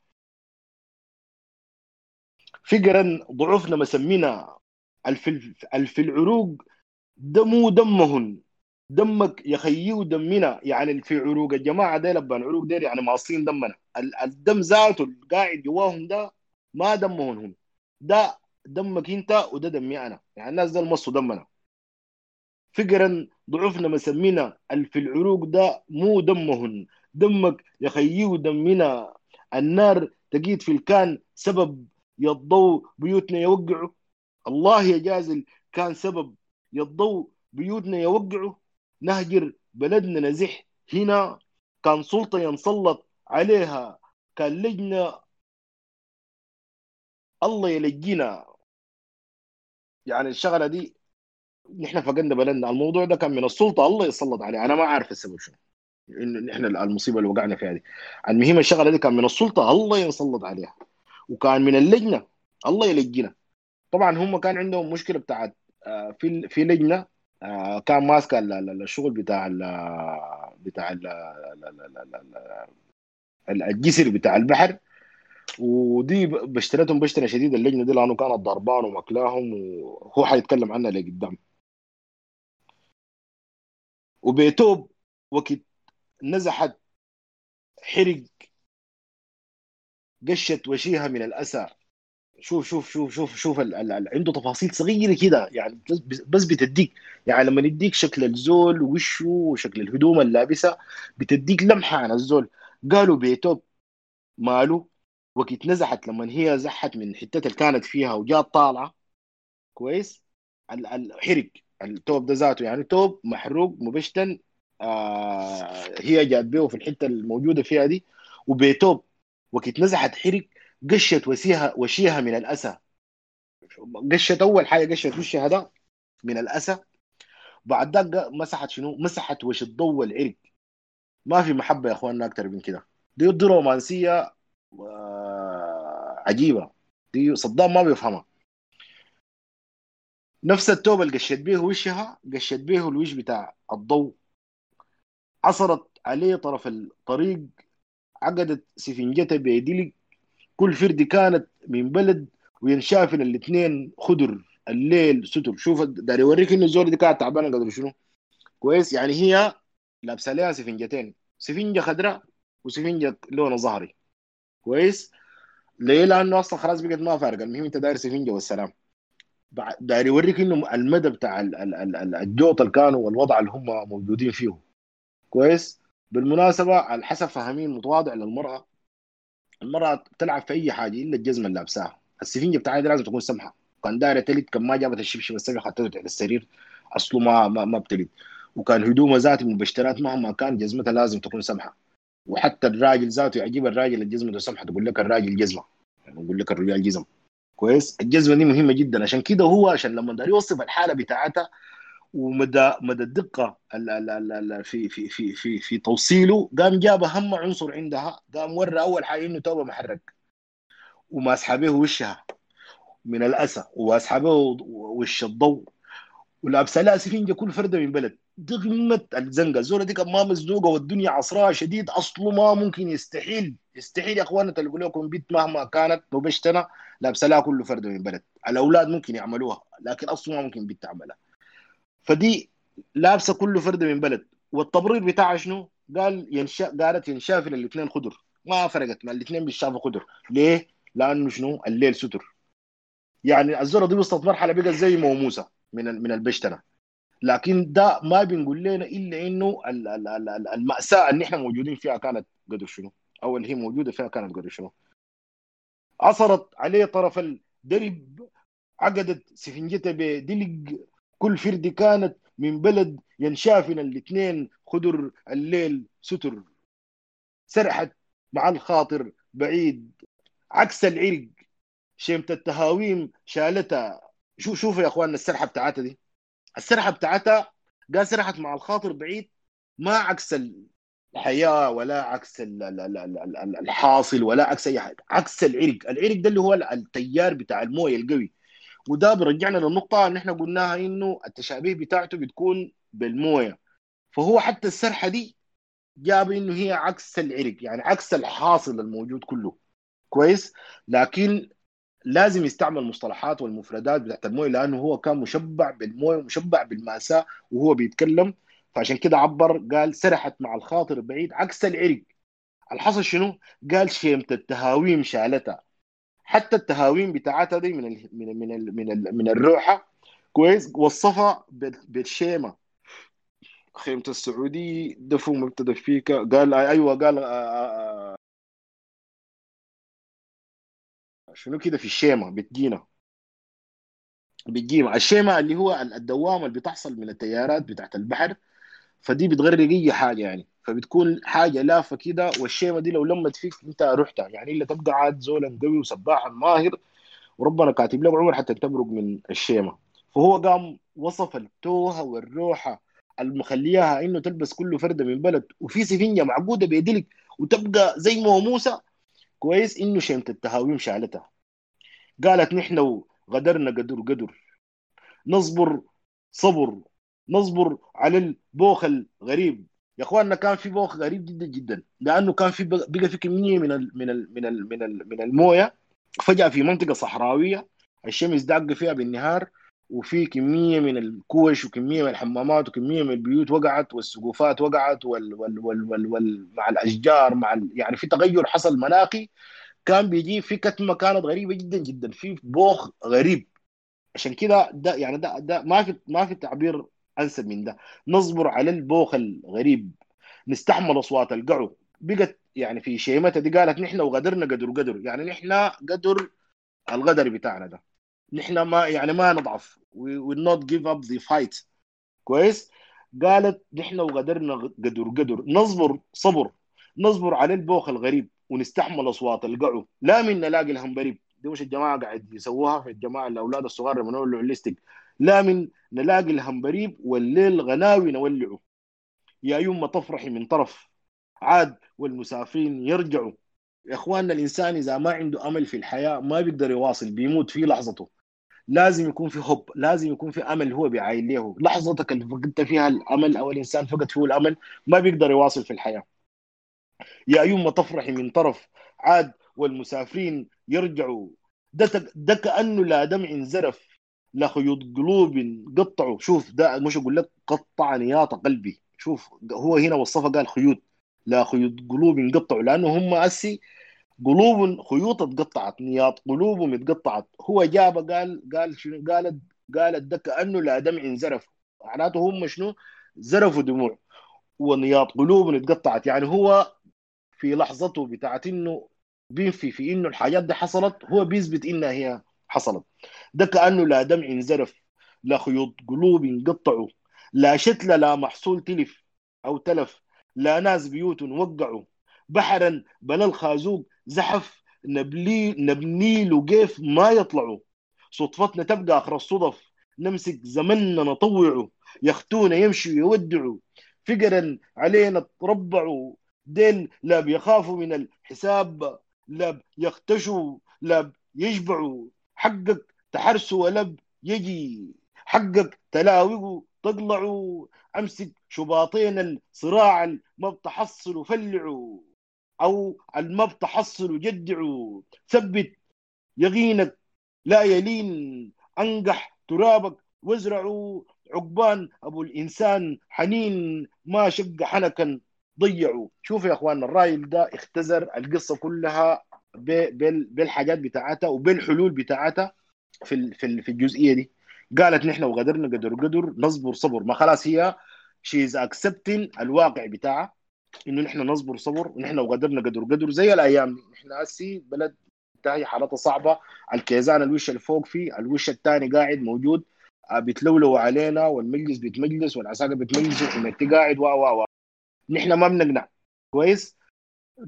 [SPEAKER 3] فقرا ضعفنا مسمينا. الفي العروق دمو دمهن. دمك يخيو دمنا. يعني في عروق الجماعه ديل بان عروق ديل يعني ماصين دمنا. ال- الدم ذاته القاعد جواهم ده ما دمهن هم ده دمك انت وده دمي أنا. يعني الناس ده مصوا دمنا. فقرا ضعفنا مسمينا ال- في العروق ده مو دمهن. دمك يخيو دمنا. النار تقيد في الكان سبب يضو بيوتنا يوقعوا الله يا جازل كان سبب يضو بيوتنا يوقعوا نهجر بلدنا نزح. هنا كان سلطة ينسلط عليها كان لجنة الله يلجينا. يعني الشغلة دي نحن فقدنا بلدنا. الموضوع ده كان من السلطة الله يسلط عليه أنا ما عارف السبب شنو إنه نحن المصيبة اللي وقعنا فيها دي. المهم الشغلة دي كان من السلطة الله يسلط عليها. وكان من اللجنة الله يلجينا. طبعا هم كان عندهم مشكلة بتاعت آه، في في لجنة آه، كان ال- الشغل بتاع ال بتاع ال ال- الجسر بتاع البحر. ودي ب- بشتريتهم بشتري شديد اللجنة دي لأنه كانت ضربان ومكلاهم وهو حيتكلم عنها لقدام. وبيتوب وقت نزحت حرق قشت وشيها من الأسى. شوف شوف شوف شوف شوف ال ال ال عنده تفاصيل صغيرة كده يعني بس, بتديك يعني لما يديك شكل الزول وشه وشكل الهدوم اللي لابسها بتديك لمحة عن الزول. قالوا بيتوب ماله وقت نزحت لما هي زحت من الحتات اللي كانت فيها وجات طالعة. كويس؟ ال- الحرق التوب ده ذاته يعني توب محروق مبشتن. آه هي جات بيه في الحتة الموجودة فيها دي وبيتوب. وقت نزحت حرق قشت وشيها وشيها من الأسى. قشت أول حاجة قشت وشها ده من الأسى. بعد ذاك مسحت شنو؟ مسحت وش الضوء العرق ما في محبة يا أخواننا أكثر من كده. دي دي رومانسية آه، عجيبة. دي صدام ما بيفهمها. نفس التوب اللي قشت بيه وشها قشت بيه الوش بتاع الضوء. عصرت عليه طرف الطريق عقدت سفنجتها بيدلك كل فردي كانت من بلد وينشافن الاثنين خضر الليل ستر. شوف داري يوريك إنه الزول دي كانت تعبانه قدر شنو؟ كويس؟ يعني هي لابسة لها سفنجتين. سفنجة خضراء وسفنجة لونها ظهري كويس؟ ليه؟ لأنه أصلا خلاص بقت ما فارقة. المهم أنت داير سفنجة والسلام. داير يوريك إنه المدى بتاع ال- ال- ال- ال- الجوط اللي كانوا والوضع اللي هم موجودين فيه. كويس؟ بالمناسبة على حسب فهمين متواضع للمرأة المراه بتلعب في أي حاجة إلا الجزمة اللي لابساها. السفنجه بتاعها دي لازم تكون سمحه كان دايرة تلد كان ما جابت الشبشب السمح خدته على السرير. أصله ما ما, ما بتلد وكان هدومها ذاتي مبشرات مهما كان جزمتها لازم تكون سمحه وحتى الراجل ذاته يعجب الراجل الجزمة سمحه تقول لك الراجل جزمة. يعني يقول لك الرجال جزم. كويس؟ الجزمة دي مهمة جدا. عشان كده هو عشان لما يوصف الحالة بتاعتها ومدى مدى الدقة ال- ال- ال- ال- في في في في في توصيله قام جاب اهم عنصر عندها قام ورى أول حاجة إنه توبة محرك. وماسحة به وشها. من الأسى وماسحة به وش الضوء. ولابسه لها سفنجه كل فردة من بلد. دي قمه الزنقة. الزولة دي كان ما مزنوقة والدنيا عصراها شديد. أصله ما ممكن يستحيل. يستحيل يا اخوانا تلقوا لكم بنت مهما كانت مبشتنه لابسه لها كل فردة من بلد. الأولاد ممكن يعملوها لكن أصله ما ممكن بنت تعملها. فدي لابسة كل فرده من بلد والتبرير بتاعها شنو؟ قال ينشا قالت ينشافن الاثنين خضر ما فرقت ما الاثنين بيشافوا خضر ليه؟ لأنه شنو؟ الليل ستر يعني الزوره دي وصلت مرحله بقت زي موموسه من من البشتنه لكن ده ما بنقول لنا إلا إنه ال- ال- ال- ال- المأساة اللي إحنا موجودين فيها كانت قدر شنو؟ أو اللي هي موجودة فيها كانت قدر شنو؟ عصرت عليه طرف الدرب عقدت سفنجتها بدلق كل فرد كانت من بلد ينشافن الاثنين خدر الليل ستر. سرحت مع الخاطر بعيد. عكس العرق شيمة التهاويم شالتها شوف شوفوا يا أخواننا السرحة بتاعتها دي. السرحة بتاعتها قال سرحت مع الخاطر بعيد ما عكس الحياة ولا عكس ال- ال- ال- ال- ال- الحاصل ولا عكس أي حاجة. عكس العرق. العرق ده اللي هو التيار بتاع الموية القوي. وده بيرجعنا للنقطة اللي إحنا قلناها إنه التشابيه بتاعته بتكون بالموية. فهو حتى السرحة دي جاب إنه هي عكس العرق يعني عكس الحاصل الموجود كله. كويس؟ لكن لازم يستعمل مصطلحات والمفردات بتاعت الموية لأنه هو كان مشبع بالموية ومشبع بالمأساة وهو بيتكلم. فعشان كده عبر قال سرحت مع الخاطر بعيد عكس العرق. الحصل شنو؟ قال شيمة التهاويم شالتها. حتى التهاويم بتاعتها دي من ال من ال من ال من, ال من الروحة. كويس. وصفها بال- بالشيمة. خيمة السعودي. دفو مبتدأ فيك. قال أيوه قال آه، آه، آه، شنو كده في الشيمة؟ بتجينا. بتجينا. الشيمة اللي هو ال- الدوامه اللي بتحصل من التيارات بتاعت البحر. فدي بتغرق اي حاجة يعني. فبتكون حاجة لافة كده والشيمة دي لو لمت فيك أنت رحتها. يعني إلا تبقى عاد زولا قوي وسباحا ماهر وربنا كاتب له عمر حتى تبرق من الشيمة. فهو قام وصف التوهة والروحة المخلياها إنه تلبس كل فرده من بلد. وفي سفنجه معقودة بيدلك وتبقى زي ما هو موسى. كويس إنه شيمة التهاويم شالتها. قالت نحن غدرنا قدر قدر. نصبر صبر. نصبر على البوخ الغريب. يا اخواننا كان في بوخ غريب جدا جدا. لأنه كان في بقى في كميه من ال من ال من ال من ال من الموية. فجأة في منطقة صحراوية الشمس داقه فيها بالنهار وفي كمية من الكوش وكمية من الحمامات وكمية من البيوت وقعت والسقوفات وقعت وال وال وال وال وال مع الأشجار مع ال يعني في تغير حصل مناخي. كان بيجي في كتمة كانت غريبة جدا جدا. في بوخ غريب. عشان كده ده يعني ده ده ما في ما في تعبير انسب من ده. نصبر على البوخ الغريب. نستحمل أصوات القعو. بقت يعني في شيمتها دي قالت نحن وغدرنا قدر قدر. يعني نحن قدر الغدر بتاعنا ده. نحن ما يعني ما نضعف. We will not give up the fight. كويس؟ قالت نحن وغدرنا قدر قدر. نصبر صبر. نصبر على البوخ الغريب. ونستحمل أصوات القعو. لا من نلاقي الهمبريب دي مش الجماعة قاعد يسووها. في الجماعة الأولاد الصغار نولعوا الليستيك لا من نلاقي الهمبريب والليل غناوي نولعه. يا يوم تفرحي من طرف. عاد والمسافرين يرجعوا. يا إخواننا الإنسان إذا ما عنده أمل في الحياة ما بيقدر يواصل بيموت في لحظته. لازم يكون في حب لازم يكون في أمل هو بيعاين له لحظتك اللي فقدت فيها الأمل أو الإنسان فقد فيه الأمل ما بيقدر يواصل في الحياة. يا يوم تفرحي من طرف. عاد والمسافرين يرجعوا. ده, ده كأنه لا دمع زرف. لا خيوط قلوب قطعوا. شوف ده مش أقول لك قطع نياط قلبي. شوف هو هنا وصفها قال خيوط. لا خيوط قلوب قطعوا. لأنه هم أسي قلوب خيوط اتقطعت نياط قلوبهم اتقطعت. هو جاب قال قال شنو؟ قالت قالت ده كأنه لا دمع زرف معناته هم شنو؟ زرفوا دموع. ونياط قلوب اتقطعت. يعني هو في لحظته بتاعت إنه بينفي في إنه الحاجات دي حصلت هو بيثبت إنها هي حصلت. ده كأنه لا دمع زرف لا خيوط قلوب قطعوا لا شتلة لا محصول تلف أو تلف لا ناس بيوت وقعوا. بحرا بلا الخازوق زحف نبلي نبني له كيف ما يطلعوا. صدفتنا تبقى آخر الصدف نمسك زمننا نطوعه يختونا يمشوا يودعوا فقرا علينا تربعوا دين لا بيخافوا من الحساب لا يختشوا لا يشبعوا حقك تحرسوا ولب يجي. حقك تلاوقوا تطلعوا أمسك شباطين الصراع ما بتحصلوا فلعوا أو الما بتحصلوا جدعوا ثبت يقينك لا يلين. انقح ترابك وازرعوا عقبان أبو الإنسان حنين. ما شق حنكا ضيعوا شوف يا اخواننا الرايل ده اختزر القصة كلها. بالحاجات بتاعتها وبالحلول بتاعتها في في الجزئية دي. قالت نحن وقدرنا قدر قدر نصبر صبر. ما خلاص هي she is accepting الواقع بتاعها إنه نحن نصبر صبر ونحن وقدرنا قدر قدر. زي الأيام دي نحن هسي بلد هي حالتها صعبة. الكيزان الوش اللي فوق فيه الوش الثاني قاعد موجود بيتلولوا علينا والمجلس بيتمجلس والعساكر بيتمجلسوا وحميتي قاعد و و و نحن ما بنقنع. كويس؟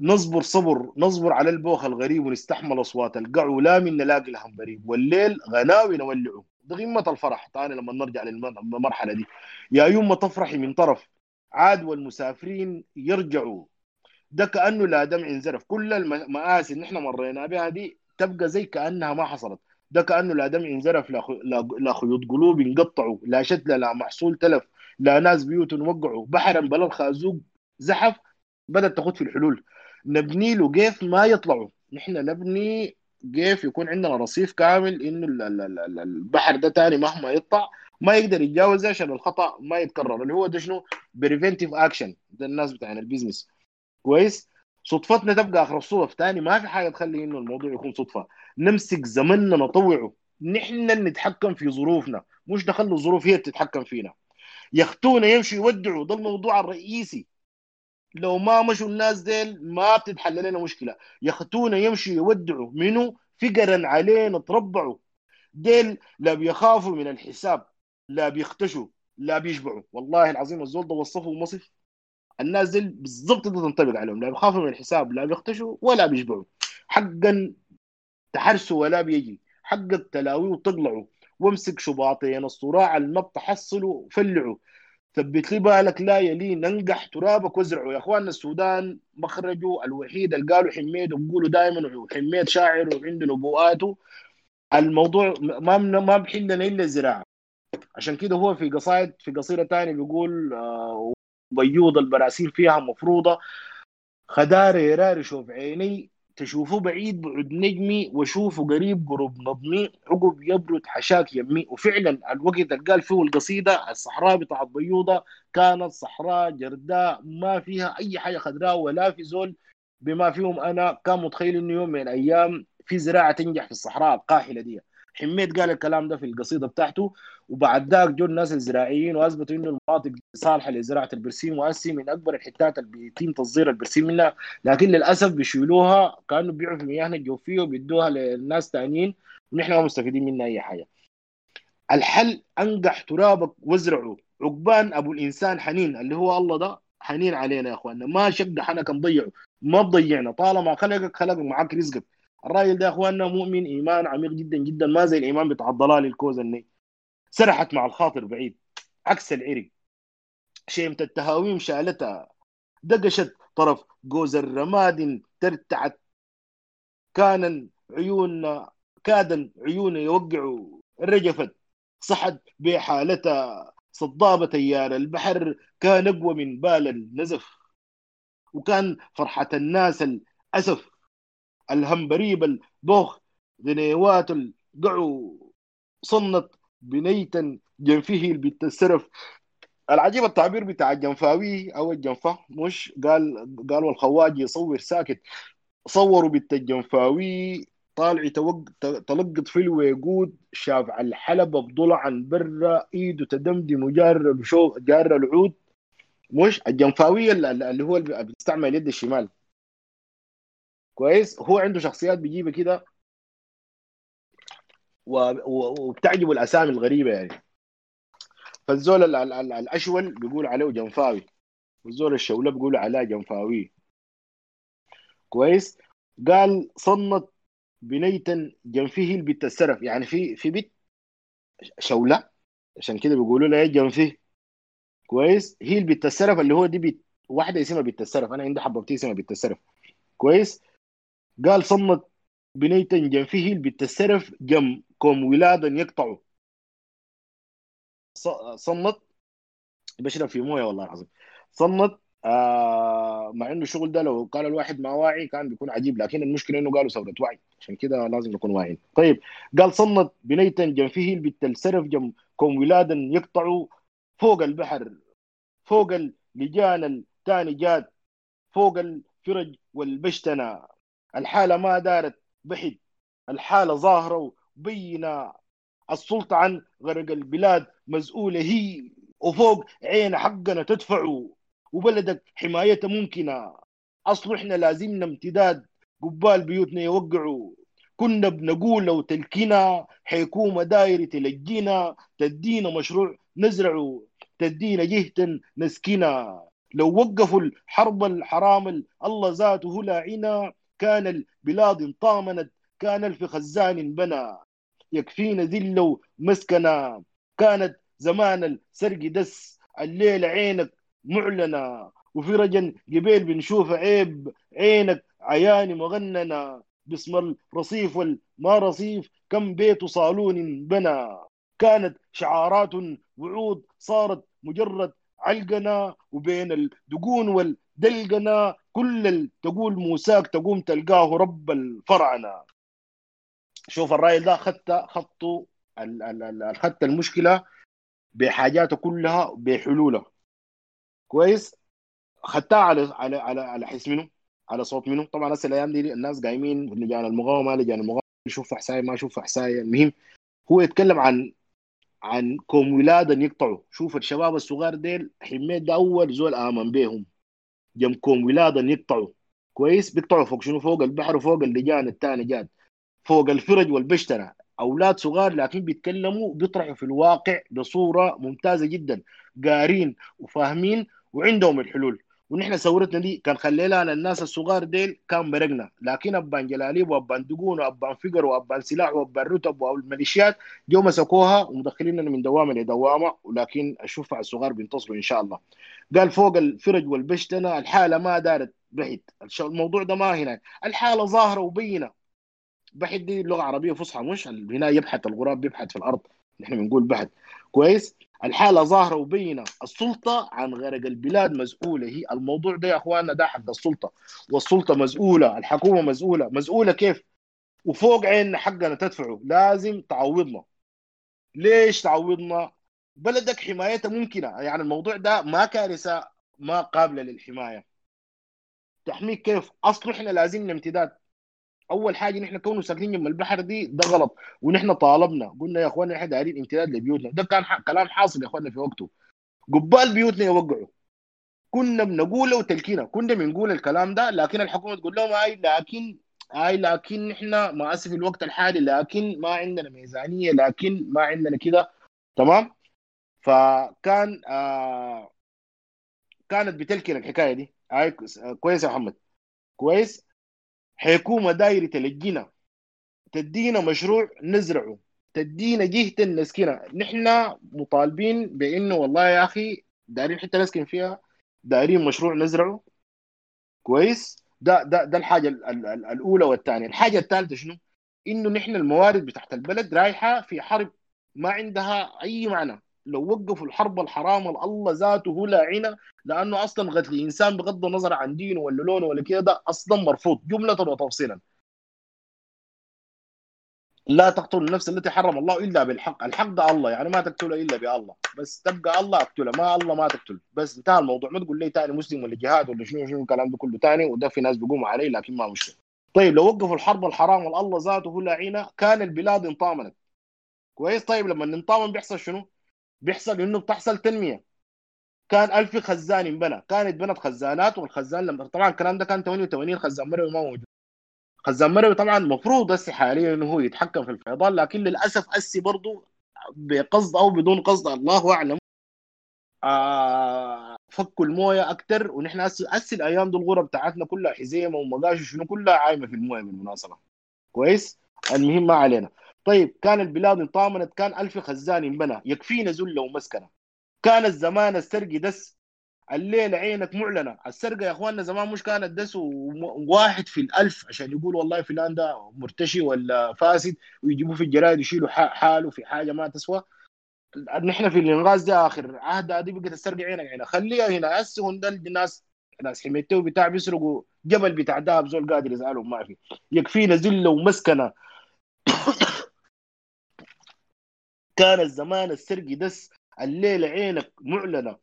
[SPEAKER 3] نصبر صبر نصبر على البوخ الغريب ونستحمل أصوات القع لا من نلاقي لهم بريب والليل غناوي نولعه ده قمه الفرح؟ ثاني لما نرجع للمرحلة دي. يا يوم تفرحي من طرف. عاد والمسافرين يرجعوا. ده كأنه لا دمع انزرف. كل المآسي اللي إحنا مرينا بها دي تبقى زي كأنها ما حصلت. ده كأنه لا دمع انزرف. لا, خيوط قلوب انقطعوا لا شتلة لا محصول تلف. لا ناس بيوت وقعوا. بحرا بلا الخازوق زحف. بدأت تاخذ في الحلول. نبني له كيف ما يطلعوا نحن نبني كيف يكون عندنا رصيف كامل إنه البحر ده تاني مهما يطلع ما يقدر يتجاوز عشان الخطأ ما يتكرر. اللي هو ده شنو؟ preventive action ده الناس بتاعنا ال business كويس؟ صدفتنا تبقى آخر الصدف تاني ما في حاجة تخلي إنه الموضوع يكون صدفة. نمسك زمننا نطوعه. نحن نتحكم في ظروفنا. مش نخلي الظروف هي تتحكم فينا. يختونا يمشوا يودعوا. ده الموضوع الرئيسي. لو ما مشوا الناس ديل ما بتتحل لنا مشكلة. يختونا يمشوا يودعوا. منو؟ فقرا علينا تربعوا. ديل لا بيخافوا من الحساب لا بيختشوا لا بيشبعوا. والله العظيم الزول ده وصفه وصف الناس دي بالضبط دي تنطبق عليهم. لا بيخافوا من الحساب لا بيختشوا ولا بيشبعوا. حقا تحرسوا ولا بيجي. حقك تلاويه وتقلعوا وامسك شباطين الصراع اللي ما بتحصلوا فلعوا. ثبت لي بالك لا يلي ننقح ترابك وازرعه يا اخواننا السودان مخرجه الوحيد اللي قالوا حميد وبيقولوا دائما حميد شاعر وعنده نبوءاته. الموضوع ما ما بحلنا إلا الزراعة. عشان كده هو في قصائد في قصيدة ثانية بيقول آه بيوض البراسيل فيها مفروضة. خدار يراري شوف عيني تشوفه بعيد بعد نجمي وأشوفه قريب قرب نظمي عقب يبرد حشاك يمي. وفعلا الوقت اللي قال فيه القصيدة الصحراء بتاعت بيوضه كانت صحراء جرداء ما فيها أي حاجة خضراء ولا في زول بما فيهم أنا. كان متخيل إنه يوم من الأيام في زراعة تنجح في الصحراء القاحلة دي. حميد قال الكلام ده في القصيدة بتاعته وبعد ذاك جو الناس الزراعيين وأثبتوا إنه المناطق صالحة لزراعة البرسيم وأسي من أكبر الحتات اللي بيتم تصدير البرسيم منها لكن للأسف بيشيلوها كانوا بيبيعوا في مياهنا الجوفية وبيدوها للناس ثانيين ونحن ما مستفيدين منها أي حاجة. الحل أنقح ترابك وازرعه عقبان أبو الإنسان حنين اللي هو الله ده حنين علينا يا إخواننا. ما شقح أنا كان ضيعه. ما تضيعنا طالما خلقك خلق معك رزقك. الراجل ده يا اخواننا مؤمن إيمان عميق جدا جدا ما زي الإيمان بتاع الضلال الكوزني سرحت مع الخاطر بعيد. عكس العرق. شيمة التهاويم شالتها. دقشت طرف جوز الرماد ترتعت. كان عيون كادا عيون يوقعوا. رجفت. صحت بحالتها. صدابة تيار البحر. كان أقوى من بال النزف. وكان فرحة الناس الأسف. الهمبريب البوخ ذنيوات القعو صنت بنيتا جنفه البت السرف العجيب التعبير بتاع الجنفاوي أو الجنفة مش؟ قال قالوا الخواج يصور ساكت. صوروا بنت الجنفاوي طالع. تلقط في الويقود شاف على الحلبة بضلع عن برا إيده تدمدم جار بشو جار العود. مش؟ الجنفاوي اللي هو اللي بيستعمل اليد الشمال. كويس. هو عنده شخصيات بيجيبها كده وبتعجبه الأسامي الغريبة يعني. فالزول ال ال ال الأشول بيقول عليه جنفاوي. والزول الشولة بيقول عليه جنفاوي. كويس. قال صنت بنيتا جنفه البت السرف يعني في في بيت شولة. عشان كده بيقولوا لها جنفه كويس. هي البت السرف اللي هو دي بيت واحدة اسمها بنت السرف أنا عندي حببتي اسمها بنت السرف كويس. قال صمت بنيتا جنفه البت السرف جم كوم ولادا يقطعوا. صمت. بشرب في موية والله العظيم. صمت آه مع إنه الشغل ده لو قال الواحد ما واعي كان بيكون عجيب لكن المشكلة إنه قالوا ثورة وعي. عشان كده لازم نكون واعيين. طيب قال صمت بنيتا جنفه البت جم كوم ولادا يقطعوا فوق البحر. فوق اللجان الثاني جاد فوق الفرج والبشتنة. الحالة ما دارت بحد. الحالة ظاهرة وبينة. السلطة عن غرق البلاد مزؤولة هي وفوق عين حقنا تدفع. وبلدك حمايته ممكنة. أصل إحنا لازمنا امتداد. قبال بيوتنا يوقعوا. كنا بنقول لو تلكينا حكومة دايرة تلجينا. تدينا مشروع نزرعه تدينا جهة نسكنا. لو وقفوا الحرب الحرام الله ذاته لاعنا كان البلاد انطامنت كان الف خزان بنى يكفينا ذل مسكنا كانت زمان السرق دس الليل عينك معلنة وفي رجل قبيل بنشوف عيب عينك عياني مغننة باسم الرصيف والما رصيف كم بيت صالون بنى كانت شعارات وعود صارت مجرد علقنا. وبين الدقون والدلقنا كل تقول موساك تقوم تلقاه رب الفرعنة شوف الرايل ده خدت خطه خدت المشكلة بحاجاته كلها بحلولها كويس؟ خدتها على على على على حس منه على صوت منه. طبعا هسه الأيام دي الناس قايمين لجان المقاومة لجان المقاومة يشوف حسايه ما يشوف حسايه المهم هو يتكلم عن عن كوم ولادا يقطعوا. شوف الشباب الصغار ديل حميد ده أول زول آمن بيهم. جم كوم ولادا يقطعوا كويس؟ بيقطعوا فوق شنو؟ فوق البحر وفوق اللجان الثاني جاد فوق الفرج والبشترة أولاد صغار لكن بيتكلموا بيطرحوا في الواقع بصورة ممتازة جدا. قارين وفاهمين وعندهم الحلول. ونحن ثورتنا دي كان خلينا الناس الصغار ديل كان برقنا. لكن أبان جلاليب وأبان دقون وأبان فقر وأبان سلاح وأبان رتب والميليشيات جو مسكوها ومدخليننا من دوامة لدوامة ولكن الشفع الصغار بينتصروا إن شاء الله. قال فوق الفرج والبشتنة الحالة ما دارت بحث الموضوع ده ما هنا. الحالة ظاهرة وبينة. بحث دي لغه عربيه فصحى مش هنا يبحث الغراب بيبحث في الأرض. نحن بنقول بحث كويس؟ الحالة ظاهرة وبينة. السلطة عن غرق البلاد مسؤولة. هي الموضوع ده يا أخواننا ده حق السلطة. والسلطة مسؤولة الحكومة مسؤولة. مسؤولة كيف؟ وفوق عيننا حقنا تدفعه. لازم تعوضنا. ليش تعوضنا؟ بلدك حمايتها ممكنة. يعني الموضوع ده ما كارثة ما قابلة للحماية. تحميك كيف؟ اصله إحنا لازمنا امتداد. أول حاجة نحن كونه ساكنين جنب البحر دي ده غلط. ونحن طالبنا قلنا يا اخوانا إحنا دايرين امتداد لبيوتنا. ده كان كلام حاصل يا اخوانا في وقته. قبال بيوتنا يوقعوا. كنا بنقوله وتلكينا. كنا بنقول الكلام ده لكن الحكومة تقول لهم اي لكن اي لكن نحن ما أسف الوقت الحالي لكن ما عندنا ميزانية لكن ما عندنا كده. تمام؟ فكان آه كانت بتلكن الحكاية دي. اي كويس يا محمد. كويس؟ حكومه دايرة تلجينا تدينا مشروع نزرعه. تدينا جهة نسكنها نحن مطالبين بإنه والله يا أخي دايرين حتة نسكن فيها دايرين مشروع نزرعه. كويس؟ ده ده ده الحاجة ال ال ال الأولى والثانية. الحاجة الثالثة شنو؟ إنه نحن الموارد بتاعت البلد رايحة في حرب ما عندها أي معنى. لو وقفوا الحرب الحرام الله ذاته هو لاعنه لأنه أصلا قتل انسان بغض النظر عن دينه ولا لونه ولا كده ده أصلا مرفوض جملة وتفصيلا لا تقتل النفس التي حرم الله إلا بالحق، الحق ده الله يعني ما تقتله إلا بالله، بس تبقى الله أقتله ما الله ما تقتل، بس انتهى الموضوع ما تقول لي تاني مسلم ولا جهاد ولا شنو شنو الكلام ده كله تاني وده في ناس بيقوموا عليه لكن ما مشكلة. طيب لو وقفوا الحرب الحرام والله ذاته هو لاعينه كان البلاد انطامنت. كويس طيب لما ننطامن بيحصل شنو؟ بيحصل إنه بتحصل تنمية. كان ألف خزان انبنى. كانت بنت خزانات والخزان لما طبعا الكلام ده كان 88 خزان مروي ما موجود. خزان مروي طبعا المفروض هسه حاليا إنه هو يتحكم في الفيضان لكن للأسف هسه برضه بقصد أو بدون قصد الله أعلم. آه فكوا الموية أكثر ونحن هسه الأيام دي الغرة بتاعتنا كلها حزيمة ومقاش وشنو كلها عايمة في الموية بالمناسبة. كويس؟ المهم ما علينا. طيب كان البلاد انطامنت كان ألف خزان انبنى يكفينا ذله ومسكنة. كان الزمان السرقي دس. الليلة عينك معلنة. السرقة يا أخواننا زمان مش كانت دس واحد في الألف عشان يقول والله فلان ده مرتشي ولا فاسد ويجيبوه في الجرايد يشيلوا حاله في حاجة ما تسوى. نحن في الإنغاز ده آخر عهد دي بقت السرقة عينك عينك. خليها هنا. هسه ده الناس ناس حميتو بتاع بيسرقوا جبل بتاع دهب زول قادر يزعلهم ما في. يكفينا ذله ومسكنة. كان الزمان السرقي دس الليلة عينك معلنة.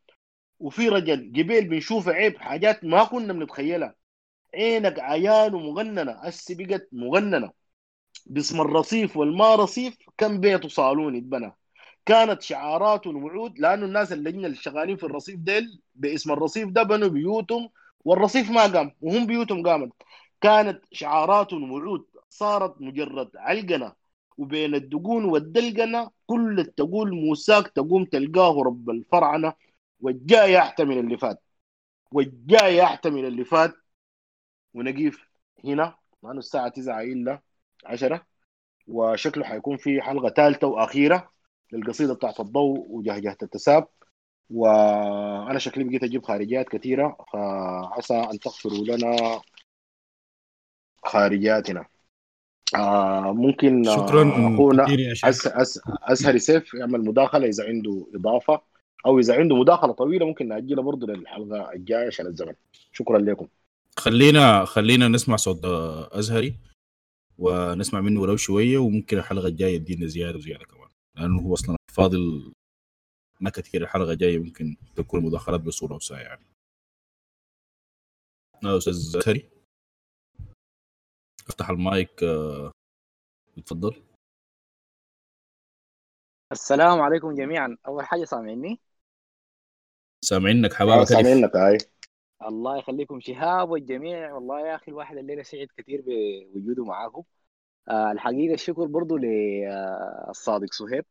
[SPEAKER 3] وفي رجل قبيل بنشوفه عيب حاجات ما كنا بنتخيلها. عينك عيان ومغننة هسه بقت مغننة. باسم الرصيف والما رصيف كم بيت وصالون اتبنى كانت شعارات ووعود لأنه الناس اللجنه اللي شغالين في الرصيف ديل باسم الرصيف ده بنوا بيوتهم والرصيف ما قام وهم بيوتهم قامت. كانت شعارات ووعود صارت مجرد علقنة. وبين الدقون والدلقنة كل تقول موساك تقوم تلقاه رب الفرعنة والجاي يحتمل اللي فات. والجاي يحتمل اللي فات. ونقيف هنا. لأنه الساعة 9 إلا 10 وشكله حيكون في حلقة ثالثة وأخيرة للقصيدة بتاعت الضوء وجهجهة التساب. وأنا شكلي بقيت أجيب خارجيات كثيرة فعسى أن تغفروا لنا خارجياتنا. آه ممكن
[SPEAKER 2] شكرا
[SPEAKER 3] أخونا
[SPEAKER 2] كثير يا شيخ.
[SPEAKER 3] أس أس أسهري سيف يعمل مداخلة إذا عنده إضافة أو إذا عنده مداخلة طويلة ممكن ناجلها برضه للحلقة الجاية عشان الزمن. شكرا لكم.
[SPEAKER 2] خلينا خلينا نسمع صوت أزهري ونسمع منه ولو شوية وممكن الحلقة الجاية يدينا زيادة وزيادة كمان لأنه هو أصلا فاضل ما كثير الحلقة الجاية ممكن تكون مداخلات بصورة وساعه يعني. آه، أستاذ أزهري. افتح المايك آه، اتفضل.
[SPEAKER 4] السلام عليكم جميعا. أول حاجة سامعني؟
[SPEAKER 2] سامعينك
[SPEAKER 3] آه
[SPEAKER 2] حبابك ألف.
[SPEAKER 3] سامعينك هاي
[SPEAKER 4] الله يخليكم شهاب والجميع. والله يا أخي الواحد الليلة سعيد كثير بوجوده معاكم. آه الحقيقة الشكر برضو للصادق سهيب.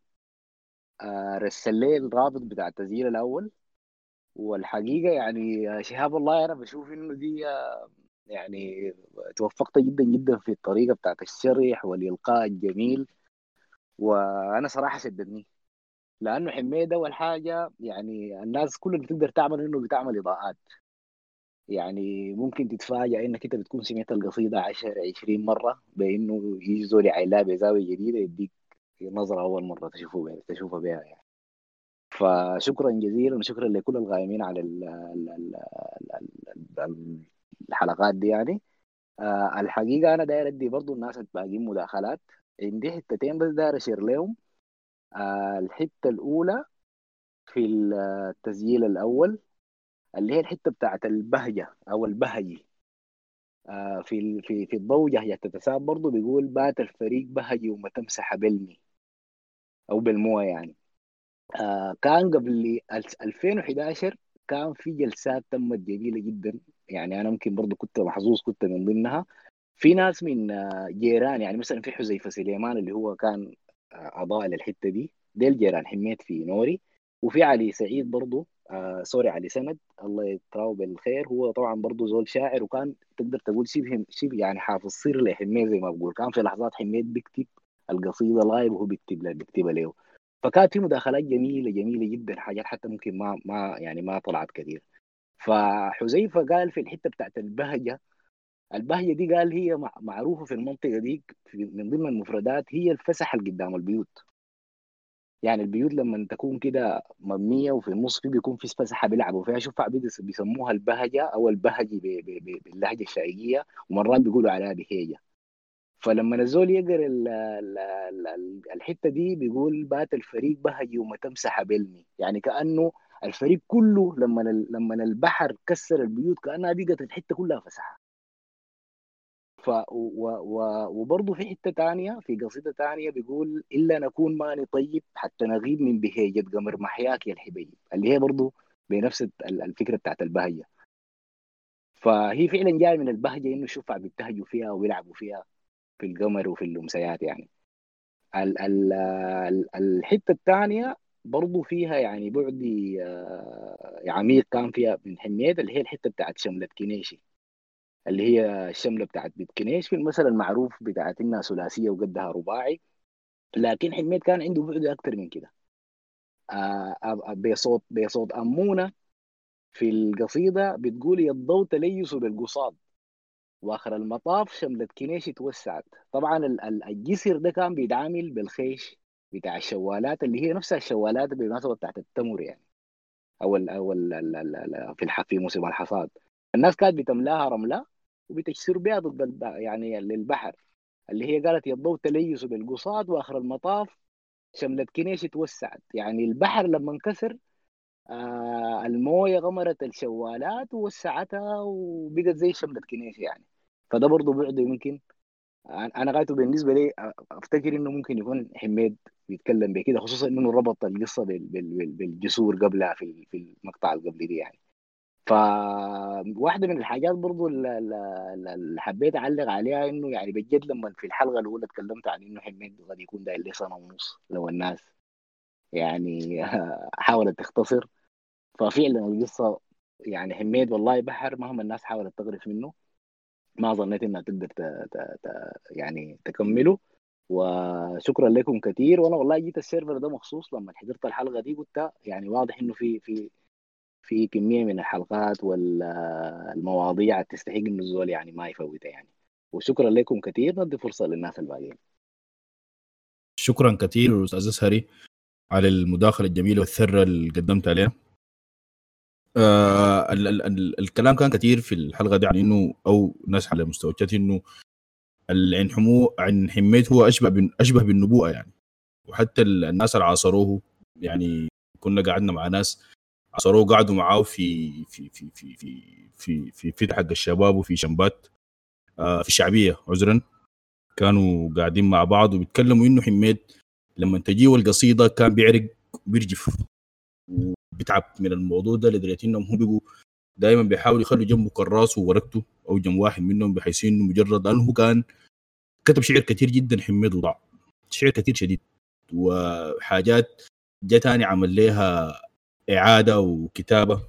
[SPEAKER 4] آه رسل لي الرابط بتاع التسجيل الأول. والحقيقة يعني آه، شهاب الله أنا بشوف إنه دي آه، يعني توفقت جدا جدا في الطريقة بتاعت الشرح والإلقاء الجميل. وأنا صراحة شددني لأنه حميد أول حاجة يعني الناس كل اللي بتقدر تعمل إنه بتعمل إضاءات. يعني ممكن تتفاجأ إنك أنت بتكون سمعت القصيدة 10 20 مرة بإنه يجي زول يعيلها بزاوية جديدة يديك نظرة أول مرة تشوفه بها تشوفها بها يعني. فشكرا جزيلا وشكرا لكل القائمين على ال ال ال ال الحلقات دي يعني. آه الحقيقة أنا داير أدي برضو الناس الباقيين مداخلات. عندي حتتين بس داير أشير لهم آه الحتة الأولى في التسجيل الأول اللي هي الحتة بتاعت البهجة أو البهجي. آه في في في الضوجة هي تتساب برضه بيقول بات الفريق بهجي وما تمسح بلمي. أو بالمويه يعني. آه كان قبل ال- 2011 كان في جلسات تمت جميلة جدا. يعني أنا ممكن برضه كنت محظوظ كنت من ضمنها. في ناس من آه، جيران يعني مثلا في حذيفة سليمان اللي هو كان آه، أضاء للحتة دي. ديل جيران حميت في نوري. وفي علي سعيد برضه آه سوري علي سند الله يتراو بالخير. هو طبعا برضه زول شاعر وكان تقدر تقول شبه شبه يعني حافظ سر لحميت زي ما بقول. كان في لحظات حميت بيكتب القصيدة live وهو بيكتب له بيكتبها له. فكانت في مداخلات جميلة جميلة جدا حاجات حتى ممكن ما ما يعني ما طلعت كثير. فحذيفة قال في الحتة بتاعت البهجة البهجة دي قال هي مع- معروفة في المنطقة دي من ضمن المفردات هي الفسح اللي قدام البيوت. يعني البيوت لما تكون كده مبنية وفي النص في بيكون في فسحة بيلعبوا فيها. شوف بيس- بيسموها البهجة أو البهجي ب- ب- ب- باللهجة الشرقية ومرات بيقولوا عليها بهيجة. فلما الزول يقرأ ال- ال- ال- ال- الحتة دي بيقول بات الفريق بهجي وما تمسح بلمي يعني كأنه الفريق كله لما لما البحر كسر البيوت كأنها بقت الحتة كلها فسحة. ف و و وبرضه في حتة تانية في قصيدة تانية بيقول إلا نكون ماني طيب حتى نغيب من بهيجه قمر محياك يا الحبيب. اللي هي برضه بنفس ال- الفكرة بتاعت البهجة. فهي فعلا جاية من البهجة إنه الشفع بيبتهجوا فيها ويلعبوا فيها في القمر وفي الامسيات يعني. ال ال الحتة الثانية برضه فيها يعني بعدي آه، عميق كان فيها من حميد اللي هي الحتة بتاعت شملة كنيشي اللي هي الشملة بتاعت بيت كنيش في المثل المعروف بتاعت إنها ثلاثية وقدها رباعي. لكن حميد كان عنده بعد أكتر من كده. آه بصوت بصوت أمونة في القصيدة بتقول يضوا تليسوا بالقصاد وآخر المطاف شملة كنيش توسعت. طبعا ال- ال- الجسر ده كان بيتعامل بالخيش. بتاع الشوالات اللي هي نفسها الشوالات بالمناسبه بتاعت التمر يعني. أو ال أو ال ال ال ال في في موسم الحصاد. الناس كانت بتملاها رمله وبتكسر بها ضد. يعني للبحر. اللي هي قالت يضوا تليسوا بالقصاد وآخر المطاف شملة كنيش توسعت. يعني البحر لما انكسر آه الموية غمرت الشوالات ووسعتها وبقت زي شملة كنيش يعني. فده برضه بعد يمكن أنا غايته بالنسبة لي أفتكر إنه ممكن يكون حميد بيتكلم بكده خصوصا إنه ربط القصة بال- بال- بال- بالجسور قبلها في في المقطع اللي قبل دي يعني فواحده من الحاجات برضو اللي اللي حبيت أعلق عليها إنه يعني بجد لما في الحلقة الأولى اتكلمت عن إنه حميد قد يكون داير لي سنة ونص لو الناس يعني حاولت تختصر ففعلا القصة يعني حميد والله بحر مهما الناس حاولت تغرف منه ما ظنيت إنها تقدر. يعني تكمله وشكرا لكم كثير وأنا والله جيت السيرفر ده مخصوص لما حضرت الحلقة دي قلت يعني واضح إنه في في في كمية من الحلقات والمواضيع تستحق إنه الزول يعني ما يفوتها يعني. وشكرا لكم كثير ندي فرصة للناس الباقيين.
[SPEAKER 2] شكرا كثير أستاذ اسهري على المداخلة الجميلة والثرة اللي قدمت عليها. آه ال ال ال الكلام كان كثير في الحلقة دي عن إنه أو ناس على مستوى إنه عن حمو عن حميت هو أشبه بن أشبه بالنبوءة يعني. وحتى ال- الناس اللي عاصروه يعني كنا قعدنا مع ناس عاصروه قعدوا معاه في في في في في في في, في حق الشباب وفي شمبات آه في الشعبيه عذرا. كانوا قاعدين مع بعض وبيتكلموا إنه حميد لما تجيه القصيدة كان بيعرق بيرجف وبيتعب من الموضوع ده لدرجة انهم هم بيقوا دائما بيحاولوا يخلوا جنبه كراس وورقته أو جنب واحد منهم بحيث إنه مجرد أنه كان كتب شعر كثير جدا حميد وضع. شعر كثير شديد. وحاجات جاء تاني عمل لها إعادة وكتابة.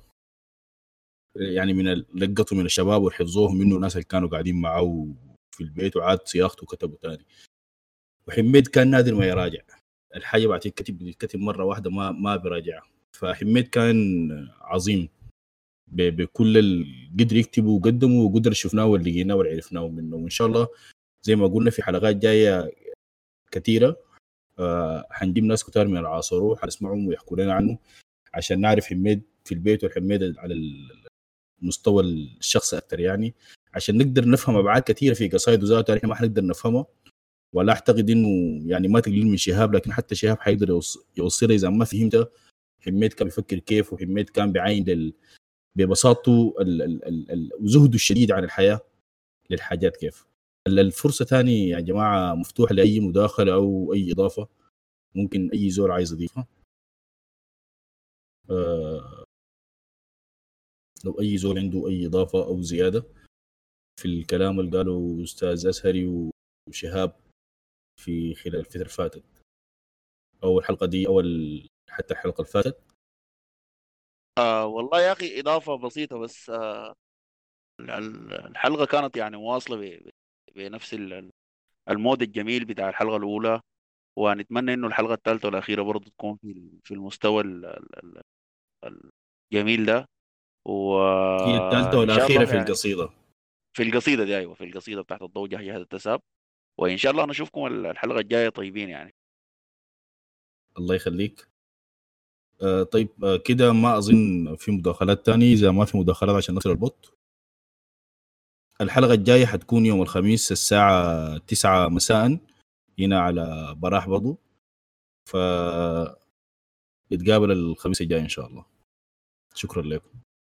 [SPEAKER 2] يعني من لقطوا من الشباب وحفظوهم منه الناس اللي كانوا قاعدين معه في البيت وعاد صياغته وكتبه تاني. وحميد كان نادر ما يراجع. الحاجة بعد كتب بتتكتب مرة واحدة ما ما بيراجعها فحميد كان عظيم. بكل القدر يكتبه وقدمه وقدر شفناه ولقيناه وعرفناه منه. وإن شاء الله زي ما قلنا في حلقات جاية كثيره آه حنجيب ناس كتار من العاصرة حنسمعهم ويحكوا لنا عنه عشان نعرف حميد في البيت والحميد على المستوى الشخصي أكثر يعني عشان نقدر نفهم أبعاد كثيره في قصائد ذاته إحنا ما حنقدر نفهمها ولا أعتقد إنه يعني ما تقليل من شهاب لكن حتى شهاب حيقدر يوصلها إذا ما فهمتها حميد كان بيفكر كيف وحميد كان بعين لل... ببساطته. وزهده الشديد عن الحياة للحاجات كيف الفرصة ثاني يا جماعة مفتوحه لأي مداخلة أو أي إضافة ممكن أي زول عايز يضيفها. آه لو أي زول عنده أي إضافة أو زيادة في الكلام اللي قاله أستاذ اسهري وشهاب في خلال الفترة اللي فاتت أو الحلقة دي أو حتى الحلقة اللي فاتت.
[SPEAKER 5] آه والله يا أخي إضافة بسيطة بس آه الحلقة كانت يعني مواصلة بنفس ال mood الجميل بتاع الحلقة الأولى ونتمنى إنه الحلقة الثالثه والأخيرة برضه تكون في في المستوى الجميل ده. و
[SPEAKER 2] هي الثالثه والأخيرة في يعني القصيدة.
[SPEAKER 5] في القصيدة دي أيوه في القصيدة بتاعت الضو وجهجهة التساب وإن شاء الله نشوفكم الحلقة الجاية طيبين يعني.
[SPEAKER 2] الله يخليك. آه طيب آه كده ما أظن في مداخلات تاني. إذا ما في مداخلات عشان نصل ال boat. الحلقة الجاية حتكون يوم الخميس الساعة 9 مساء هنا على براح برضو. ف نتقابل الخميس الجاي إن شاء الله. شكرا لكم.